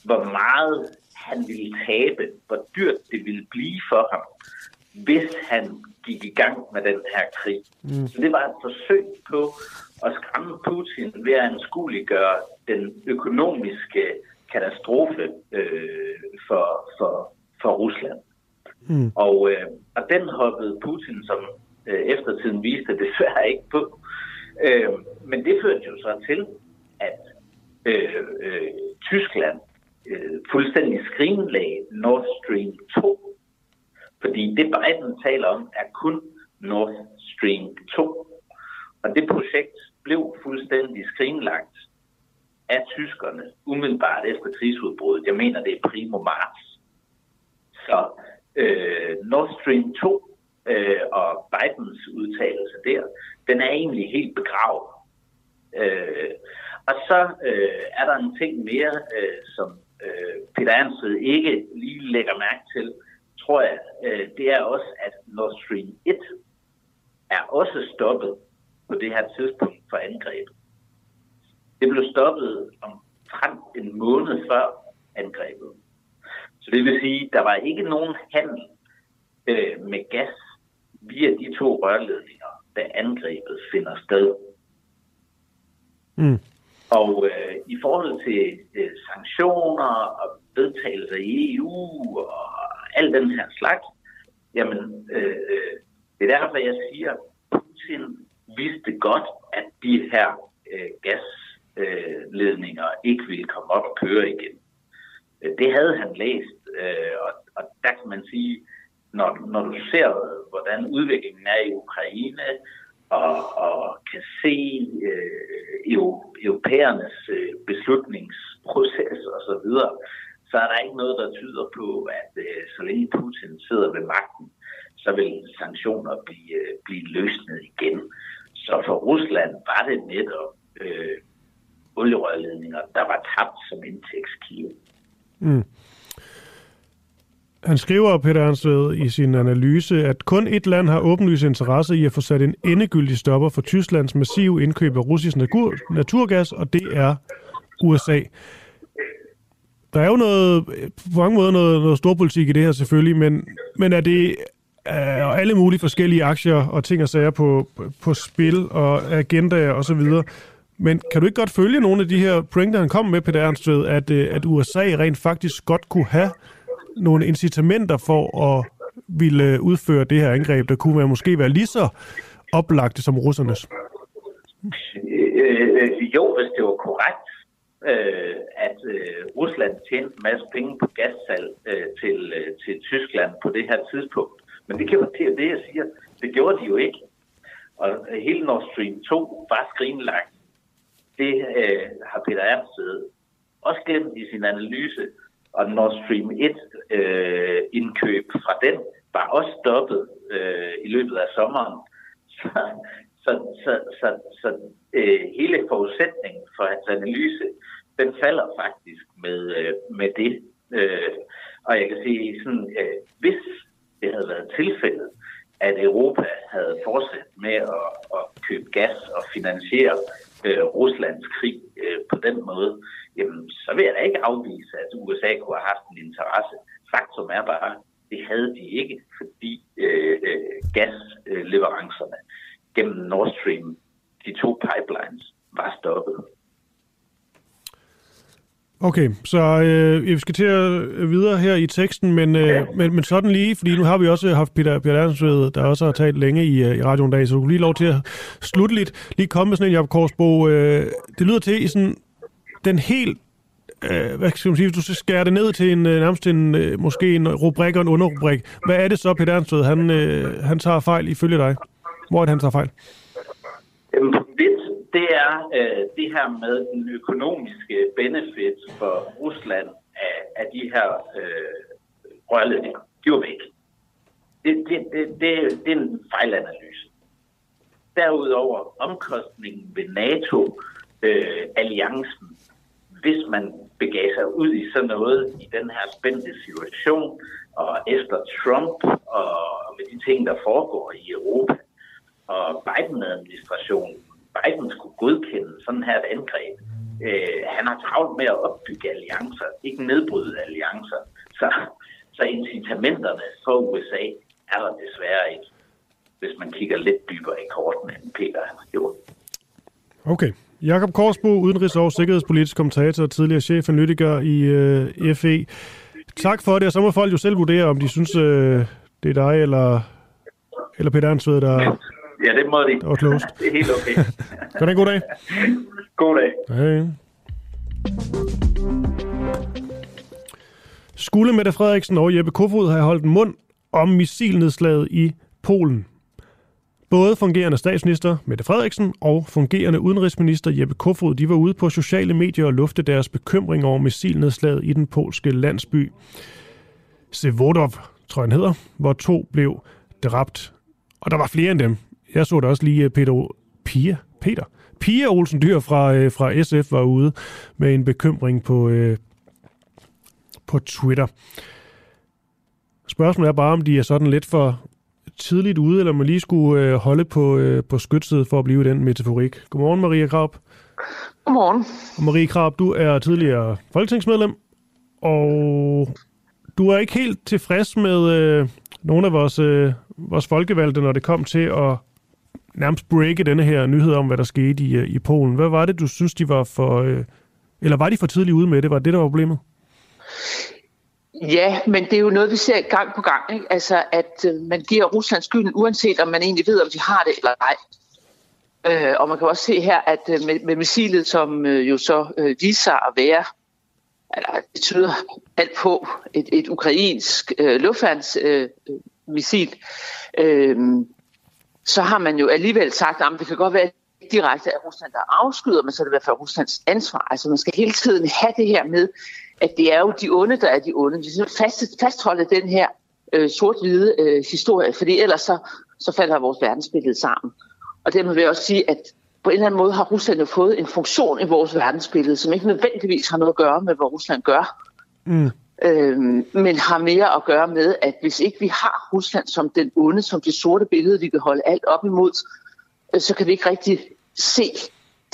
hvor meget han ville tabe, hvor dyrt det ville blive for ham, hvis han gik i gang med den her krig. Mm. Så det var et forsøg på at skræmme Putin ved at anskueliggøre den økonomiske katastrofe øh, for, for, for Rusland. Mm. Og, øh, og den hoppede Putin, som øh, eftertiden viste, desværre ikke på. Øh, men det førte jo så til, at øh, øh, Tyskland øh, fuldstændig skrinlagde Nord Stream 2 fordi det Biden taler om, er kun Nord Stream 2. Og det projekt blev fuldstændig skrinlagt af tyskerne umiddelbart efter krigsudbruddet. Jeg mener, det er primo marts. Så øh, Nord Stream 2 øh, og Bidens udtalelse der, den er egentlig helt begravet. Øh, og så øh, er der en ting mere, øh, som øh, Peter Ernst ikke lige lægger mærke til, tror jeg, øh, det er også, at Nord Stream 1 er også stoppet på det her tidspunkt for angrebet. Det blev stoppet omtrent en måned før angrebet. Så det vil sige, at der var ikke nogen handel øh, med gas via de to rørledninger, da angrebet finder sted. Mm. Og øh, i forhold til øh, sanktioner og vedtagelser i EU og al den her slags, jamen, øh, øh, det er derfor, jeg siger, at Putin vidste godt, at de her øh, gasledninger øh, ikke ville komme op og køre igen. Øh, det havde han læst, øh, og, og der kan man sige, når, når du ser, hvordan udviklingen er i Ukraine, og, og kan se øh, europæernes øh, beslutningsproces osv., så er der ikke noget, der tyder på, at øh, så længe Putin sidder ved magten, så vil sanktioner blive, øh, blive løsnet igen. Så for Rusland var det netop øh, olierørledninger, der var tabt som indtægtskilde. Mm. Han skriver, Peter Ernstved, i sin analyse, at kun et land har åbenlyst interesse i at få sat en endegyldig stopper for Tysklands massive indkøb af russisk naturgas, og det er USA. Der er jo noget, på mange måder noget, noget storpolitik i det her selvfølgelig, men, men er det er alle mulige forskellige aktier og ting og sager på, på spil og agendaer og så videre. Men kan du ikke godt følge nogle af de her pointer, han kom med, Peter Ernstved, at, øh, at USA rent faktisk godt kunne have nogle incitamenter for at ville udføre det her angreb, der kunne være, måske være lige så oplagte som russernes? Øh, øh, jo, hvis det var korrekt, øh, at øh, Rusland tjente en masse penge på gassalg øh, til, øh, til Tyskland på det her tidspunkt. Men det kan jo til det, jeg siger. Det gjorde de jo ikke. Og hele Nord Stream 2 var skrinlagt. Det øh, har Peter Ernst også glemt i sin analyse. Og Nord Stream 1 øh, indkøb fra den var også stoppet øh, i løbet af sommeren. Så, så, så, så, så øh, hele forudsætningen for hans analyse den falder faktisk med, øh, med det. Øh, og jeg kan sige, sådan, øh, hvis det havde været tilfældet, at Europa havde fortsat med at, at købe gas og finansiere øh, Ruslands krig øh, på den måde, jamen, så vil jeg da ikke afvise, at USA kunne have haft en interesse. Faktum er bare, det havde de ikke, fordi øh, øh, gasleverancerne gennem Nord Stream, de to pipelines, var stoppet. Okay, så øh, vi skal til at videre her i teksten, men, øh, men, men sådan lige, fordi nu har vi også haft Peter, Peter Ernstved, der også har talt længe i, øh, i radioen dag, så du lige lov til at slutte lidt, lige komme med sådan en Jacob Korsbo. Øh, det lyder til i sådan den helt øh, hvad skal man sige, hvis du skal skære det ned til en, øh, nærmest en, øh, måske en rubrik og en underrubrik, hvad er det så, Peter Ernstved, han, øh, han tager fejl ifølge dig? Hvor er det, han tager fejl? Jamen, vidt, det er øh, det her med den økonomiske benefit for Rusland af, af de her øh, rørledninger. De var væk. Det, det, det, det, det er en fejlanalyse. Derudover omkostningen ved NATO-alliancen, øh, hvis man begav sig ud i sådan noget i den her spændte situation, og efter Trump og med de ting, der foregår i Europa, og Biden-administrationen, Biden skulle godkende sådan her et angreb. Øh, han har travlt med at opbygge alliancer, ikke nedbryde alliancer. Så, så incitamenterne for USA er der desværre ikke, hvis man kigger lidt dybere i kortene, end Peter han har gjort. Okay. Jakob Korsbo, udenrigs- og sikkerhedspolitisk kommentator og tidligere chefanalytiker i øh, FE. Tak for det, og så må folk jo selv vurdere, om de synes, øh, det er dig eller, eller Peter Ernstved, der, Ja, det må de. Det er helt okay. Kan en god dag. god dag. Hej. Skulle Mette Frederiksen og Jeppe Kofod have holdt mund om missilnedslaget i Polen? Både fungerende statsminister Mette Frederiksen og fungerende udenrigsminister Jeppe Kofod de var ude på sociale medier og lufte deres bekymring over missilnedslaget i den polske landsby Sevodov, tror jeg han hedder, hvor to blev dræbt. Og der var flere end dem. Jeg så da også lige øh, Peter, Pia, Peter, Pia Olsen Dyr fra, øh, fra SF var ude med en bekymring på, øh, på Twitter. Spørgsmålet er bare, om de er sådan lidt for tidligt ude, eller man lige skulle øh, holde på, øh, på skytset for at blive den metaforik. Godmorgen, Maria Krab. Godmorgen. Marie Krab, du er tidligere folketingsmedlem, og du er ikke helt tilfreds med øh, nogle af vores, øh, vores folkevalgte, når det kom til at nærmest breake denne her nyhed om, hvad der skete i, øh, i Polen. Hvad var det, du synes, de var for... Øh, eller var de for tidligt ude med det? Var det, der var problemet? Ja, men det er jo noget, vi ser gang på gang. Ikke? Altså, at øh, man giver Rusland skylden, uanset om man egentlig ved, om de har det eller ej. Øh, og man kan også se her, at øh, med, med missilet, som øh, jo så øh, viser sig at være, eller det tyder alt på, et, et ukrainsk øh, luftværnsmissil, øh, øh, så har man jo alligevel sagt, at det kan godt være direkte af Rusland, der afskyder, men så er det i hvert fald Ruslands ansvar. Altså man skal hele tiden have det her med, at det er jo de onde, der er de onde. Vi skal fast, fastholde den her øh, sort-hvide øh, historie, fordi ellers så, så falder vores verdensbillede sammen. Og dermed vil jeg også sige, at på en eller anden måde har Rusland jo fået en funktion i vores verdensbillede, som ikke nødvendigvis har noget at gøre med, hvad Rusland gør. Mm. Øhm, men har mere at gøre med, at hvis ikke vi har Rusland som den onde, som det sorte billede, vi kan holde alt op imod, øh, så kan vi ikke rigtig se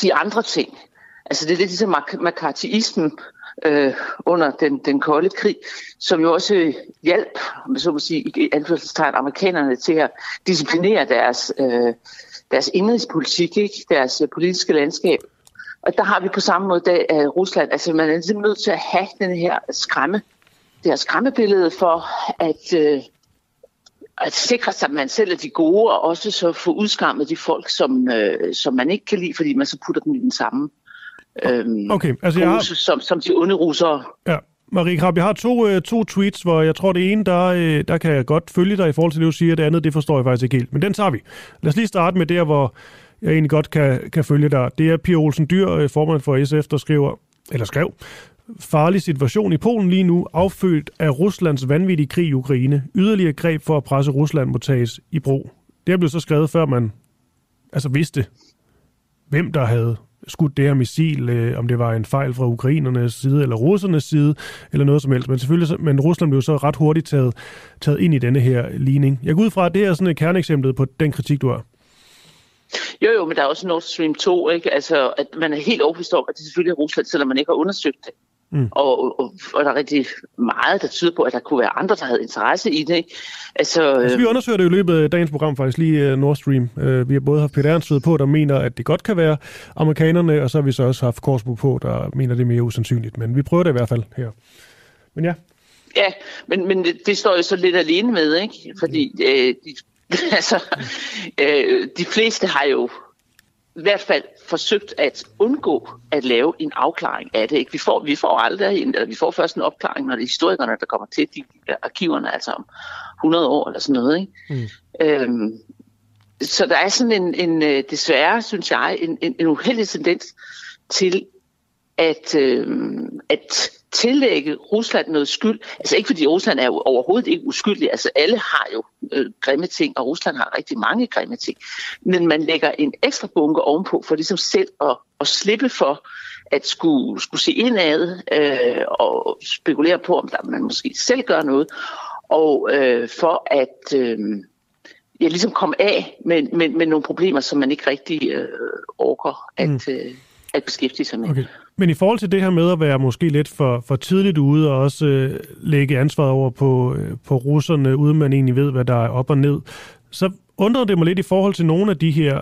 de andre ting. Altså det er lidt ligesom McCarthyismen øh, under den, den kolde krig, som jo også hjalp, så må sige, i anførselstegn amerikanerne til at disciplinere deres, øh, deres indrigspolitik, ikke? deres øh, politiske landskab. Og der har vi på samme måde af øh, Rusland, altså man er simpelthen nødt til at have den her skræmme, det her skræmmebillede for at, øh, at sikre sig, at man selv er de gode, og også så få udskammet de folk, som, øh, som man ikke kan lide, fordi man så putter dem i den samme øhm, okay, altså jeg har... som, som de onde russere. Ja. Marie Krab, jeg har to, øh, to tweets, hvor jeg tror, det ene, der, øh, der kan jeg godt følge dig i forhold til det, du siger, det andet, det forstår jeg faktisk ikke helt. Men den tager vi. Lad os lige starte med der, hvor jeg egentlig godt kan, kan følge dig. Det er Pia Olsen Dyr, øh, formand for SF, der skriver, eller skrev, farlig situation i Polen lige nu, affødt af Ruslands vanvittige krig i Ukraine. Yderligere greb for at presse Rusland må tages i brug. Det er blevet så skrevet, før man altså vidste, hvem der havde skudt det her missil, øh, om det var en fejl fra ukrainernes side eller russernes side, eller noget som helst. Men selvfølgelig, men Rusland blev så ret hurtigt taget, taget ind i denne her ligning. Jeg går ud fra, at det er sådan et kerneeksempel på den kritik, du har. Jo, jo, men der er også Nord Stream 2, ikke? Altså, at man er helt overbevist om, at det selvfølgelig er Rusland, selvom man ikke har undersøgt det. Mm. Og, og, og der er rigtig meget, der tyder på, at der kunne være andre, der havde interesse i det. Altså, altså, vi undersøger det i løbet af dagens program faktisk lige uh, Nord Stream. Uh, vi har både haft Peter Ernst på, der mener, at det godt kan være amerikanerne, og så har vi så også haft Korsbo på, der mener, det er mere usandsynligt. Men vi prøver det i hvert fald her. Men ja. Ja, men, men det, står jo så lidt alene med, ikke? Fordi øh, de, altså, øh, de fleste har jo i hvert fald forsøgt at undgå at lave en afklaring af det. Ikke? Vi, får, vi får aldrig en, eller vi får først en opklaring, når det er historikerne, der kommer til de arkiverne, altså om 100 år eller sådan noget. Ikke? Mm. Øhm, så der er sådan en, en øh, desværre, synes jeg, en, en, en uheldig tendens til at, øh, at tillægge Rusland noget skyld. Altså ikke fordi Rusland er jo overhovedet ikke uskyldig. Altså alle har jo øh, grimme ting, og Rusland har rigtig mange grimme ting. Men man lægger en ekstra bunke ovenpå for ligesom selv at, at slippe for at skulle, skulle se indad øh, og spekulere på, om der, man måske selv gør noget. Og øh, for at øh, ja, ligesom komme af med, med, med nogle problemer, som man ikke rigtig øh, orker at, mm. øh, at beskæftige sig med. Okay. Men i forhold til det her med at være måske lidt for, for tidligt ude og også øh, lægge ansvaret over på, øh, på russerne, uden man egentlig ved, hvad der er op og ned, så undrede det mig lidt i forhold til nogle af de her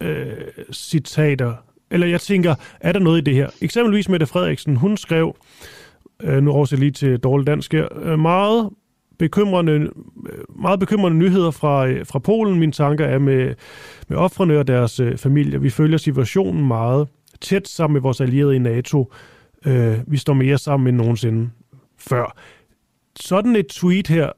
øh, citater. Eller jeg tænker, er der noget i det her? Eksempelvis Mette Frederiksen, hun skrev, øh, nu oversætter lige til dårlig dansk her, øh, meget bekymrende, øh, meget bekymrende nyheder fra, øh, fra Polen. Mine tanker er med, med offrene og deres øh, familier. Vi følger situationen meget tæt sammen med vores allierede i NATO. Øh, vi står mere sammen end nogensinde før. Sådan et tweet her,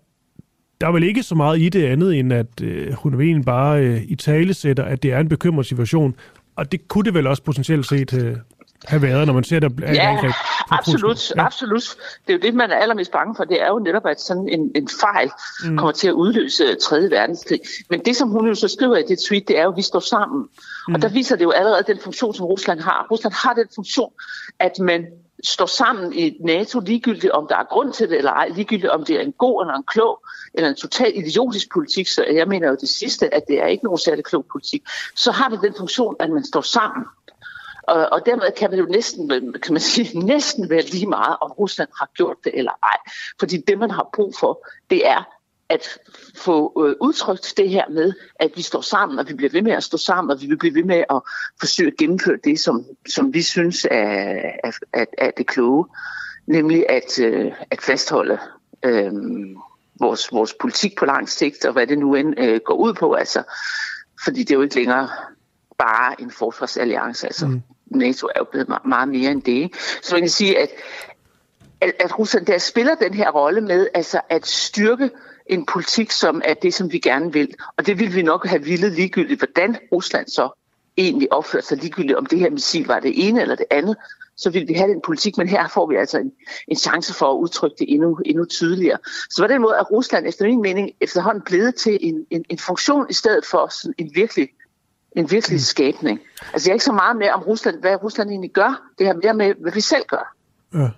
der er vel ikke så meget i det andet, end at øh, hun egentlig bare øh, i tale sætter, at det er en bekymret situation. Og det kunne det vel også potentielt set øh, have været, når man ser, der er ja, angreb absolut, ja, absolut. Det er jo det, man er allermest bange for. Det er jo netop, at sådan en, en fejl mm. kommer til at udløse 3. verdenskrig. Men det, som hun jo så skriver i det tweet, det er jo, at vi står sammen. Mm. Og der viser det jo allerede den funktion, som Rusland har. Rusland har den funktion, at man står sammen i NATO, ligegyldigt om der er grund til det eller ej, ligegyldigt om det er en god eller en klog eller en total idiotisk politik, så jeg mener jo det sidste, at det er ikke nogen særlig klog politik, så har det den funktion, at man står sammen. Og, og dermed kan man jo næsten, kan man sige, næsten være lige meget, om Rusland har gjort det eller ej. Fordi det, man har brug for, det er at få øh, udtrykt det her med, at vi står sammen, og vi bliver ved med at stå sammen, og vi vil blive ved med at forsøge at gennemføre det, som, som vi synes er, er, er, er det kloge, nemlig at, øh, at fastholde øh, vores, vores politik på lang sigt, og hvad det nu end øh, går ud på. Altså, fordi det er jo ikke længere bare en forsvarsalliance. Altså, mm. NATO er jo blevet meget mere end det. Så man kan sige, at, at, at Rusland der spiller den her rolle med altså at styrke en politik, som er det, som vi gerne vil. Og det vil vi nok have ville ligegyldigt, hvordan Rusland så egentlig opfører sig ligegyldigt, om det her missil var det ene eller det andet, så vil vi have den politik, men her får vi altså en, en chance for at udtrykke det endnu, endnu tydeligere. Så på den måde er Rusland efter min mening efterhånden blevet til en, en, en funktion i stedet for sådan en virkelig en virkelig mm. skabning. Altså jeg er ikke så meget med om Rusland, hvad Rusland egentlig gør. Det har mere med, hvad vi selv gør. Ja.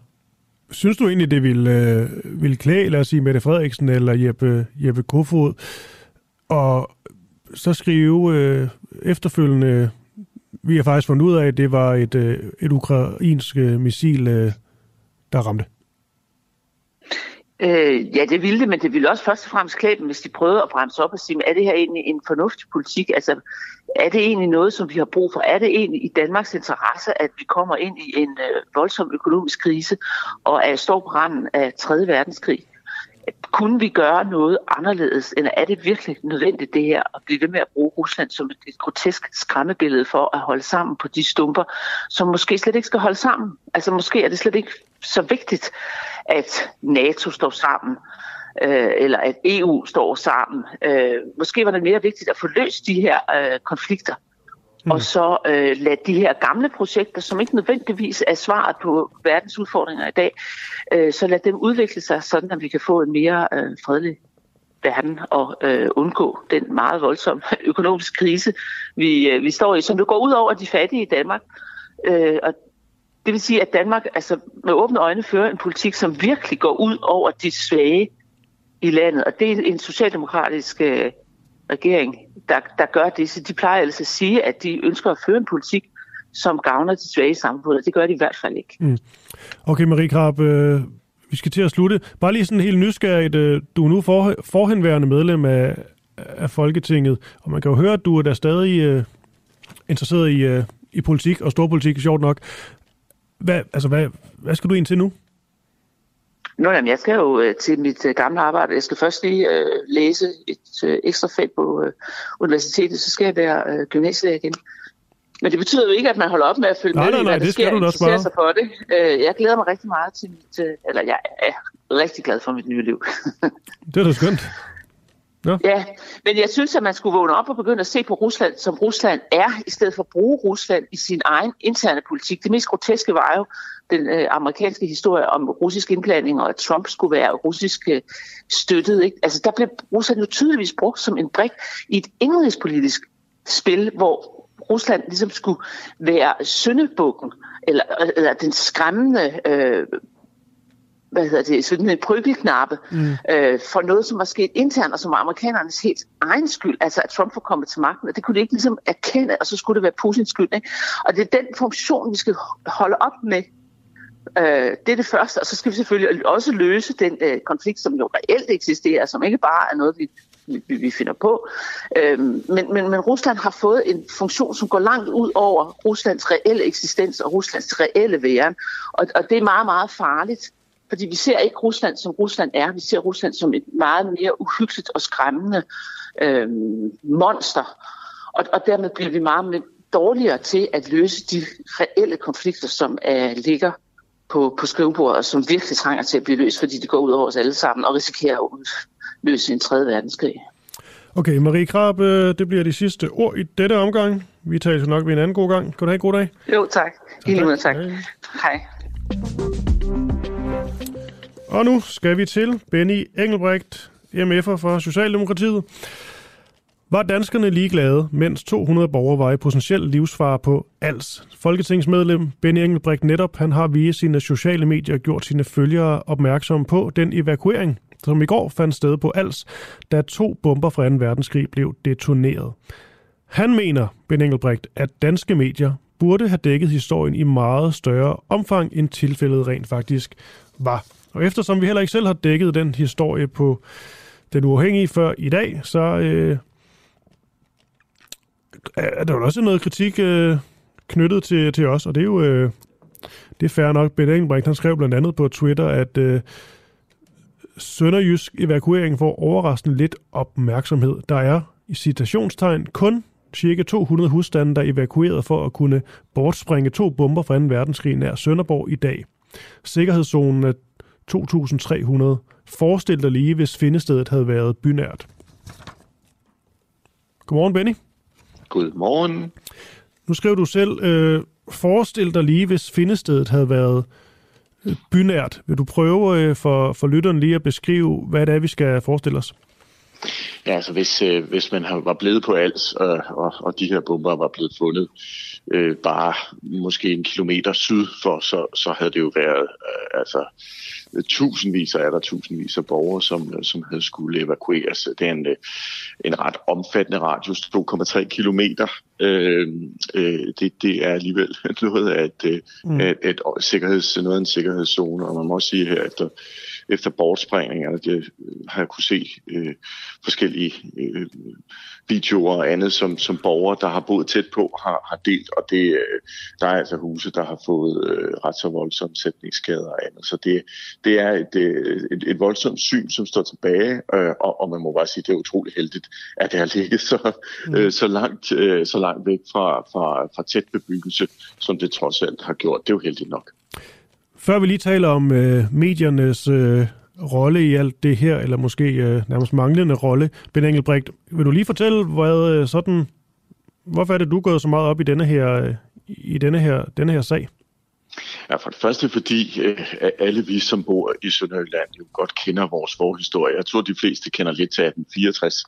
Synes du egentlig, det ville, øh, ville klæde, lad os sige, Mette Frederiksen eller Jeppe, Jeppe Kofod, og så skrive øh, efterfølgende, vi har faktisk fundet ud af, at det var et, øh, et ukrainsk øh, missil, øh, der ramte? Øh, ja, det ville det, men det ville også først og fremmest klæde dem, hvis de prøvede at bremse op og sige, er det her egentlig en fornuftig politik? Altså, er det egentlig noget, som vi har brug for? Er det egentlig i Danmarks interesse, at vi kommer ind i en øh, voldsom økonomisk krise og er står på randen af 3. verdenskrig? Kunne vi gøre noget anderledes, eller er det virkelig nødvendigt det her at blive ved med at bruge Rusland som et grotesk skræmmebillede for at holde sammen på de stumper, som måske slet ikke skal holde sammen? Altså måske er det slet ikke så vigtigt, at NATO står sammen, øh, eller at EU står sammen. Øh, måske var det mere vigtigt at få løst de her øh, konflikter, mm. og så øh, lade de her gamle projekter, som ikke nødvendigvis er svaret på verdens udfordringer i dag, øh, så lade dem udvikle sig, sådan at vi kan få en mere øh, fredelig verden og øh, undgå den meget voldsomme økonomiske krise, vi, øh, vi står i, som det går ud over de fattige i Danmark. Øh, og det vil sige, at Danmark altså, med åbne øjne fører en politik, som virkelig går ud over de svage i landet. Og det er en socialdemokratisk øh, regering, der, der gør det. Så de plejer altså at sige, at de ønsker at føre en politik, som gavner de svage samfund. Det gør de i hvert fald ikke. Mm. Okay, Marie Krab, øh, vi skal til at slutte. Bare lige sådan helt nysgerrigt. Øh, du er nu for, forhenværende medlem af, af Folketinget, og man kan jo høre, at du er der stadig øh, interesseret i, øh, i politik og storpolitik, sjovt nok. Hvad, altså, hvad, hvad skal du ind til nu? Nå, jamen, jeg skal jo øh, til mit øh, gamle arbejde. Jeg skal først lige øh, læse et øh, ekstra fag på øh, universitetet, så skal jeg være øh, gymnasielærer igen. Men det betyder jo ikke, at man holder op med at følge nej, med nej, i, nej, hvad der det skal sker, du sig for det. Øh, jeg glæder mig rigtig meget til mit, øh, eller jeg er rigtig glad for mit nye liv. Det er da skønt. Ja, men jeg synes, at man skulle vågne op og begynde at se på Rusland, som Rusland er, i stedet for at bruge Rusland i sin egen interne politik. Det mest groteske var jo den øh, amerikanske historie om russisk indblanding, og at Trump skulle være russisk øh, støttet. Ikke? Altså, der blev Rusland jo tydeligvis brugt som en brik i et indrigspolitisk spil, hvor Rusland ligesom skulle være syndebukken, eller, eller den skræmmende øh, hvad hedder det, sådan en prøvelknappe mm. øh, for noget, som var sket internt, og som var amerikanernes helt egen skyld, altså at Trump var kommet til magten, og det kunne de ikke ligesom erkende, og så skulle det være Putins skyld. Ikke? Og det er den funktion, vi skal holde op med. Øh, det er det første, og så skal vi selvfølgelig også løse den øh, konflikt, som jo reelt eksisterer, som ikke bare er noget, vi vi, vi finder på. Øhm, men, men, men Rusland har fået en funktion, som går langt ud over Ruslands reelle eksistens og Ruslands reelle væren. Og, og det er meget, meget farligt. Fordi vi ser ikke Rusland, som Rusland er. Vi ser Rusland som et meget mere uhyggeligt og skræmmende øh, monster. Og, og dermed bliver vi meget mere dårligere til at løse de reelle konflikter, som øh, ligger på, på skrivebordet, og som virkelig trænger til at blive løst, fordi det går ud over os alle sammen og risikerer at udløse en tredje verdenskrig. Okay, Marie Krab, øh, det bliver de sidste ord i dette omgang. Vi taler nok ved en anden god gang. Kan du have en god dag? Jo, tak. I lige måde, tak. Hej. Og nu skal vi til Benny Engelbrecht, MF'er for Socialdemokratiet. Var danskerne ligeglade, mens 200 borgere var i potentiel livsfare på ALS? Folketingsmedlem Benny Engelbrecht netop, han har via sine sociale medier gjort sine følgere opmærksomme på den evakuering, som i går fandt sted på ALS, da to bomber fra 2. verdenskrig blev detoneret. Han mener, Ben Engelbrecht, at danske medier burde have dækket historien i meget større omfang, end tilfældet rent faktisk var. Og eftersom vi heller ikke selv har dækket den historie på den uafhængige før i dag, så øh, er der jo også noget kritik øh, knyttet til, til os, og det er jo øh, det er fair nok. Ben Engelbrecht, han skrev blandt andet på Twitter, at øh, Sønderjysk evakuering får overraskende lidt opmærksomhed. Der er i citationstegn kun cirka 200 husstande, der er evakueret for at kunne bortspringe to bomber fra 2. verdenskrig nær Sønderborg i dag. Sikkerhedszonen er 2.300. Forestil dig lige, hvis findestedet havde været bynært. Godmorgen, Benny. Godmorgen. Nu skriver du selv, øh, forestil dig lige, hvis findestedet havde været øh, bynært. Vil du prøve øh, for, for lytteren lige at beskrive, hvad det er, vi skal forestille os? Ja, altså hvis, øh, hvis man var blevet på Als, øh, og, og de her bomber var blevet fundet øh, bare måske en kilometer syd for, så, så havde det jo været øh, altså tusindvis af er der tusindvis af borgere, som, som havde skulle evakueres. Det er en, en ret omfattende radius, 2,3 kilometer. Øh, øh, det, det er alligevel noget af et, mm. et, et, et sikkerheds, noget af en sikkerhedszone, og man må også sige her efter efter bortsprængninger. Det har jeg kunne se øh, forskellige øh, videoer og andet, som, som borgere, der har boet tæt på, har, har delt. Og det, øh, der er altså huse, der har fået øh, ret så voldsomme sætningsskader og andet. Så det, det er et, et, et voldsomt syn, som står tilbage, øh, og, og man må bare sige, at det er utroligt heldigt, at det har ligget så, mm. øh, så, langt, øh, så langt væk fra, fra, fra tæt bebyggelse, som det trods alt har gjort. Det er jo heldigt nok. Før vi lige taler om øh, mediernes øh, rolle i alt det her, eller måske øh, nærmest manglende rolle, Ben Engelbrecht, vil du lige fortælle, hvad øh, sådan, hvorfor er det, du er gået så meget op i denne her, øh, i denne her, denne her sag? Ja, for det første fordi øh, alle vi, som bor i Sønderjylland, jo godt kender vores forhistorie. Jeg tror, de fleste kender lidt til 1864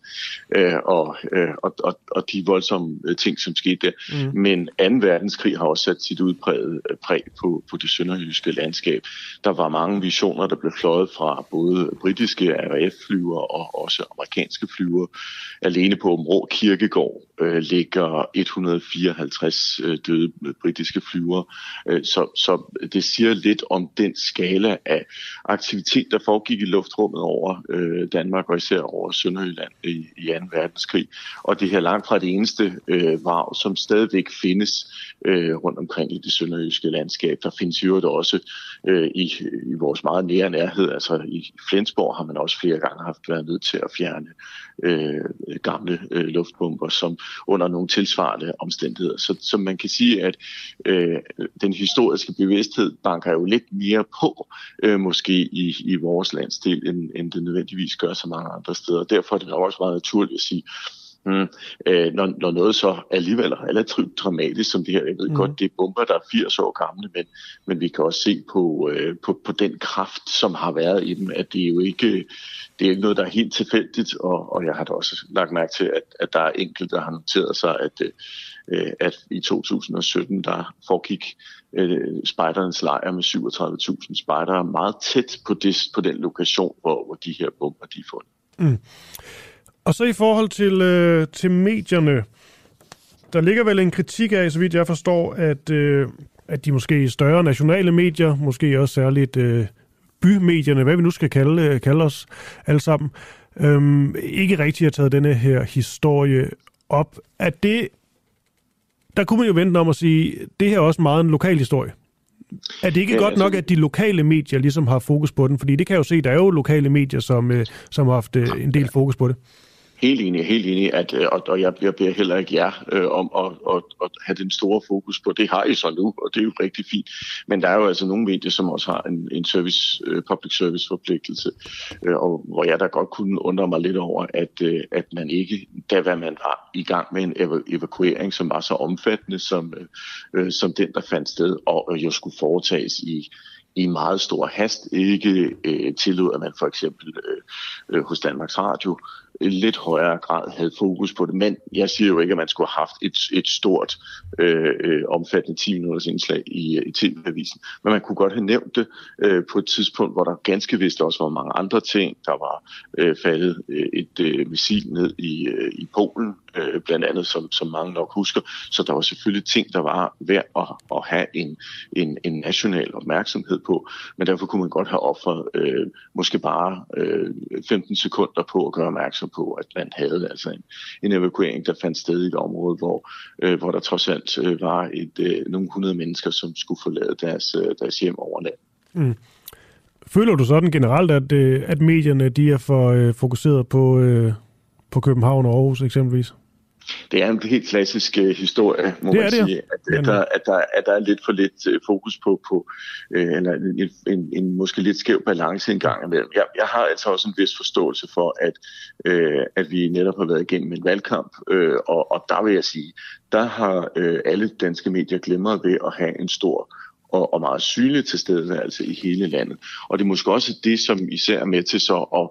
øh, og, øh, og, og, og de voldsomme øh, ting, som skete der. Mm. Men 2. verdenskrig har også sat sit udpræget øh, præg på, på det sønderjyske landskab. Der var mange visioner, der blev fløjet fra både britiske RAF-flyver og også amerikanske flyver. Alene på Områ Kirkegård øh, ligger 154 øh, døde britiske flyvere. Øh, så, så det siger lidt om den skala af aktivitet, der foregik i luftrummet over øh, Danmark og især over Sønderjylland i, i 2. verdenskrig. Og det her langt fra det eneste øh, varv, som stadigvæk findes øh, rundt omkring i det sønderjyske landskab. Der findes jo også øh, i, i vores meget nære nærhed, altså i Flensborg har man også flere gange haft været nødt til at fjerne øh, gamle øh, luftbomber, som under nogle tilsvarende omstændigheder. Så, så man kan sige, at øh, den historiske bevidsthed banker jo lidt mere på, øh, måske i, i vores landsdel, end, end det nødvendigvis gør så mange andre steder. Derfor er det også meget naturligt at sige, Mm. Øh, når, når noget så alligevel er relativt dramatisk som det her, jeg ved mm. godt, det er bomber, der er 80 år gamle, men, men vi kan også se på, øh, på, på den kraft, som har været i dem, at det er jo ikke, det er ikke noget, der er helt tilfældigt, og, og jeg har da også lagt mærke til, at, at der er enkelte, der har noteret sig, at, øh, at i 2017, der foregik øh, spejderens lejr med 37.000 spejdere meget tæt på, det, på den lokation, hvor, hvor de her bomber de er fundet. Mm. Og så i forhold til, øh, til medierne, der ligger vel en kritik af, så vidt jeg forstår, at, øh, at de måske større nationale medier, måske også særligt øh, bymedierne, hvad vi nu skal kalde, øh, kalde os alle sammen, øh, ikke rigtig har taget denne her historie op. At det, der kunne man jo vente om at sige, det her er også meget en lokal historie. Er det ikke ja, godt altså, nok, at de lokale medier ligesom har fokus på den? Fordi det kan jeg jo se, der er jo lokale medier, som, øh, som har haft øh, en del fokus på det. Helt enig, helt enig, at, øh, og, og jeg, jeg beder heller ikke jer øh, om at, at, at have den store fokus på. Det har I så nu, og det er jo rigtig fint. Men der er jo altså nogle medier, som også har en, en service, øh, public service forpligtelse, øh, og hvor jeg da godt kunne undre mig lidt over, at, øh, at man ikke, da hvad man var i gang med en ev- evakuering, som var så omfattende som, øh, øh som den, der fandt sted, og jo skulle foretages i i meget stor hast ikke øh, tillod, at man for eksempel øh, øh, hos Danmarks Radio lidt højere grad havde fokus på det. Men jeg siger jo ikke, at man skulle have haft et, et stort, øh, øh omfattende 10 minutters indslag i, øh, i TV-avisen. Men man kunne godt have nævnt det øh, på et tidspunkt, hvor der ganske vist også var mange andre ting. Der var øh, faldet øh, et øh, missil ned i, øh, i Polen, øh, blandt andet, som, som mange nok husker. Så der var selvfølgelig ting, der var værd at, at have en, en, en national opmærksomhed på. Men derfor kunne man godt have offret øh, måske bare øh, 15 sekunder på at gøre opmærksom på, at man havde altså en, en evakuering, der fandt sted i et område, hvor, øh, hvor der trods alt øh, var et, øh, nogle hundrede mennesker, som skulle forlade deres, øh, deres hjem over land. Mm. Føler du sådan generelt, at, øh, at medierne de er for øh, fokuseret på, øh, på København og Aarhus eksempelvis? Det er en helt klassisk uh, historie, må det man sige, at, at, der, at, der, at der er lidt for lidt uh, fokus på, på uh, eller en, en, en måske lidt skæv balance en gang imellem. Jeg, jeg har altså også en vis forståelse for, at, uh, at vi netop har været igennem en valgkamp, uh, og, og der vil jeg sige, der har uh, alle danske medier glemret ved at have en stor og, og meget synlig tilstedeværelse altså, i hele landet. Og det er måske også det, som især er med til så at,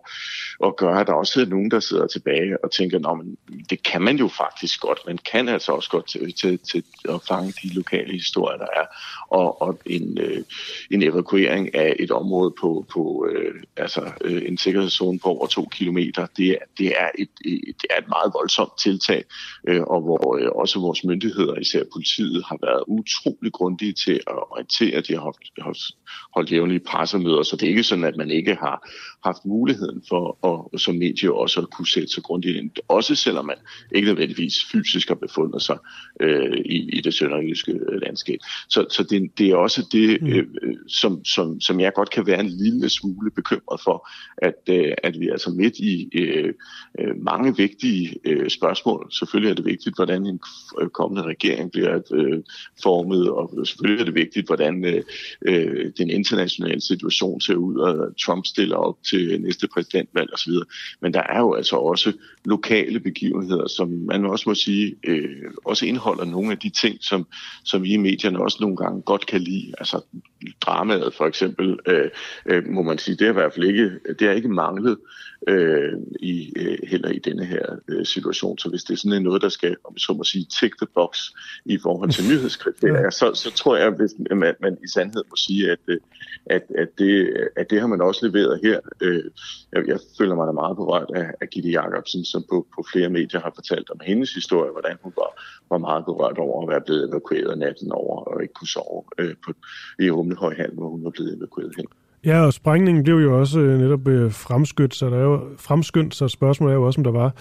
at gøre, at der også er nogen, der sidder tilbage og tænker, Nå, men det kan man jo faktisk godt. Man kan altså også godt til, til, til at fange de lokale historier, der er. Og, og en, øh, en evakuering af et område på, på øh, altså, øh, en sikkerhedszone på over to kilometer, det, det, er et, et, det er et meget voldsomt tiltag, øh, og hvor øh, også vores myndigheder, især politiet, har været utrolig grundige til at til, at de har holdt, holdt jævnlige pressemøder, så det er ikke sådan, at man ikke har haft muligheden for at, som medie også at kunne sætte sig grundigt ind, også selvom man ikke nødvendigvis fysisk har befundet sig øh, i, i det sønderjyske landskab. Så, så det, det er også det, mm. øh, som, som, som jeg godt kan være en lille smule bekymret for, at, øh, at vi er altså midt i øh, øh, mange vigtige øh, spørgsmål. Selvfølgelig er det vigtigt, hvordan en kommende regering bliver øh, formet, og selvfølgelig er det vigtigt, hvordan øh, øh, den internationale situation ser ud, og Trump stiller op til næste præsidentvalg osv. Men der er jo altså også lokale begivenheder, som man også må sige, øh, også indeholder nogle af de ting, som, som vi i medierne også nogle gange godt kan lide. Altså dramaet for eksempel, øh, øh, må man sige, det er i hvert fald ikke, det er ikke manglet øh, i, øh, heller i denne her øh, situation. Så hvis det er sådan noget, der skal, om så må sige, tick the box i forhold til nyhedskriterier, så, så tror jeg, hvis, at man i sandhed må sige, at, øh, at, at, det, at det har man også leveret her. Øh, jeg, jeg føler mig da meget på rørt af, af Gitte Jacobsen, som på, på flere medier har fortalt om hendes historie, hvordan hun var, var meget berørt over at være blevet evakueret natten over og ikke kunne sove øh, på, i Humlehøjhal, hvor hun var blevet evakueret hen. Ja, og sprængningen blev jo også øh, netop øh, fremskyndt, så der er jo fremskyndt, så spørgsmålet er jo også, om der var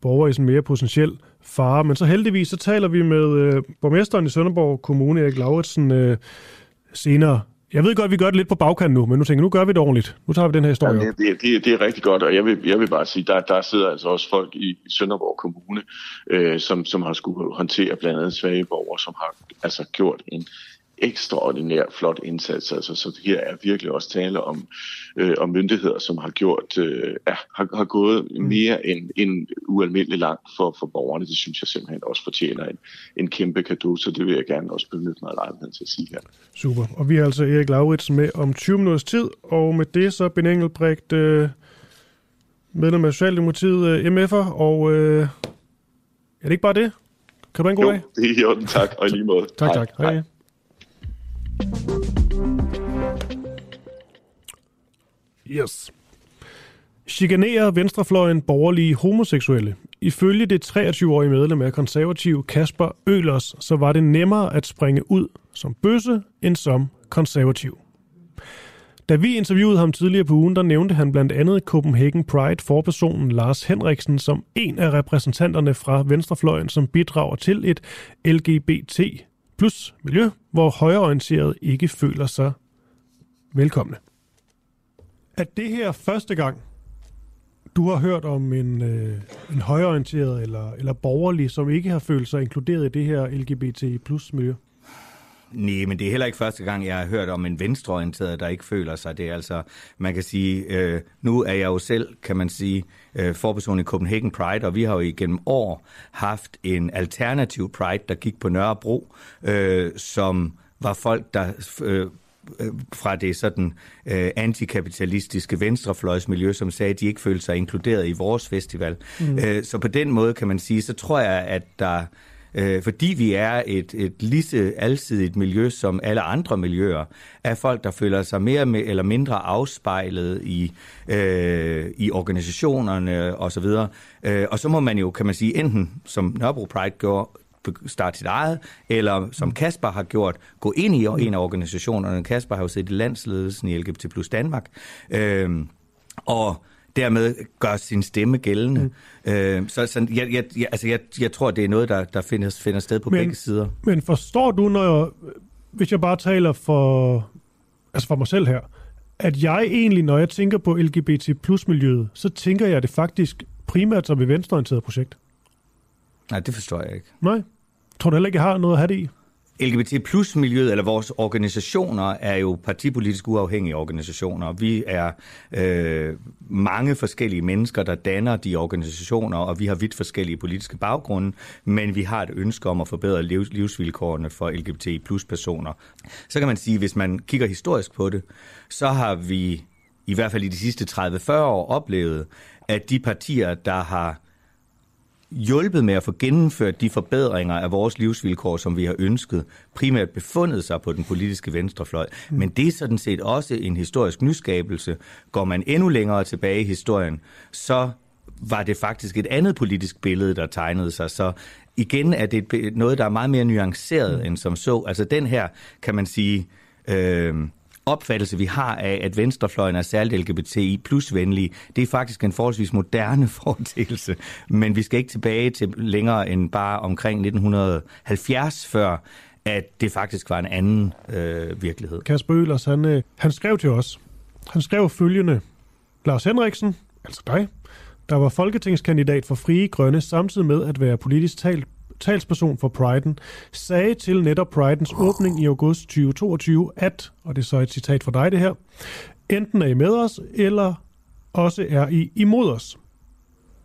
borgere i sådan mere potentiel fare. Men så heldigvis, så taler vi med øh, borgmesteren i Sønderborg Kommune, Erik Lauritsen, øh, senere. Jeg ved godt, at vi gør det lidt på bagkant nu, men nu tænker jeg, nu gør vi det ordentligt. Nu tager vi den her historie ja, det, det, det, det er rigtig godt, og jeg vil, jeg vil bare sige, der, der sidder altså også folk i Sønderborg Kommune, øh, som, som har skulle håndtere blandt andet svage borgere, som har altså gjort en ekstraordinær flot indsats. Altså, så her er virkelig også tale om, øh, om myndigheder, som har gjort øh, ja, har, har gået mm. mere end, end ualmindelig langt for, for borgerne. Det synes jeg simpelthen også fortjener en, en kæmpe kado, så det vil jeg gerne også benytte mig af lejligheden til at sige her. Super. Og vi har altså Erik Lauritsen med om 20 minutters tid, og med det så Ben Engelbrecht, øh, medlem af Socialdemokratiet, øh, MF'er, og øh, er det ikke bare det? Kan du have en god jo, dag? det er i orden, tak, og i lige måde. Tak, tak. Hej. Hej. Yes. Chikanerer venstrefløjen borgerlige homoseksuelle. Ifølge det 23-årige medlem af konservativ Kasper Ølers, så var det nemmere at springe ud som bøsse end som konservativ. Da vi interviewede ham tidligere på ugen, der nævnte han blandt andet Copenhagen Pride forpersonen Lars Henriksen som en af repræsentanterne fra venstrefløjen, som bidrager til et LGBT plus miljø, hvor højreorienterede ikke føler sig velkomne. Er det her første gang, du har hørt om en, øh, en højreorienteret eller, eller borgerlig, som ikke har følt sig inkluderet i det her LGBT plus miljø? Nej, men det er heller ikke første gang, jeg har hørt om en venstreorienteret, der ikke føler sig. Det er altså, man kan sige, øh, nu er jeg jo selv, kan man sige, øh, forperson i Copenhagen Pride, og vi har jo igennem år haft en alternativ Pride, der gik på Nørrebro, øh, som var folk, der øh, fra det sådan øh, antikapitalistiske venstrefløjsmiljø, som sagde, at de ikke følte sig inkluderet i vores festival. Mm. Øh, så på den måde kan man sige, så tror jeg, at der øh, fordi vi er et, et lige så alsidigt miljø som alle andre miljøer, er folk, der føler sig mere med, eller mindre afspejlet i, øh, i organisationerne osv. Og, øh, og så må man jo, kan man sige, enten som Nørrebro Pride gjorde, starte sit eget, eller som Kasper har gjort, gå ind i en af organisationerne. Kasper har jo siddet i landsledelsen i LGBT plus Danmark, øh, og dermed gør sin stemme gældende. Mm. Øh, så så jeg, jeg, jeg, altså jeg, jeg tror, det er noget, der, der finder, finder sted på men, begge sider. Men forstår du, når jeg, hvis jeg bare taler for, altså for mig selv her, at jeg egentlig, når jeg tænker på LGBT plus miljøet, så tænker jeg det faktisk primært som et venstreorienteret projekt? Nej, det forstår jeg ikke. Nej. Tror du heller ikke, jeg har noget at have det i? LGBT plus miljøet, eller vores organisationer, er jo partipolitisk uafhængige organisationer. Vi er øh, mange forskellige mennesker, der danner de organisationer, og vi har vidt forskellige politiske baggrunde, men vi har et ønske om at forbedre liv, livsvilkårene for LGBT plus personer. Så kan man sige, hvis man kigger historisk på det, så har vi i hvert fald i de sidste 30-40 år oplevet, at de partier, der har hjulpet med at få gennemført de forbedringer af vores livsvilkår, som vi har ønsket, primært befundet sig på den politiske venstrefløj. Mm. Men det er sådan set også en historisk nyskabelse. Går man endnu længere tilbage i historien, så var det faktisk et andet politisk billede, der tegnede sig. Så igen er det noget, der er meget mere nuanceret mm. end som så. Altså den her, kan man sige... Øh, opfattelse, vi har af, at venstrefløjen er særligt LGBTI plus venlige, det er faktisk en forholdsvis moderne foretagelse. Men vi skal ikke tilbage til længere end bare omkring 1970, før at det faktisk var en anden øh, virkelighed. Kasper Øhlers, han, øh, han skrev til os. Han skrev følgende. Lars Henriksen, altså dig, der var folketingskandidat for Frie Grønne, samtidig med at være politisk talt talsperson for Priden, sagde til netop Pridens åbning i august 2022, at, og det er så et citat fra dig det her, enten er I med os, eller også er I imod os.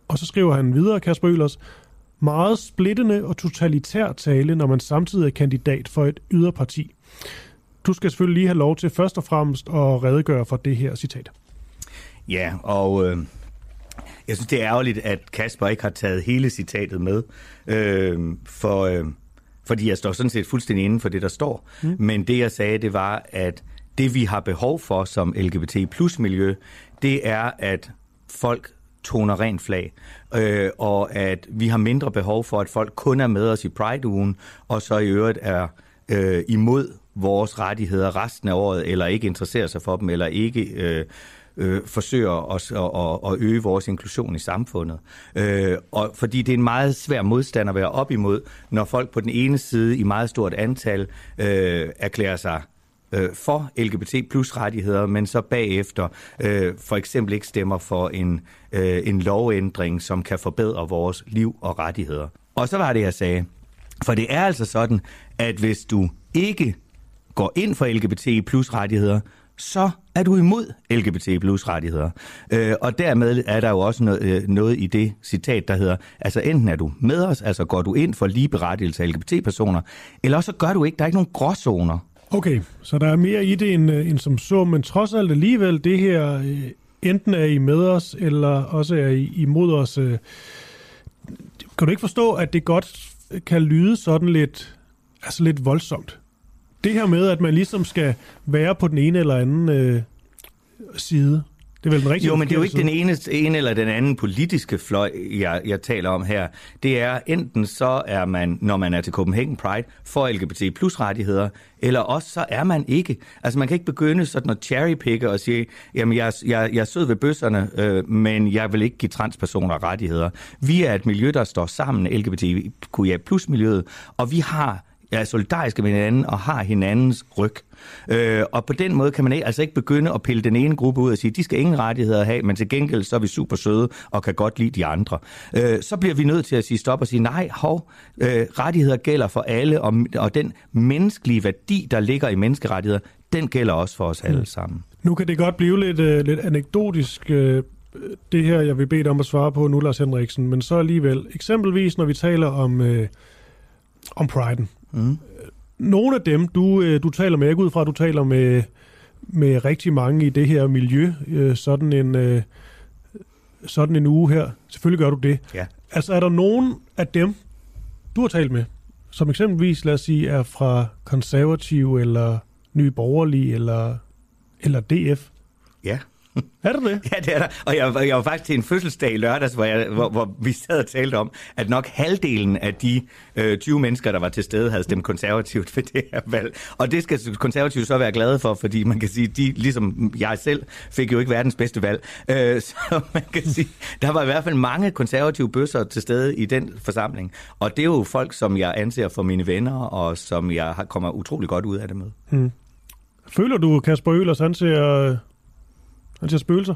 Og så skriver han videre, Kasper Øhlers, meget splittende og totalitær tale, når man samtidig er kandidat for et yderparti. Du skal selvfølgelig lige have lov til først og fremmest at redegøre for det her citat. Ja, og øh, jeg synes, det er ærgerligt, at Kasper ikke har taget hele citatet med. Øh, for, øh, fordi jeg står sådan set fuldstændig inden for det, der står. Mm. Men det, jeg sagde, det var, at det, vi har behov for som LGBT plus miljø, det er, at folk toner rent flag, øh, og at vi har mindre behov for, at folk kun er med os i Pride-ugen, og så i øvrigt er øh, imod vores rettigheder resten af året, eller ikke interesserer sig for dem, eller ikke øh, øh, forsøger at, at, at øge vores inklusion i samfundet. Øh, og fordi det er en meget svær modstand at være op imod, når folk på den ene side i meget stort antal øh, erklærer sig øh, for LGBT plus rettigheder, men så bagefter øh, for eksempel ikke stemmer for en, øh, en lovændring, som kan forbedre vores liv og rettigheder. Og så var det, jeg sagde. For det er altså sådan, at hvis du ikke går ind for LGBT plus rettigheder, så er du imod LGBT plus rettigheder. Øh, og dermed er der jo også noget, øh, noget i det citat, der hedder, altså enten er du med os, altså går du ind for ligeberettigelse af LGBT-personer, eller også gør du ikke. Der er ikke nogen gråzoner. Okay, så der er mere i det end, øh, end som så, men trods alt alligevel, det her, øh, enten er I med os, eller også er I imod os. Øh, kan du ikke forstå, at det godt kan lyde sådan lidt, altså lidt voldsomt? Det her med, at man ligesom skal være på den ene eller anden øh, side, det er vel den rigtige Jo, men det er jo ikke den ene, ene eller den anden politiske fløj, jeg, jeg taler om her. Det er enten så er man, når man er til Copenhagen Pride, for LGBT plus rettigheder, eller også så er man ikke. Altså man kan ikke begynde sådan at cherrypicke og sige, jamen jeg, jeg, jeg er sød ved bøsserne, øh, men jeg vil ikke give transpersoner rettigheder. Vi er et miljø, der står sammen, LGBTQIA plus miljøet, og vi har er solidariske med hinanden og har hinandens ryg. Øh, og på den måde kan man altså ikke begynde at pille den ene gruppe ud og sige, de skal ingen rettigheder have, men til gengæld så er vi super søde og kan godt lide de andre. Øh, så bliver vi nødt til at sige stop og sige, nej, hov, øh, rettigheder gælder for alle, og, og den menneskelige værdi, der ligger i menneskerettigheder, den gælder også for os alle mm. sammen. Nu kan det godt blive lidt, uh, lidt anekdotisk, uh, det her, jeg vil bede dig om at svare på nu, Lars Henriksen, men så alligevel, eksempelvis når vi taler om, uh, om priden, Mm. Nogle af dem, du, øh, du taler med, jeg ud fra, du taler med, med rigtig mange i det her miljø, øh, sådan en, øh, sådan en uge her. Selvfølgelig gør du det. Ja. Altså, er der nogen af dem, du har talt med, som eksempelvis, lad os sige, er fra konservative, eller nye borgerlige, eller, eller DF? Ja. Er det det? Ja, det er der. Og jeg, jeg var faktisk til en fødselsdag i lørdags, hvor, jeg, hvor, hvor vi sad og talte om, at nok halvdelen af de øh, 20 mennesker, der var til stede, havde stemt konservativt ved det her valg. Og det skal konservative så være glade for, fordi man kan sige, de, ligesom jeg selv, fik jo ikke verdens bedste valg. Øh, så man kan sige, der var i hvert fald mange konservative bøsser til stede i den forsamling. Og det er jo folk, som jeg anser for mine venner, og som jeg kommer utrolig godt ud af det med. Hmm. Føler du, Kasper Øhlers, han ser han ser spøgelser?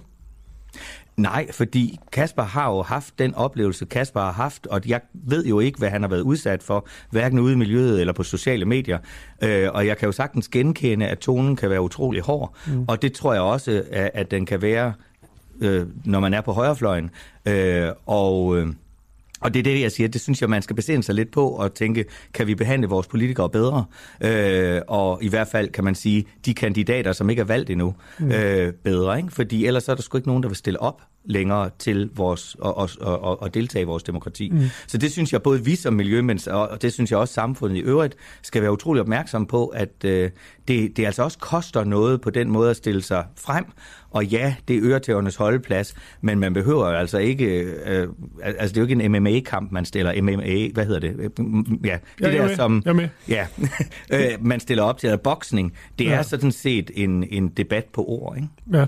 Nej, fordi Kasper har jo haft den oplevelse, Kasper har haft, og jeg ved jo ikke, hvad han har været udsat for, hverken ude i miljøet eller på sociale medier. Øh, og jeg kan jo sagtens genkende, at tonen kan være utrolig hård, mm. og det tror jeg også, at, at den kan være, øh, når man er på højrefløjen. Øh, og... Øh, og det er det, jeg siger. Det synes jeg, man skal besinde sig lidt på og tænke, kan vi behandle vores politikere bedre? Øh, og i hvert fald kan man sige, de kandidater, som ikke er valgt endnu, mm. øh, bedre. Ikke? Fordi ellers er der sgu ikke nogen, der vil stille op længere til vores og, og, og, og deltage i vores demokrati. Mm. Så det synes jeg både vi som miljømænd, og det synes jeg også samfundet i øvrigt, skal være utrolig opmærksom på, at øh, det, det altså også koster noget på den måde at stille sig frem. Og ja, det øger til holdeplads, men man behøver altså ikke, øh, altså det er jo ikke en MMA-kamp, man stiller, MMA, hvad hedder det? Ja, det ja, der med. som, med. ja, øh, man stiller op til, boksning, det ja. er sådan set en, en debat på ord, ikke? Ja.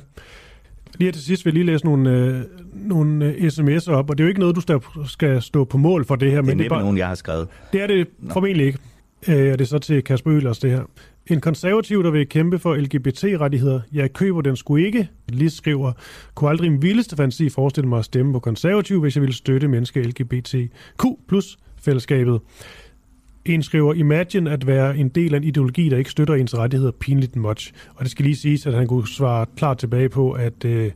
Lige til sidst vil jeg lige læse nogle, øh, nogle øh, sms'er op, og det er jo ikke noget, du skal stå på mål for det her. Det er men det er bare, nogen, jeg har skrevet. Det er det Nå. formentlig ikke. Øh, og det er så til Kasper Øhlers, det her. En konservativ, der vil kæmpe for LGBT-rettigheder, jeg køber den sgu ikke, lige skriver, kunne aldrig min vildeste fantasi forestille mig at stemme på konservativ, hvis jeg ville støtte mennesker LGBTQ plus fællesskabet. En skriver, imagine at være en del af en ideologi, der ikke støtter ens rettigheder pinligt much. Og det skal lige siges, at han kunne svare klart tilbage på, at, øh,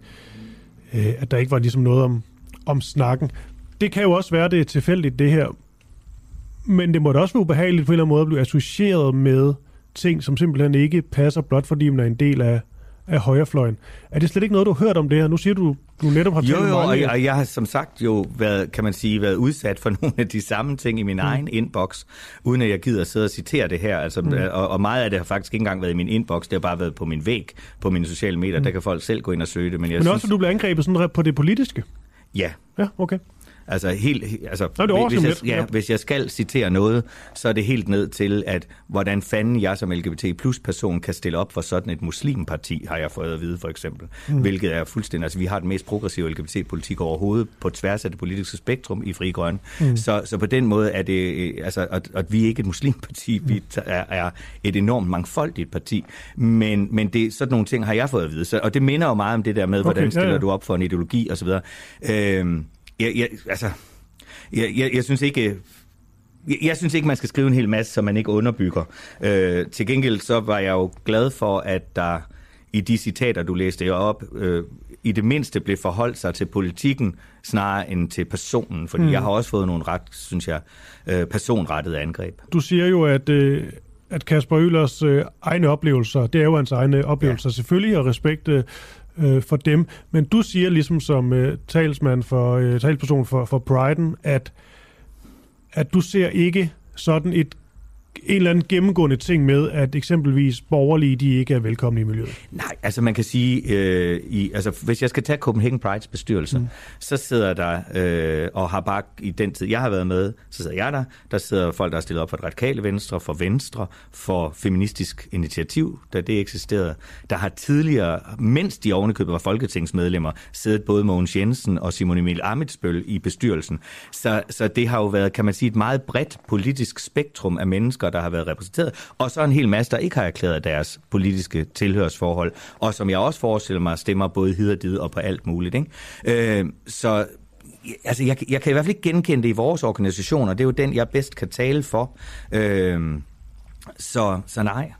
øh, at der ikke var ligesom noget om, om snakken. Det kan jo også være, det er tilfældigt, det her. Men det må da også være ubehageligt på en eller anden måde at blive associeret med ting, som simpelthen ikke passer, blot fordi man er en del af, af højrefløjen. Er det slet ikke noget, du har hørt om det her? Nu siger du, du netop har Jo, jo, og jeg, og jeg har som sagt jo været, kan man sige, været udsat for nogle af de samme ting i min mm. egen inbox, uden at jeg gider sidde og citere det her. Altså, mm. og, og meget af det har faktisk ikke engang været i min inbox, det har bare været på min væg på mine sociale medier. Mm. Der kan folk selv gå ind og søge det. Men, jeg Men synes, også, at du bliver angrebet sådan på det politiske. Ja. Ja, okay. Altså, helt, altså Nå, hvis, jeg, ja, ja. hvis jeg skal citere noget, så er det helt ned til, at hvordan fanden jeg som LGBT plus person kan stille op for sådan et muslimparti, har jeg fået at vide for eksempel. Mm. Mm. Hvilket er fuldstændig, altså vi har den mest progressive LGBT-politik overhovedet på tværs af det politiske spektrum i Fri Grøn. Mm. Mm. Så, så på den måde er det, øh, altså, at, at vi er ikke et muslimparti, vi t- er, er et enormt mangfoldigt parti. Men, men det, sådan nogle ting har jeg fået at vide. Så, og det minder jo meget om det der med, Okay, hvordan ja, stiller ja. du op for en ideologi osv. Øhm, jeg, jeg, altså, jeg, jeg, jeg synes ikke... Jeg, jeg synes ikke, man skal skrive en hel masse, som man ikke underbygger. Øh, til gengæld så var jeg jo glad for, at der i de citater, du læste op, øh, i det mindste blev forholdt sig til politikken snarere end til personen. Fordi Mm. jeg har også fået nogle ret, synes jeg, øh, personrettede angreb. Du siger jo, at, øh, at Kasper Øhlers øh, egne oplevelser, det er jo hans egne oplevelser, ja. selvfølgelig, og respekt øh, øh, for dem. Men du siger ligesom som øh, talsmand for, øh, talsperson for, for Pride'en, at, at du ser ikke sådan et en eller anden gennemgående ting med, at eksempelvis borgerlige, de ikke er velkomne i miljøet. Nej, altså man kan sige, øh, i, altså hvis jeg skal tage Copenhagen Prides bestyrelse, mm. så sidder der, øh, og har bare i den tid, jeg har været med, så sidder jeg der, der sidder folk, der er stillet op for det radikale venstre, for venstre, for feministisk initiativ, da det eksisterede. Der har tidligere, mens de ovenikøbet var folketingsmedlemmer, siddet både Mogens Jensen og Simon Emil Amitsbøl i bestyrelsen. Så, så det har jo været, kan man sige, et meget bredt politisk spektrum af mennesker, der har været repræsenteret, og så en hel masse, der ikke har erklæret deres politiske tilhørsforhold, og som jeg også forestiller mig, stemmer både hid og did og på alt muligt. Ikke? Øh, så altså, jeg, jeg kan i hvert fald ikke genkende det i vores organisation, og det er jo den, jeg bedst kan tale for. Øh, så, så nej.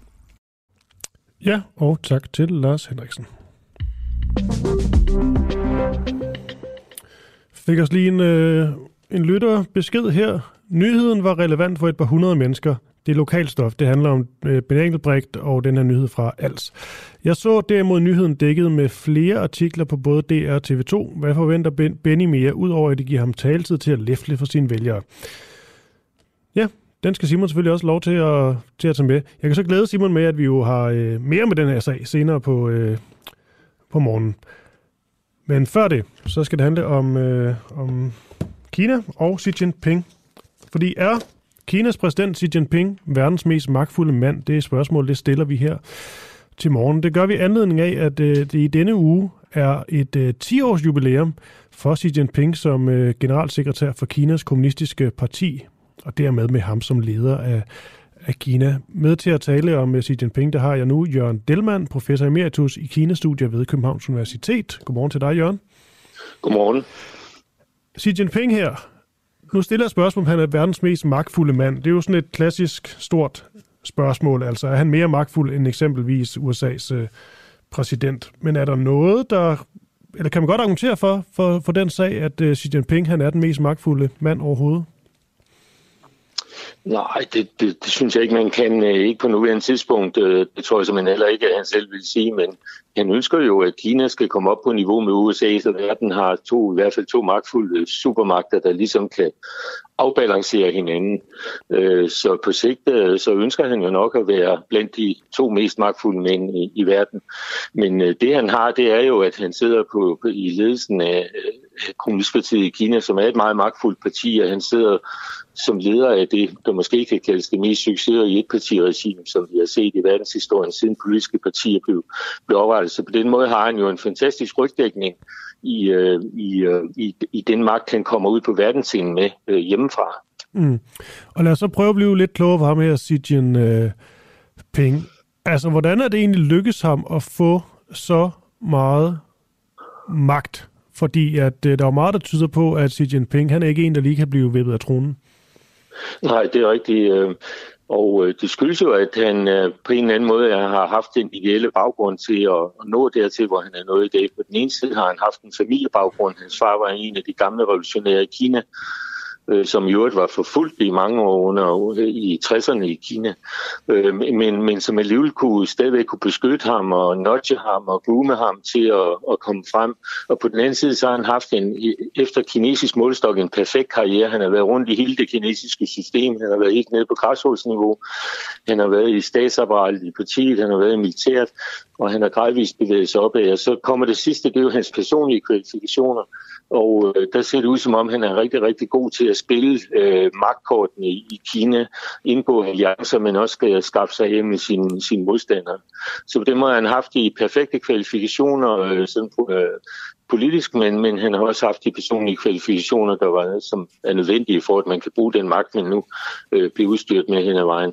Ja, og tak til Lars Henriksen. Fik os lige en, øh, en lytter besked her. Nyheden var relevant for et par hundrede mennesker. Det er lokalstof. Det handler om øh, Ben Engelbrecht og den her nyhed fra Als. Jeg så derimod nyheden dækket med flere artikler på både DR og TV2. Hvad forventer ben, Benny mere, udover at det giver ham taletid til at læfle for sine vælgere? Ja, den skal Simon selvfølgelig også lov til at, til at tage med. Jeg kan så glæde Simon med, at vi jo har øh, mere med den her sag senere på, øh, på morgenen. Men før det, så skal det handle om, øh, om Kina og Xi Jinping. Fordi er Kinas præsident Xi Jinping verdens mest magtfulde mand? Det er spørgsmål, det stiller vi her til morgen. Det gør vi anledning af, at øh, det i denne uge er et øh, 10-års jubilæum for Xi Jinping som øh, generalsekretær for Kinas kommunistiske parti, og dermed med ham som leder af, af Kina. Med til at tale om øh, Xi Jinping, der har jeg nu Jørgen Delman, professor emeritus i Kina-studier ved Københavns Universitet. Godmorgen til dig, Jørgen. Godmorgen. Xi Jinping her. Nu stiller jeg spørgsmål, om han er verdens mest magtfulde mand. Det er jo sådan et klassisk stort spørgsmål. Altså, er han mere magtfuld end eksempelvis USA's øh, præsident? Men er der noget, der... Eller kan man godt argumentere for, for, for den sag, at øh, Xi Jinping han er den mest magtfulde mand overhovedet? Nej, det, det, det synes jeg ikke, man kan. Øh, ikke på nuværende tidspunkt. Øh, det tror jeg simpelthen heller ikke, at han selv vil sige. Men han ønsker jo, at Kina skal komme op på niveau med USA, så verden har to, i hvert fald to magtfulde supermagter, der ligesom kan afbalancere hinanden. Øh, så på sigt, så ønsker han jo nok at være blandt de to mest magtfulde mænd i, i verden. Men det han har, det er jo, at han sidder på, på i ledelsen af Kommunistpartiet i Kina, som er et meget magtfuldt parti, og han sidder som leder af det, der måske kan kaldes det mest succesrige etpartiregime, som vi har set i verdenshistorien, siden politiske partier blev, blev oprettet. Så på den måde har han jo en fantastisk rygdækning i, øh, i, øh, i, i den magt, han kommer ud på verdensscenen med øh, hjemmefra. Mm. Og lad os så prøve at blive lidt klogere på ham her, Xi Jinping. Øh, altså, hvordan er det egentlig lykkes ham at få så meget magt? Fordi at, øh, der er meget, der tyder på, at Xi Jinping, han er ikke en, der lige kan blive vippet af tronen. Nej, det er rigtigt. Øh, og øh, det skyldes jo, at han øh, på en eller anden måde har haft den ideelle baggrund til at at nå dertil, hvor han er nået i dag. På den ene side har han haft en familiebaggrund. Hans far var en af de gamle revolutionære i Kina øh, som i øvrigt var forfulgt i mange år under i 60'erne i Kina, øh, men, men som alligevel kunne stadigvæk kunne beskytte ham og nudge ham og groome ham til at, at komme frem. Og på den anden side, så har han haft en, efter kinesisk målstok en perfekt karriere. Han har været rundt i hele det kinesiske system. Han har været helt nede på græsrodsniveau. Han har været i statsapparatet i partiet. Han har været i militæret. Og han har gradvist bevæget sig opad. Og så kommer det sidste, det er jo hans personlige kvalifikationer. Og øh, der ser det ud som om, han er rigtig, rigtig god til at spille øh, magtkortene i, i Kina, indgå alliancer, men også skal skaffe sig hjem med sine, sin modstandere. Så på den måde har han haft de perfekte kvalifikationer øh, sådan, øh, politisk, men, men han har også haft de personlige kvalifikationer, der var, som er nødvendige for, at man kan bruge den magt, man nu øh, bliver udstyret med hen ad vejen.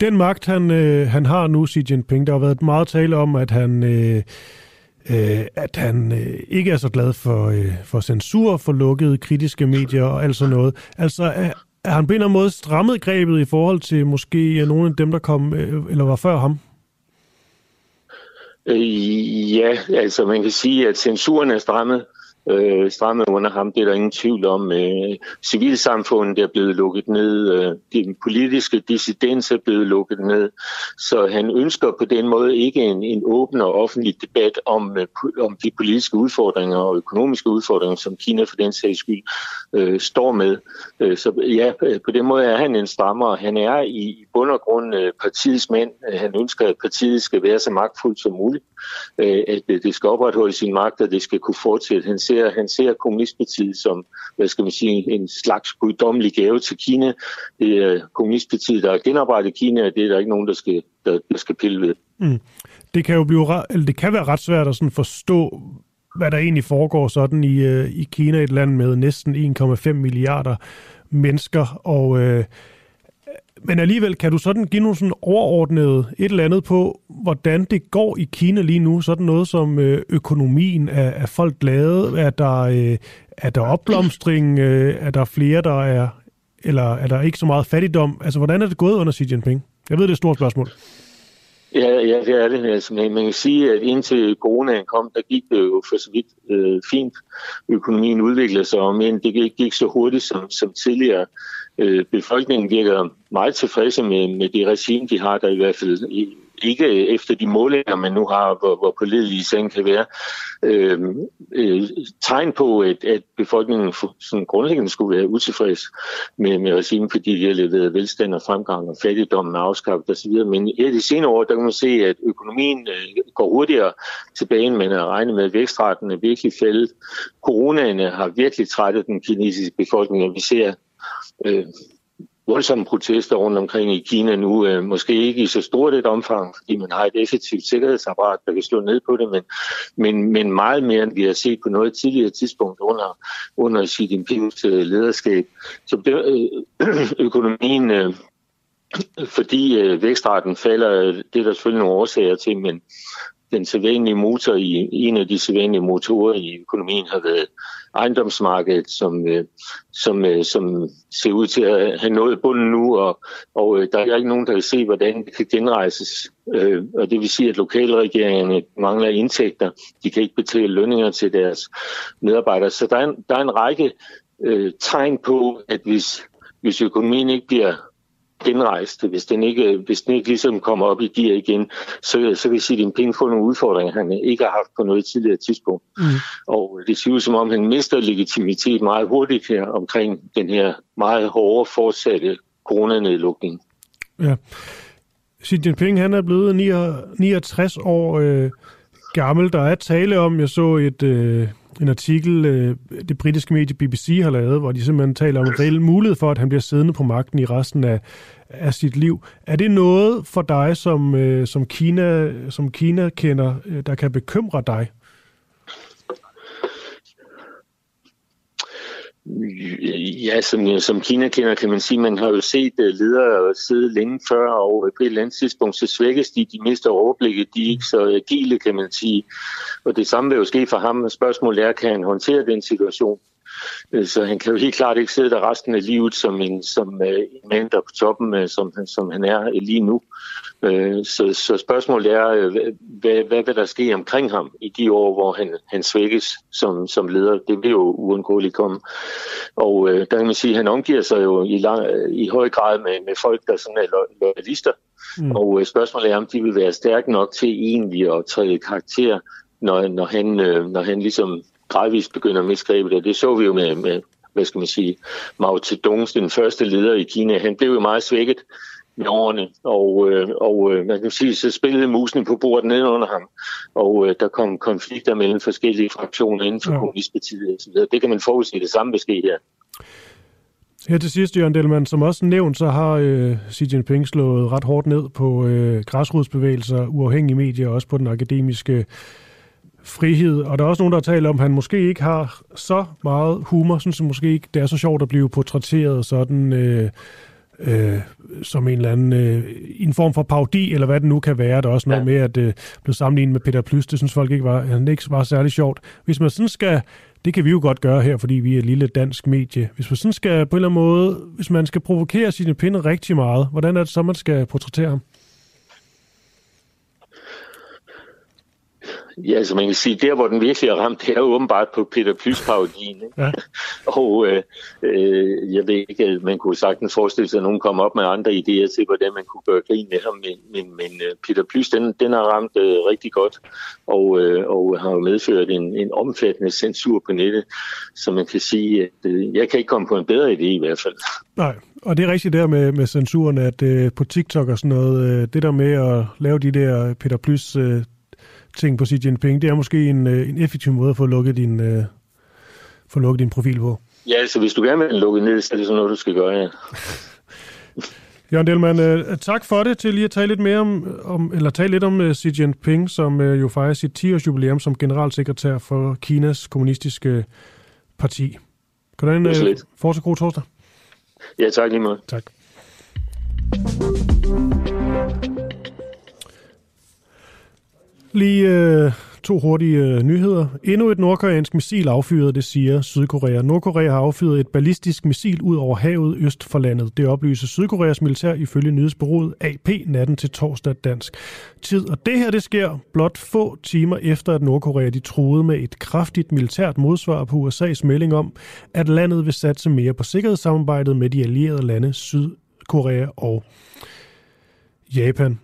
Den magt, han, øh, han har nu, Xi Jinping, der har været meget tale om, at han... Øh øh, at han øh, ikke er så glad for, øh, for censur, for lukkede kritiske medier og alt sådan noget. Altså, er, er han på en eller anden måde strammet grebet i forhold til måske øh, nogle af dem, der kom øh, eller var før ham? Øh, ja, altså man kan sige, at censuren er strammet øh, strammet under ham. Det er der ingen tvivl om. Øh, civilsamfundet er blevet lukket ned. Øh, den politiske dissidens er blevet lukket ned. Så han ønsker på den måde ikke en, en åben og offentlig debat om, øh, om de politiske udfordringer og økonomiske udfordringer, som Kina for den sags skyld øh, står med. Øh, så ja, øh, på den måde er han en strammer. Han er i, i bund og grund øh, partiets mand. Øh, han ønsker, at partiet skal være så magtfuldt som muligt. Øh, at det skal opretholde sin magt, og det skal kunne fortsætte. Han ser, han ser kommunistpartiet som, hvad skal man sige, en slags guddommelig gave til Kina. Det er kommunistpartiet, der har genoprettet Kina, og det er der ikke nogen, der skal, der, der skal pille ved. Mm. Det kan jo blive, eller det kan være ret svært at sådan forstå, hvad der egentlig foregår sådan i, i Kina, et land med næsten 1,5 milliarder mennesker, og øh, men alligevel, kan du sådan give nogle sådan overordnede et eller andet på, hvordan det går i Kina lige nu? Sådan noget som øh, økonomien. Er, er folk glade? Er der, øh, er der opblomstring? Øh, er der flere, der er... Eller er der ikke så meget fattigdom? Altså, hvordan er det gået under Xi Jinping? Jeg ved, det er et stort spørgsmål. Ja, ja, det er det. Altså, man kan sige, at indtil coronaen kom, der gik det jo for så vidt øh, fint. Økonomien udviklede sig, men det gik, gik så hurtigt som, som tidligere. Øh, befolkningen virker meget tilfredse med, med det regime, de har, der i hvert fald ikke efter de målinger, man nu har, hvor, hvor pålidelige sagen kan være, øh, øh, tegn på, at, at befolkningen sådan grundlæggende skulle være utilfreds med, med regimen, fordi de har leveret velstand og fremgang og fattigdommen er afskaffet osv. Men i de senere år, der kan man se, at økonomien øh, går hurtigere tilbage, end man har regnet med, at vækstraten er virkelig faldet. Coronaen har virkelig trættet den kinesiske befolkning, og vi ser øh, voldsomme protester rundt omkring i Kina nu. Øh, måske ikke i så stort et omfang, fordi man har et effektivt sikkerhedsapparat, der kan slå ned på det, men, men, men meget mere, end vi har set på noget tidligere tidspunkt under, under Xi Jinping's øh, lederskab. Så det, øh, økonomien, øh, fordi øh, vækstraten falder, øh, det er der selvfølgelig nogle årsager til, men den sædvanlige motor i en af de sædvanlige motorer i økonomien har været ejendomsmarkedet, som, øh, som, øh, som ser ud til at have nået bunden nu, og, og øh, der er ikke nogen, der kan se, hvordan det kan genrejses. Øh, og det vil sige, at lokalregeringerne mangler indtægter. De kan ikke betale lønninger til deres medarbejdere. Så der er en, der er en række øh, tegn på, at hvis, hvis økonomien ikke bliver genrejst. Hvis den ikke, hvis den ikke ligesom kommer op i gear igen, så, så vil Xi Jinping få nogle udfordringer, han ikke har haft på noget tidligere tidspunkt. Mm. Og det ser ud som om, han mister legitimitet meget hurtigt her omkring den her meget hårde fortsatte coronanedlukning. Ja. Xi Jinping, han er blevet 69 år øh, gammel. Der er tale om, jeg så et... Øh en artikel, øh, det britiske medie BBC har lavet, hvor de simpelthen taler om en reel mulighed for, at han bliver siddende på magten i resten af, af sit liv. Er det noget for dig, som, øh, som, Kina, som Kina kender, øh, der kan bekymre dig? Ja, som, som Kina kender, kan man sige, man har jo set uh, ledere sidde længe før, og på et eller andet tidspunkt, så svækkes de, de mister overblikket, de er ikke så agile, kan man sige. Og det samme vil jo ske for ham. Spørgsmålet er, kan han håndtere den situation? Øh, så han kan jo helt klart ikke sidde der resten af livet som en, som øh, en mand, der på toppen, som, som han er lige nu. Øh, så, så spørgsmålet er, øh, hvad, hvad vil der ske omkring ham i de år, hvor han, han svækkes som, som leder? Det vil jo uundgåeligt komme. Og øh, der kan man sige, at han omgiver sig jo i, lang, i høj grad med, med folk, der sådan er lo- loyalister. Mm. Og øh, spørgsmålet er, om de vil være stærke nok til egentlig at træde karakter, når, når, han, øh, når han ligesom gradvist begynder at misgribe det. Det så vi jo med, med hvad skal man sige, Mao Zedong, den første leder i Kina. Han blev jo meget svækket med årene, og, øh, og øh, man kan sige, så spillede musen på bordet ned under ham, og øh, der kom konflikter mellem forskellige fraktioner inden for ja. kommunistpartiet osv. Det kan man forudse det samme ske her. Her til sidst, Jørgen Delman, som også nævnt, så har øh, Xi Jinping slået ret hårdt ned på øh, græsrodsbevægelser, uafhængige medier og også på den akademiske frihed. Og der er også nogen, der taler om, at han måske ikke har så meget humor, synes jeg måske ikke, det er så sjovt at blive portrætteret sådan... Øh, øh, som en eller anden øh, en form for parodi, eller hvad det nu kan være. Der er også noget ja. med, at øh, blev sammenlignet med Peter Plys. Det synes folk ikke var, han ikke var særlig sjovt. Hvis man sådan skal, det kan vi jo godt gøre her, fordi vi er et lille dansk medie. Hvis man sådan skal på en eller anden måde, hvis man skal provokere sine pinde rigtig meget, hvordan er det så, man skal portrættere ham? Ja, altså man kan sige, der hvor den virkelig er ramt, det er åbenbart på Peter Plys parodien. Ja. og øh, øh, jeg ved ikke, man kunne sagtens forestille sig, at nogen kom op med andre idéer til, hvordan man kunne gøre grin med ham. Men, men, men øh, Peter Plys, den, den har ramt øh, rigtig godt, og, øh, og har jo medført en, en omfattende censur på nettet. Så man kan sige, at øh, jeg kan ikke komme på en bedre idé i hvert fald. Nej, og det er rigtigt der med, med censuren, at øh, på TikTok og sådan noget, øh, det der med at lave de der Peter Plys øh, ting på Xi Jinping, det er måske en, øh, en effektiv måde at få lukket din, uh, få lukket din profil på. Ja, altså hvis du gerne vil lukke ned, så er det sådan noget, du skal gøre, ja. Jørgen Delman, uh, tak for det til lige at tale lidt mere om, om eller tale lidt om uh, Xi Jinping, som uh, jo fejrer sit 10-års jubilæum som generalsekretær for Kinas kommunistiske parti. En uh, fortsat god torsdag? Ja, tak lige meget. Tak. Lige øh, to hurtige øh, nyheder. Endnu et nordkoreansk missil affyret, det siger Sydkorea. Nordkorea har affyret et ballistisk missil ud over havet øst for landet. Det oplyser Sydkoreas militær ifølge nyhedsbureauet AP natten til torsdag dansk tid. Og det her, det sker blot få timer efter, at Nordkorea de troede med et kraftigt militært modsvar på USA's melding om, at landet vil satse mere på sikkerhedssamarbejdet med de allierede lande Sydkorea og Japan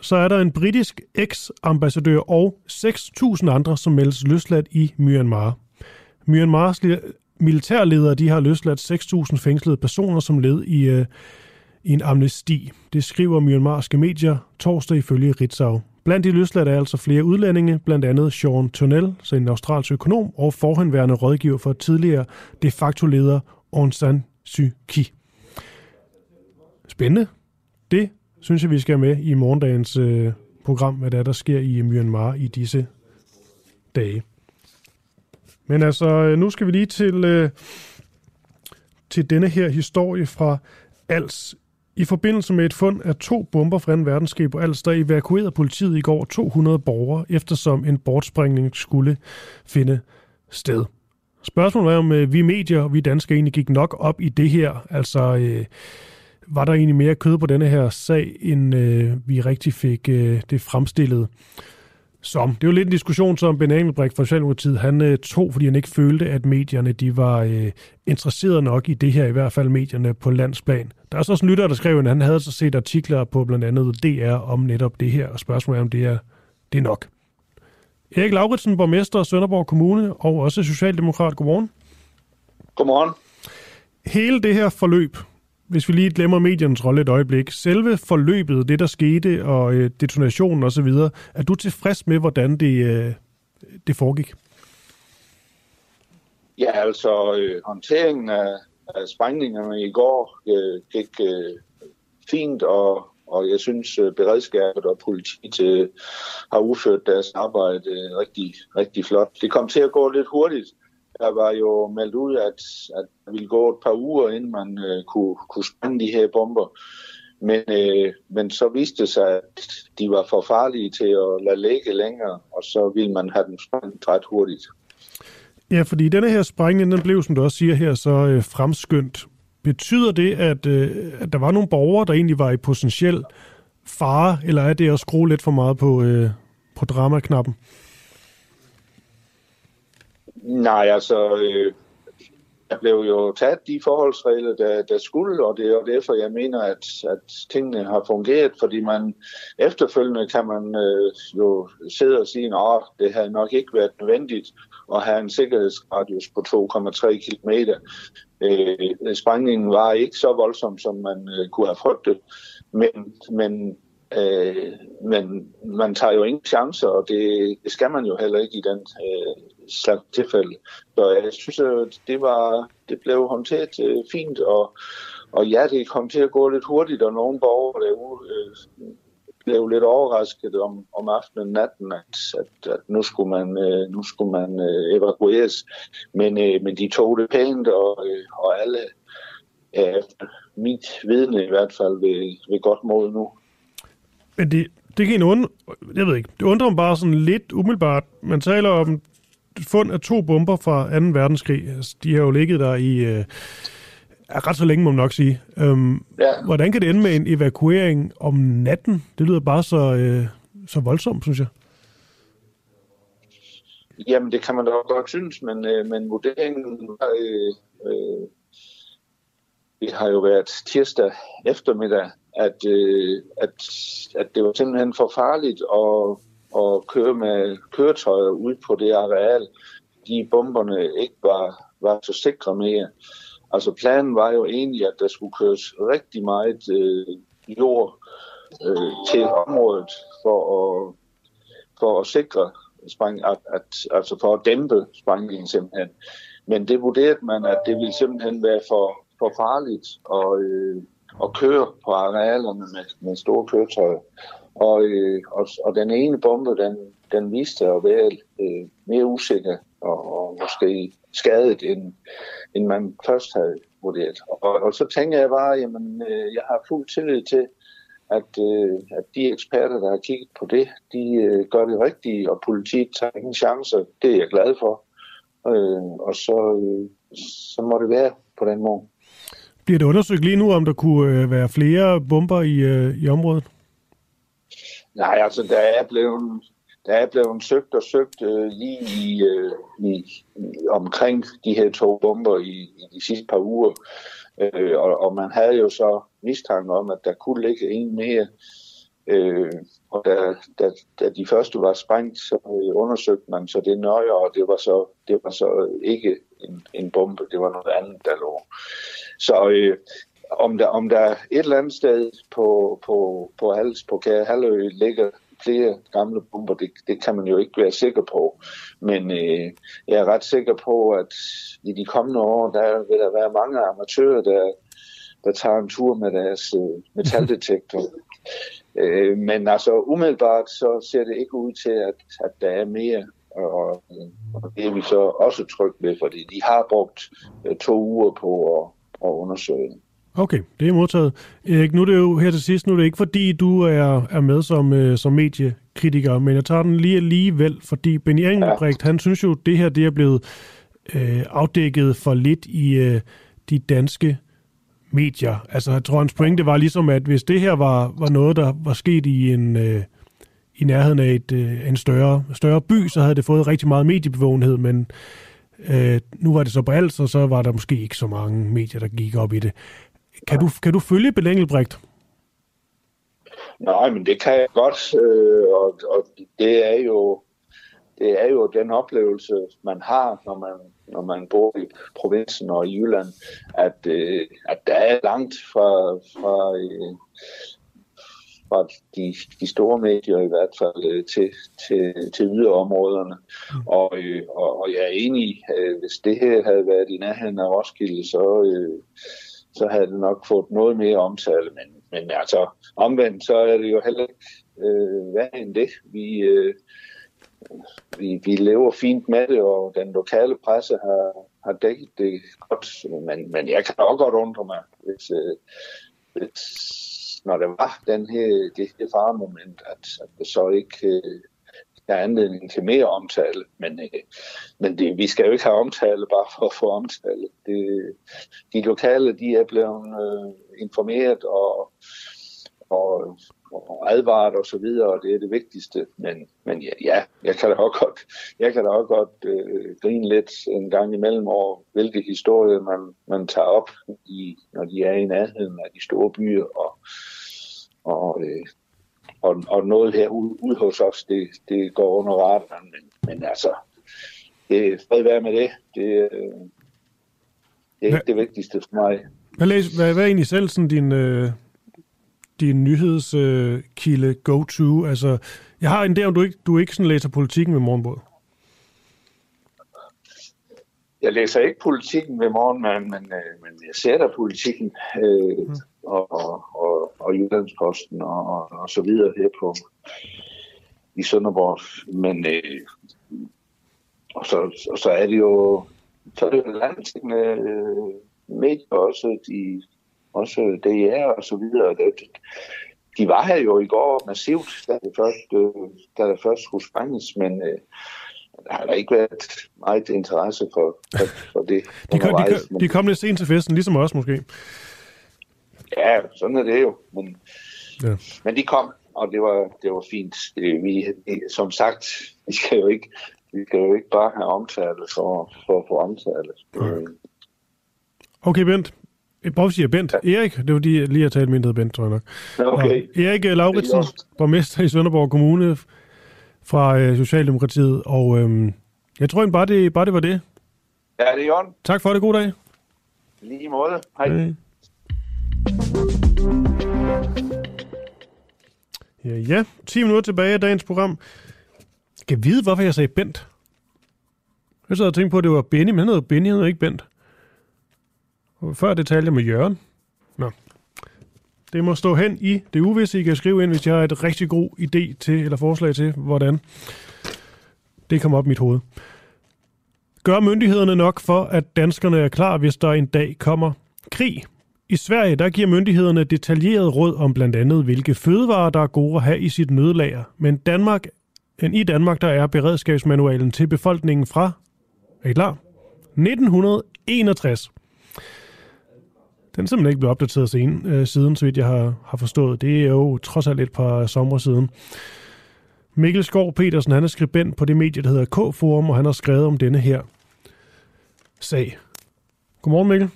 så er der en britisk eks-ambassadør og 6.000 andre, som meldes løsladt i Myanmar. Myanmars militærledere de har løsladt 6.000 fængslede personer som led i, øh, i en amnesti. Det skriver myanmarske medier torsdag ifølge Ritzau. Blandt de løsladte er altså flere udlændinge, blandt andet Sean Turnell, så en australsk økonom, og forhenværende rådgiver for tidligere de facto leder Aung San Suu Kyi. Spændende. Det synes jeg, vi skal med i morgendagens øh, program, hvad der er, der sker i Myanmar i disse dage. Men altså, øh, nu skal vi lige til, øh, til denne her historie fra Als. I forbindelse med et fund af to bomber fra 2. verdenskrig på Als, der evakuerede politiet i går 200 borgere, eftersom en bortsprængning skulle finde sted. Spørgsmålet er, om øh, vi medier og vi danskere egentlig gik nok op i det her. Altså, øh, var der egentlig mere kød på denne her sag, end øh, vi rigtig fik øh, det fremstillet som. Det er jo lidt en diskussion, som Ben Engelbrecht fra Socialdemokratiet, han øh, tog, fordi han ikke følte, at medierne de var øh, interesserede nok i det her, i hvert fald medierne på landsplan. Der er så også en lytter, der skrev, at han havde så set artikler på blandt andet DR om netop det her, og spørgsmålet er, om det er, det er nok. Erik Lauritsen, borgmester af Sønderborg Kommune, og også socialdemokrat. Godmorgen. Godmorgen. Hele det her forløb, hvis vi lige glemmer mediernes rolle et øjeblik, selve forløbet, det der skete, og øh, detonationen osv., er du tilfreds med, hvordan det, øh, det foregik? Ja, altså øh, håndteringen af, af sprængningerne i går øh, gik øh, fint, og, og jeg synes, øh, beredskabet og politiet øh, har udført deres arbejde øh, rigtig, rigtig flot. Det kom til at gå lidt hurtigt, der var jo meldt ud, at, at det ville gå et par uger, inden man øh, kunne, kunne sprænge de her bomber. Men, øh, men så viste det sig, at de var for farlige til at lade ligge længere, og så ville man have dem sprængt ret hurtigt. Ja, fordi denne her sprængning, den blev, som du også siger her, så øh, fremskyndt. Betyder det, at, øh, at der var nogle borgere, der egentlig var i potentiel fare, eller er det at skrue lidt for meget på, øh, på dramaknappen? Nej, altså, øh, der blev jo taget de forholdsregler, der, der skulle, og det er jo derfor, jeg mener, at, at tingene har fungeret, fordi man efterfølgende kan man øh, jo sidde og sige, at det havde nok ikke været nødvendigt at have en sikkerhedsradius på 2,3 km. Øh, sprængningen var ikke så voldsom, som man øh, kunne have frygtet, men, men Øh, men man tager jo ingen chancer, og det, det skal man jo heller ikke i den øh, slags tilfælde. Så jeg synes, at det, var, det blev håndteret øh, fint, og, og ja, det kom til at gå lidt hurtigt, og nogle borgere derude øh, blev lidt overrasket om, om aftenen og natten, at, at, at nu skulle man, øh, nu skulle man øh, evakueres. Men, øh, men de tog det pænt, og, øh, og alle, øh, mit vidne i hvert fald, ved, ved godt mod nu. Men det, det kan en undre, jeg ved ikke, det undrer mig bare sådan lidt umiddelbart. Man taler om fund af to bomber fra 2. verdenskrig. Altså, de har jo ligget der i øh, ret så længe, må man nok sige. Øhm, ja. Hvordan kan det ende med en evakuering om natten? Det lyder bare så, øh, så voldsomt, synes jeg. Jamen, det kan man da godt synes, men, øh, men vurderingen var, øh, øh, det har jo været tirsdag eftermiddag, at, øh, at, at det var simpelthen for farligt at, at køre med køretøjer ud på det areal, de bomberne ikke var, var så sikre mere. Altså planen var jo egentlig, at der skulle køres rigtig meget øh, jord øh, til området for at, for at sikre spræng, at, at, altså for at dæmpe sprængningen simpelthen. Men det vurderede man, at det ville simpelthen være for, for farligt at, øh, at køre på arealerne med, med store køretøjer. Og, øh, og, og den ene bombe, den, den viste at være øh, mere usikker og, og måske skadet, end, end man først havde vurderet. Og, og så tænker jeg bare, jamen, øh, jeg har fuld tillid til, at, øh, at de eksperter, der har kigget på det, de øh, gør det rigtige, og politiet tager ingen chancer. Det er jeg glad for. Øh, og så, øh, så må det være på den måde. Bliver det undersøgt lige nu, om der kunne øh, være flere bomber i, øh, i området? Nej, altså der er blevet, der er blevet søgt og søgt øh, lige i, øh, i, omkring de her to bomber i, i de sidste par uger. Øh, og, og man havde jo så mistanke om, at der kunne ligge en mere. Øh, og da, da, da de første var sprængt, så øh, undersøgte man så det nøje, og det var så, det var så ikke en, en bombe, det var noget andet, der lå. Så øh, om, der, om der et eller andet sted på, på, på, Hals, på Kære Halvø ligger flere gamle bomber, det, det kan man jo ikke være sikker på. Men øh, jeg er ret sikker på, at i de kommende år, der vil der være mange amatører, der, der tager en tur med deres øh, metaldetektor. øh, men altså umiddelbart så ser det ikke ud til, at, at der er mere og, og det er vi så også trygt ved, fordi de har brugt øh, to uger på at, at undersøge. Okay, det er modtaget. Erik, nu er det jo her til sidst, nu er det ikke fordi, du er, er med som, øh, som mediekritiker, men jeg tager den lige alligevel, fordi Benny Engelbrecht, ja. han synes jo, det her det er blevet øh, afdækket for lidt i øh, de danske medier. Altså, jeg tror, hans pointe var ligesom, at hvis det her var, var noget, der var sket i en... Øh, i nærheden af et, øh, en større, større by, så havde det fået rigtig meget mediebevågenhed, men øh, nu var det så på alt, så, så var der måske ikke så mange medier, der gik op i det. Kan du, kan du følge Bill Engelbrecht? Nej, men det kan jeg godt, øh, og, og det er jo det er jo den oplevelse, man har, når man, når man bor i provinsen og i Jylland, at, øh, at der er langt fra, fra øh, fra de, de store medier i hvert fald øh, til, til, til yderområderne. Mm. Og, øh, og, og jeg er enig, øh, hvis det her havde været i nærheden af Roskilde, så, øh, så havde det nok fået noget mere omtale. Men, men altså omvendt, så er det jo heller ikke øh, værre end det. Vi, øh, vi, vi lever fint med det, og den lokale presse har, har dækket det godt. Men, men jeg kan også godt undre mig, hvis, øh, hvis når der var den her, det her faremoment, at, at det så ikke øh, er anledning til mere omtale. Men, øh, men det, vi skal jo ikke have omtale bare for at få omtale. Det, de lokale, de er blevet øh, informeret og, og, og advaret og så videre, og det er det vigtigste. Men, men ja, ja, jeg kan da også godt, jeg kan da også godt øh, grine lidt en gang imellem over, hvilke historier man, man tager op, i, når de er i nærheden af de store byer, og, og, øh, og, og noget her ude ud hos os, det, det går under radaren, men, men altså, det er fred være med det. Det, øh, det er ikke det vigtigste for mig. Hvad, læs, hvad, hvad er egentlig selv sådan din, øh, din nyhedskilde øh, go-to? Altså, jeg har en idé om, du ikke, du ikke sådan læser politikken med morgenbåd. Jeg læser ikke politikken ved morgen, men, men, øh, men jeg ser da politikken øh, mm. Og, og, og, Jyllandsposten og, og, og så videre her på i Sønderborg. Men øh, og så, og så er det jo så er det jo landtækkende øh, medier også, de, også DR og så videre. De var her jo i går massivt, da det først, øh, da det først skulle sprænges, men øh, der har der ikke været meget interesse for, for, for det. de, kom, de, kom, de kom lidt sent til festen, ligesom os måske. Ja, sådan er det jo. Men, ja. men de kom, og det var, det var fint. Vi, som sagt, vi skal jo ikke, vi skal jo ikke bare have omtale for, for at få omtale. Okay. okay, Bent. Hvorfor siger Bent? Ja. Erik, det var de lige at tale mindre Bent, tror jeg nok. Okay. Og Erik Lauritsen, borgmester i Sønderborg Kommune fra øh, Socialdemokratiet, og øh, jeg tror bare det, bare det var det. Ja, det er Jørgen. Tak for det. God dag. Lige måde. Hej. Hej. Ja, ja. 10 minutter tilbage af dagens program. Skal vide, hvorfor jeg sagde Bent? Jeg sad og tænkte på, at det var Benny, men han hedder Benny, han hedder ikke Bent. Og før det talte jeg med Jørgen. Nå. Det må stå hen i det uvisse. I kan skrive ind, hvis jeg har et rigtig god idé til, eller forslag til, hvordan det kommer op i mit hoved. Gør myndighederne nok for, at danskerne er klar, hvis der en dag kommer krig? I Sverige der giver myndighederne detaljeret råd om blandt andet, hvilke fødevarer, der er gode at have i sit nødlager. Men Danmark, men i Danmark der er beredskabsmanualen til befolkningen fra, er I klar? 1961. Den er simpelthen ikke blevet opdateret siden, øh, siden, så vidt jeg har, har forstået. Det er jo trods alt et par sommer siden. Mikkel Skov Petersen, han er skribent på det medie, der hedder K-Forum, og han har skrevet om denne her sag. Godmorgen, Mikkel.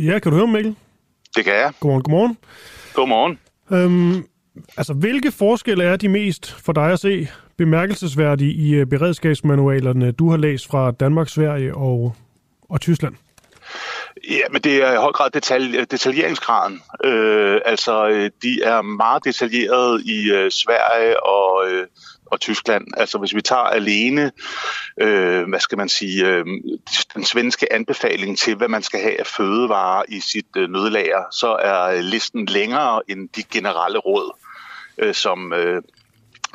Ja, kan du høre mig, Mikkel? Det kan jeg. Godmorgen, godmorgen. Godmorgen. Øhm, altså, hvilke forskelle er de mest for dig at se bemærkelsesværdige i øh, beredskabsmanualerne, du har læst fra Danmark, Sverige og og Tyskland? Ja, men det er i høj grad detalj, detaljeringsgraden. Øh, altså, øh, de er meget detaljerede i øh, Sverige og, øh, og Tyskland. Altså, hvis vi tager alene, øh, hvad skal man sige, øh, den svenske anbefaling til, hvad man skal have af fødevarer i sit øh, nødlager, så er listen længere end de generelle råd, øh, som øh,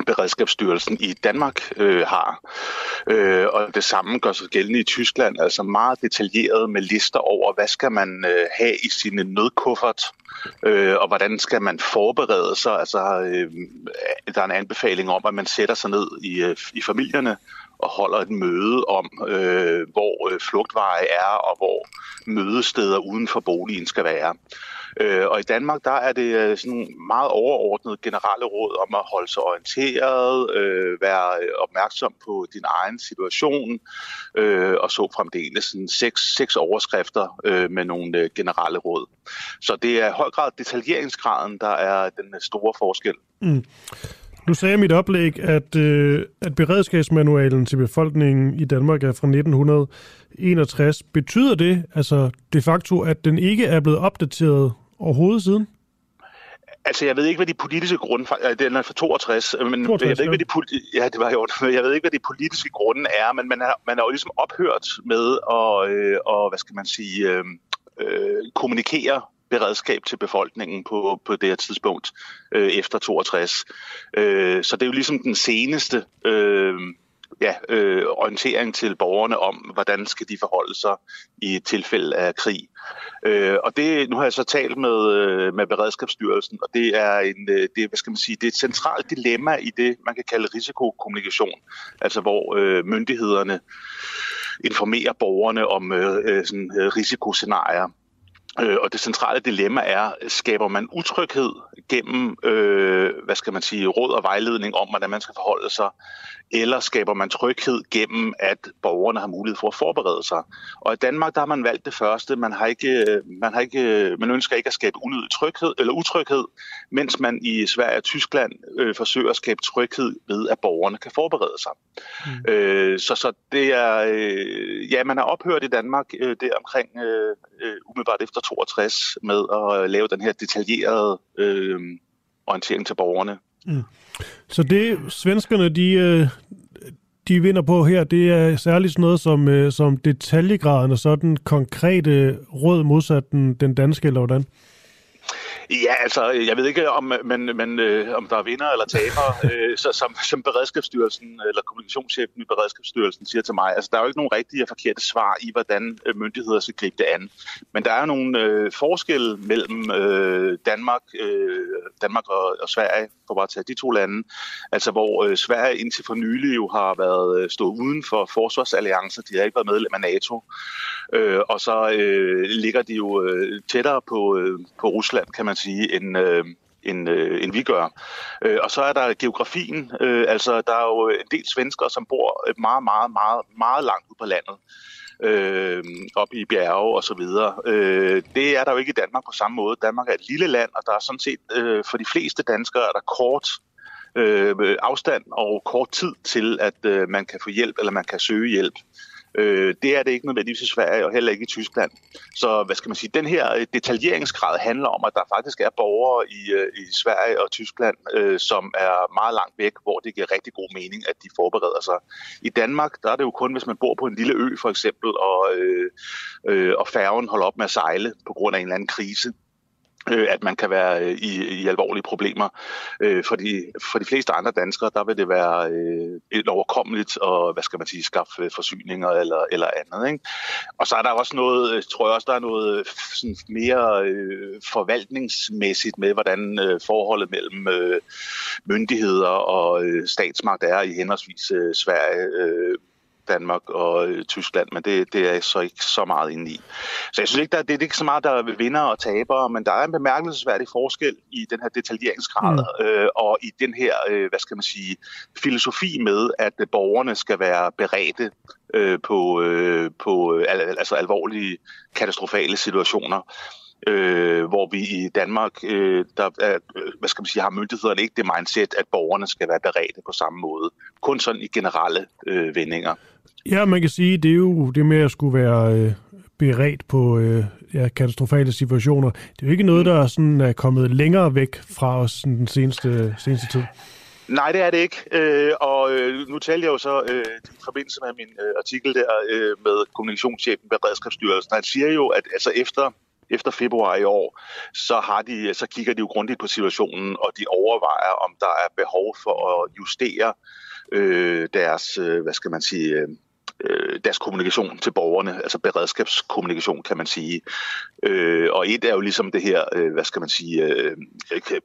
Beredskabsstyrelsen i Danmark øh, har. Øh, og det samme gør sig gældende i Tyskland, altså meget detaljeret med lister over, hvad skal man øh, have i sine nødkuffert, øh, og hvordan skal man forberede sig. Altså, øh, der er en anbefaling om, at man sætter sig ned i, øh, i familierne og holder et møde om, øh, hvor øh, flugtveje er, og hvor mødesteder uden for boligen skal være. Øh, og i Danmark, der er det øh, sådan sådan meget overordnet generelle råd om at holde sig orienteret, øh, være øh, opmærksom på din egen situation, øh, og så fremdeles sådan seks, seks overskrifter øh, med nogle øh, generelle råd. Så det er i høj grad detaljeringsgraden, der er den øh, store forskel. Mm. Nu sagde jeg mit oplæg, at, øh, at beredskabsmanualen til befolkningen i Danmark er fra 1961. Betyder det altså de facto, at den ikke er blevet opdateret overhovedet siden? Altså, jeg ved ikke, hvad de politiske grunde... Den er fra 62, men 62, jeg ved ikke, hvad de, ja, det var jo, jeg ved ikke, hvad de politiske grunde er, men man har, man har jo ligesom ophørt med at, øh, og, hvad skal man sige, øh, øh, kommunikere beredskab til befolkningen på, på det her tidspunkt øh, efter 62. Øh, så det er jo ligesom den seneste øh, ja, øh, orientering til borgerne om, hvordan skal de forholde sig i tilfælde af krig. Øh, og det, nu har jeg så talt med, øh, med Beredskabsstyrelsen, og det er, en, øh, det, hvad skal man sige, det er et centralt dilemma i det, man kan kalde risikokommunikation, altså hvor øh, myndighederne informerer borgerne om øh, øh sådan, øh, risikoscenarier. Øh, og det centrale dilemma er, skaber man utryghed gennem, øh, hvad skal man sige, råd og vejledning om, hvordan man skal forholde sig, eller skaber man tryghed gennem, at borgerne har mulighed for at forberede sig. Og i Danmark, der har man valgt det første. Man, har ikke, man, har ikke, man ønsker ikke at skabe unødig tryghed, eller utryghed, mens man i Sverige og Tyskland øh, forsøger at skabe tryghed ved, at borgerne kan forberede sig. Mm. Øh, så, så det er, øh, ja, man har ophørt i Danmark øh, det omkring øh, øh umiddelbart efter 62 med at lave den her detaljerede øh, Øhm, orientering til borgerne. Mm. Så det svenskerne, de, øh, de vinder på her, det er særligt sådan noget som, øh, som detaljegraden og så den konkrete råd modsat den, den danske, eller hvordan? Ja, altså, jeg ved ikke, om, man, man, øh, om der er vinder eller taber, øh, så, som, som Beredskabsstyrelsen eller kommunikationschefen i Beredskabsstyrelsen siger til mig. Altså, der er jo ikke nogen rigtige og forkerte svar i, hvordan øh, myndigheder skal gribe det an. Men der er jo nogle øh, forskelle mellem øh, Danmark, øh, Danmark og, og Sverige, for bare at tage de to lande. Altså, hvor øh, Sverige indtil for nylig jo har været øh, stået uden for forsvarsalliancer. De har ikke været medlem af NATO. Øh, og så øh, ligger de jo øh, tættere på, øh, på Rusland, kan man sige, end, øh, end, øh, end vi gør. Øh, og så er der geografien. Øh, altså, der er jo en del svenskere, som bor meget, meget, meget, meget langt ude på landet. Øh, op i bjerge og så videre. Øh, det er der jo ikke i Danmark på samme måde. Danmark er et lille land, og der er sådan set øh, for de fleste danskere er der kort øh, afstand og kort tid til, at øh, man kan få hjælp eller man kan søge hjælp. Øh, Øh, det er det ikke nødvendigvis i Sverige og heller ikke i Tyskland. Så hvad skal man sige, den her øh, detaljeringsgrad handler om, at der faktisk er borgere i, øh, i Sverige og Tyskland, øh, som er meget langt væk, hvor det giver rigtig god mening, at de forbereder sig. I Danmark, der er det jo kun, hvis man bor på en lille ø for eksempel, og, øh, øh, og færgen holder op med at sejle på grund af en eller anden krise øh, at man kan være øh, i, i alvorlige problemer. Øh, for, de, for de fleste andre danskere, der vil det være øh, et overkommeligt og, hvad skal man sige, skaffe øh, forsyninger eller, eller andet. Ikke? Og så er der også noget, øh, tror jeg også, der er noget øh, sådan mere øh, forvaltningsmæssigt med, hvordan øh, forholdet mellem øh, myndigheder og øh, statsmagt er i henholdsvis øh, Sverige, øh, Danmark og øh, Tyskland, men det, det er jeg så ikke så meget inde i. Så jeg synes ikke, der, det er ikke så meget, der er vinder og taber, men der er en bemærkelsesværdig forskel i den her detaljeringsgrad mm. øh, og i den her, øh, hvad skal man sige, filosofi med, at borgerne skal være beredte øh, på, øh, på øh, altså alvorlige katastrofale situationer øh, hvor vi i Danmark, øh, der er, hvad skal man sige, har myndighederne ikke det mindset, at borgerne skal være beredte på samme måde. Kun sådan i generelle øh, vendinger. Ja, man kan sige, det er jo det med at skulle være øh, beredt på øh, ja, katastrofale situationer. Det er jo ikke noget, der er, sådan, er kommet længere væk fra os den seneste, seneste tid. Nej, det er det ikke. Øh, og øh, nu talte jeg jo så øh, i forbindelse med min øh, artikel der øh, med kommunikationschefen ved Redskabsstyrelsen. Han siger jo, at altså efter efter februar i år, så, har de, så kigger de jo grundigt på situationen, og de overvejer, om der er behov for at justere øh, deres, øh, hvad skal man sige, øh, deres kommunikation til borgerne, altså beredskabskommunikation, kan man sige. Øh, og et er jo ligesom det her, øh, hvad skal man sige, øh,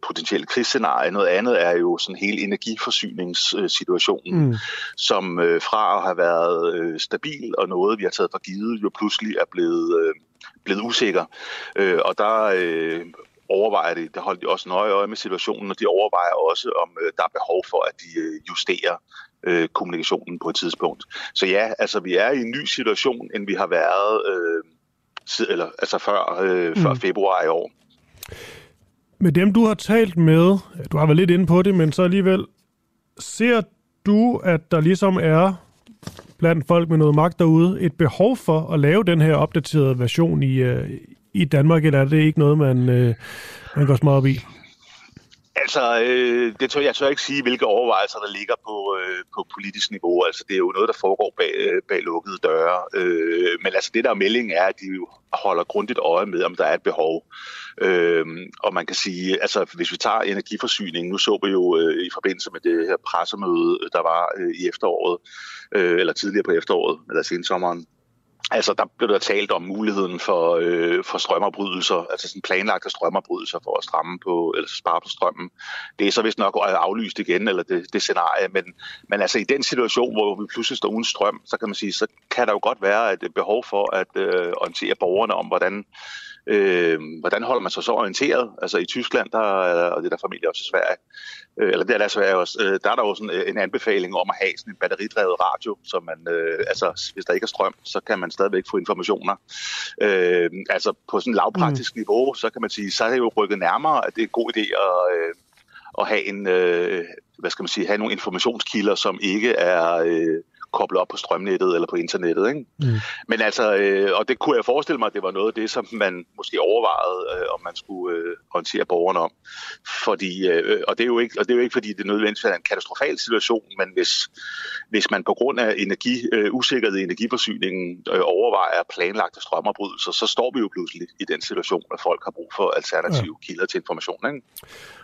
potentielle krigsscenarie. Noget andet er jo sådan hele energiforsyningssituationen, mm. som øh, fra at have været øh, stabil og noget, vi har taget for givet, jo pludselig er blevet, øh, blevet usikker. Øh, og der øh, overvejer de, der holder de også nøje øje med situationen, og de overvejer også, om øh, der er behov for, at de øh, justerer øh, kommunikationen på et tidspunkt. Så ja, altså vi er i en ny situation, end vi har været øh, eller, altså før, øh, mm. før februar i år. Med dem, du har talt med, du har været lidt inde på det, men så alligevel, ser du, at der ligesom er blandt folk med noget magt derude et behov for at lave den her opdaterede version i, øh, i Danmark, eller er det ikke noget, man, øh, man går små op i? Altså, øh, det tør, jeg tør ikke sige, hvilke overvejelser der ligger på, øh, på politisk niveau. Altså, det er jo noget, der foregår bag, øh, bag lukkede døre. Øh, men altså, det der melding er, at de jo holder grundigt øje med, om der er et behov. Øh, og man kan sige, altså, hvis vi tager energiforsyningen, nu så vi jo øh, i forbindelse med det her pressemøde, der var øh, i efteråret, øh, eller tidligere på efteråret, eller sensommeren, Altså, der blev der talt om muligheden for, øh, for strømafbrydelser, altså sådan planlagte strømafbrydelser for at stramme på, eller spare på strømmen. Det er så vist nok aflyst igen, eller det, det scenarie, men, men altså i den situation, hvor vi pludselig står uden strøm, så kan man sige, så kan der jo godt være et behov for at øh, orientere borgerne om, hvordan Øh, hvordan holder man sig så orienteret? Altså i Tyskland, der, og det er der familie også i Sverige, øh, eller det er der Sverige også, øh, der er der jo sådan øh, en anbefaling om at have sådan en batteridrevet radio, så man, øh, altså hvis der ikke er strøm, så kan man stadigvæk få informationer. Øh, altså på sådan en lavpraktisk mm. niveau, så kan man sige, så er det jo rykket nærmere, at det er en god idé at, øh, at have en, øh, hvad skal man sige, have nogle informationskilder, som ikke er øh, koblet op på strømnettet eller på internettet. Ikke? Mm. Men altså, øh, og det kunne jeg forestille mig, at det var noget af det, som man måske overvejede, øh, om man skulle øh, orientere borgerne om. Fordi, øh, og, det er jo ikke, og det er jo ikke, fordi det nødvendigvis er en katastrofal situation, men hvis, hvis man på grund af energi, øh, usikkerhed i energiforsyningen øh, overvejer planlagte strømafbrydelser, så står vi jo pludselig i den situation, at folk har brug for alternative ja. kilder til information. Ikke?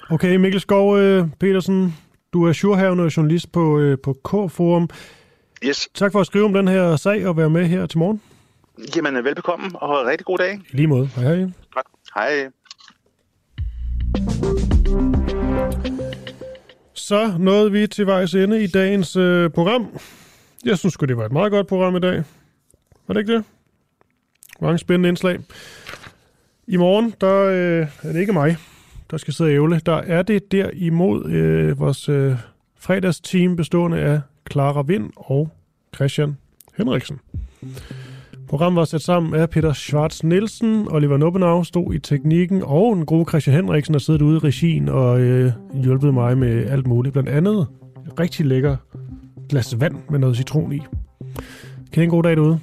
Okay, Mikkel Skov øh, Petersen, du er surhavende journalist på, øh, på K-Forum. Yes. Tak for at skrive om den her sag og være med her til morgen. Jamen, velbekomme og rigtig god dag. I lige måde. Hej hej. Godt. Hej. Så nåede vi til vejs ende i dagens øh, program. Jeg synes det var et meget godt program i dag. Var det ikke det? Mange spændende indslag. I morgen, der øh, er det ikke mig, der skal sidde og ævle. Der er det derimod øh, vores øh, fredagsteam bestående af Clara Vind og Christian Henriksen. Programmet var sat sammen af Peter Schwartz Nielsen, Oliver Nubbenau stod i teknikken, og en god Christian Henriksen har siddet ude i regien og øh, hjulpet mig med alt muligt. Blandt andet rigtig lækker glas vand med noget citron i. Kan I en god dag derude?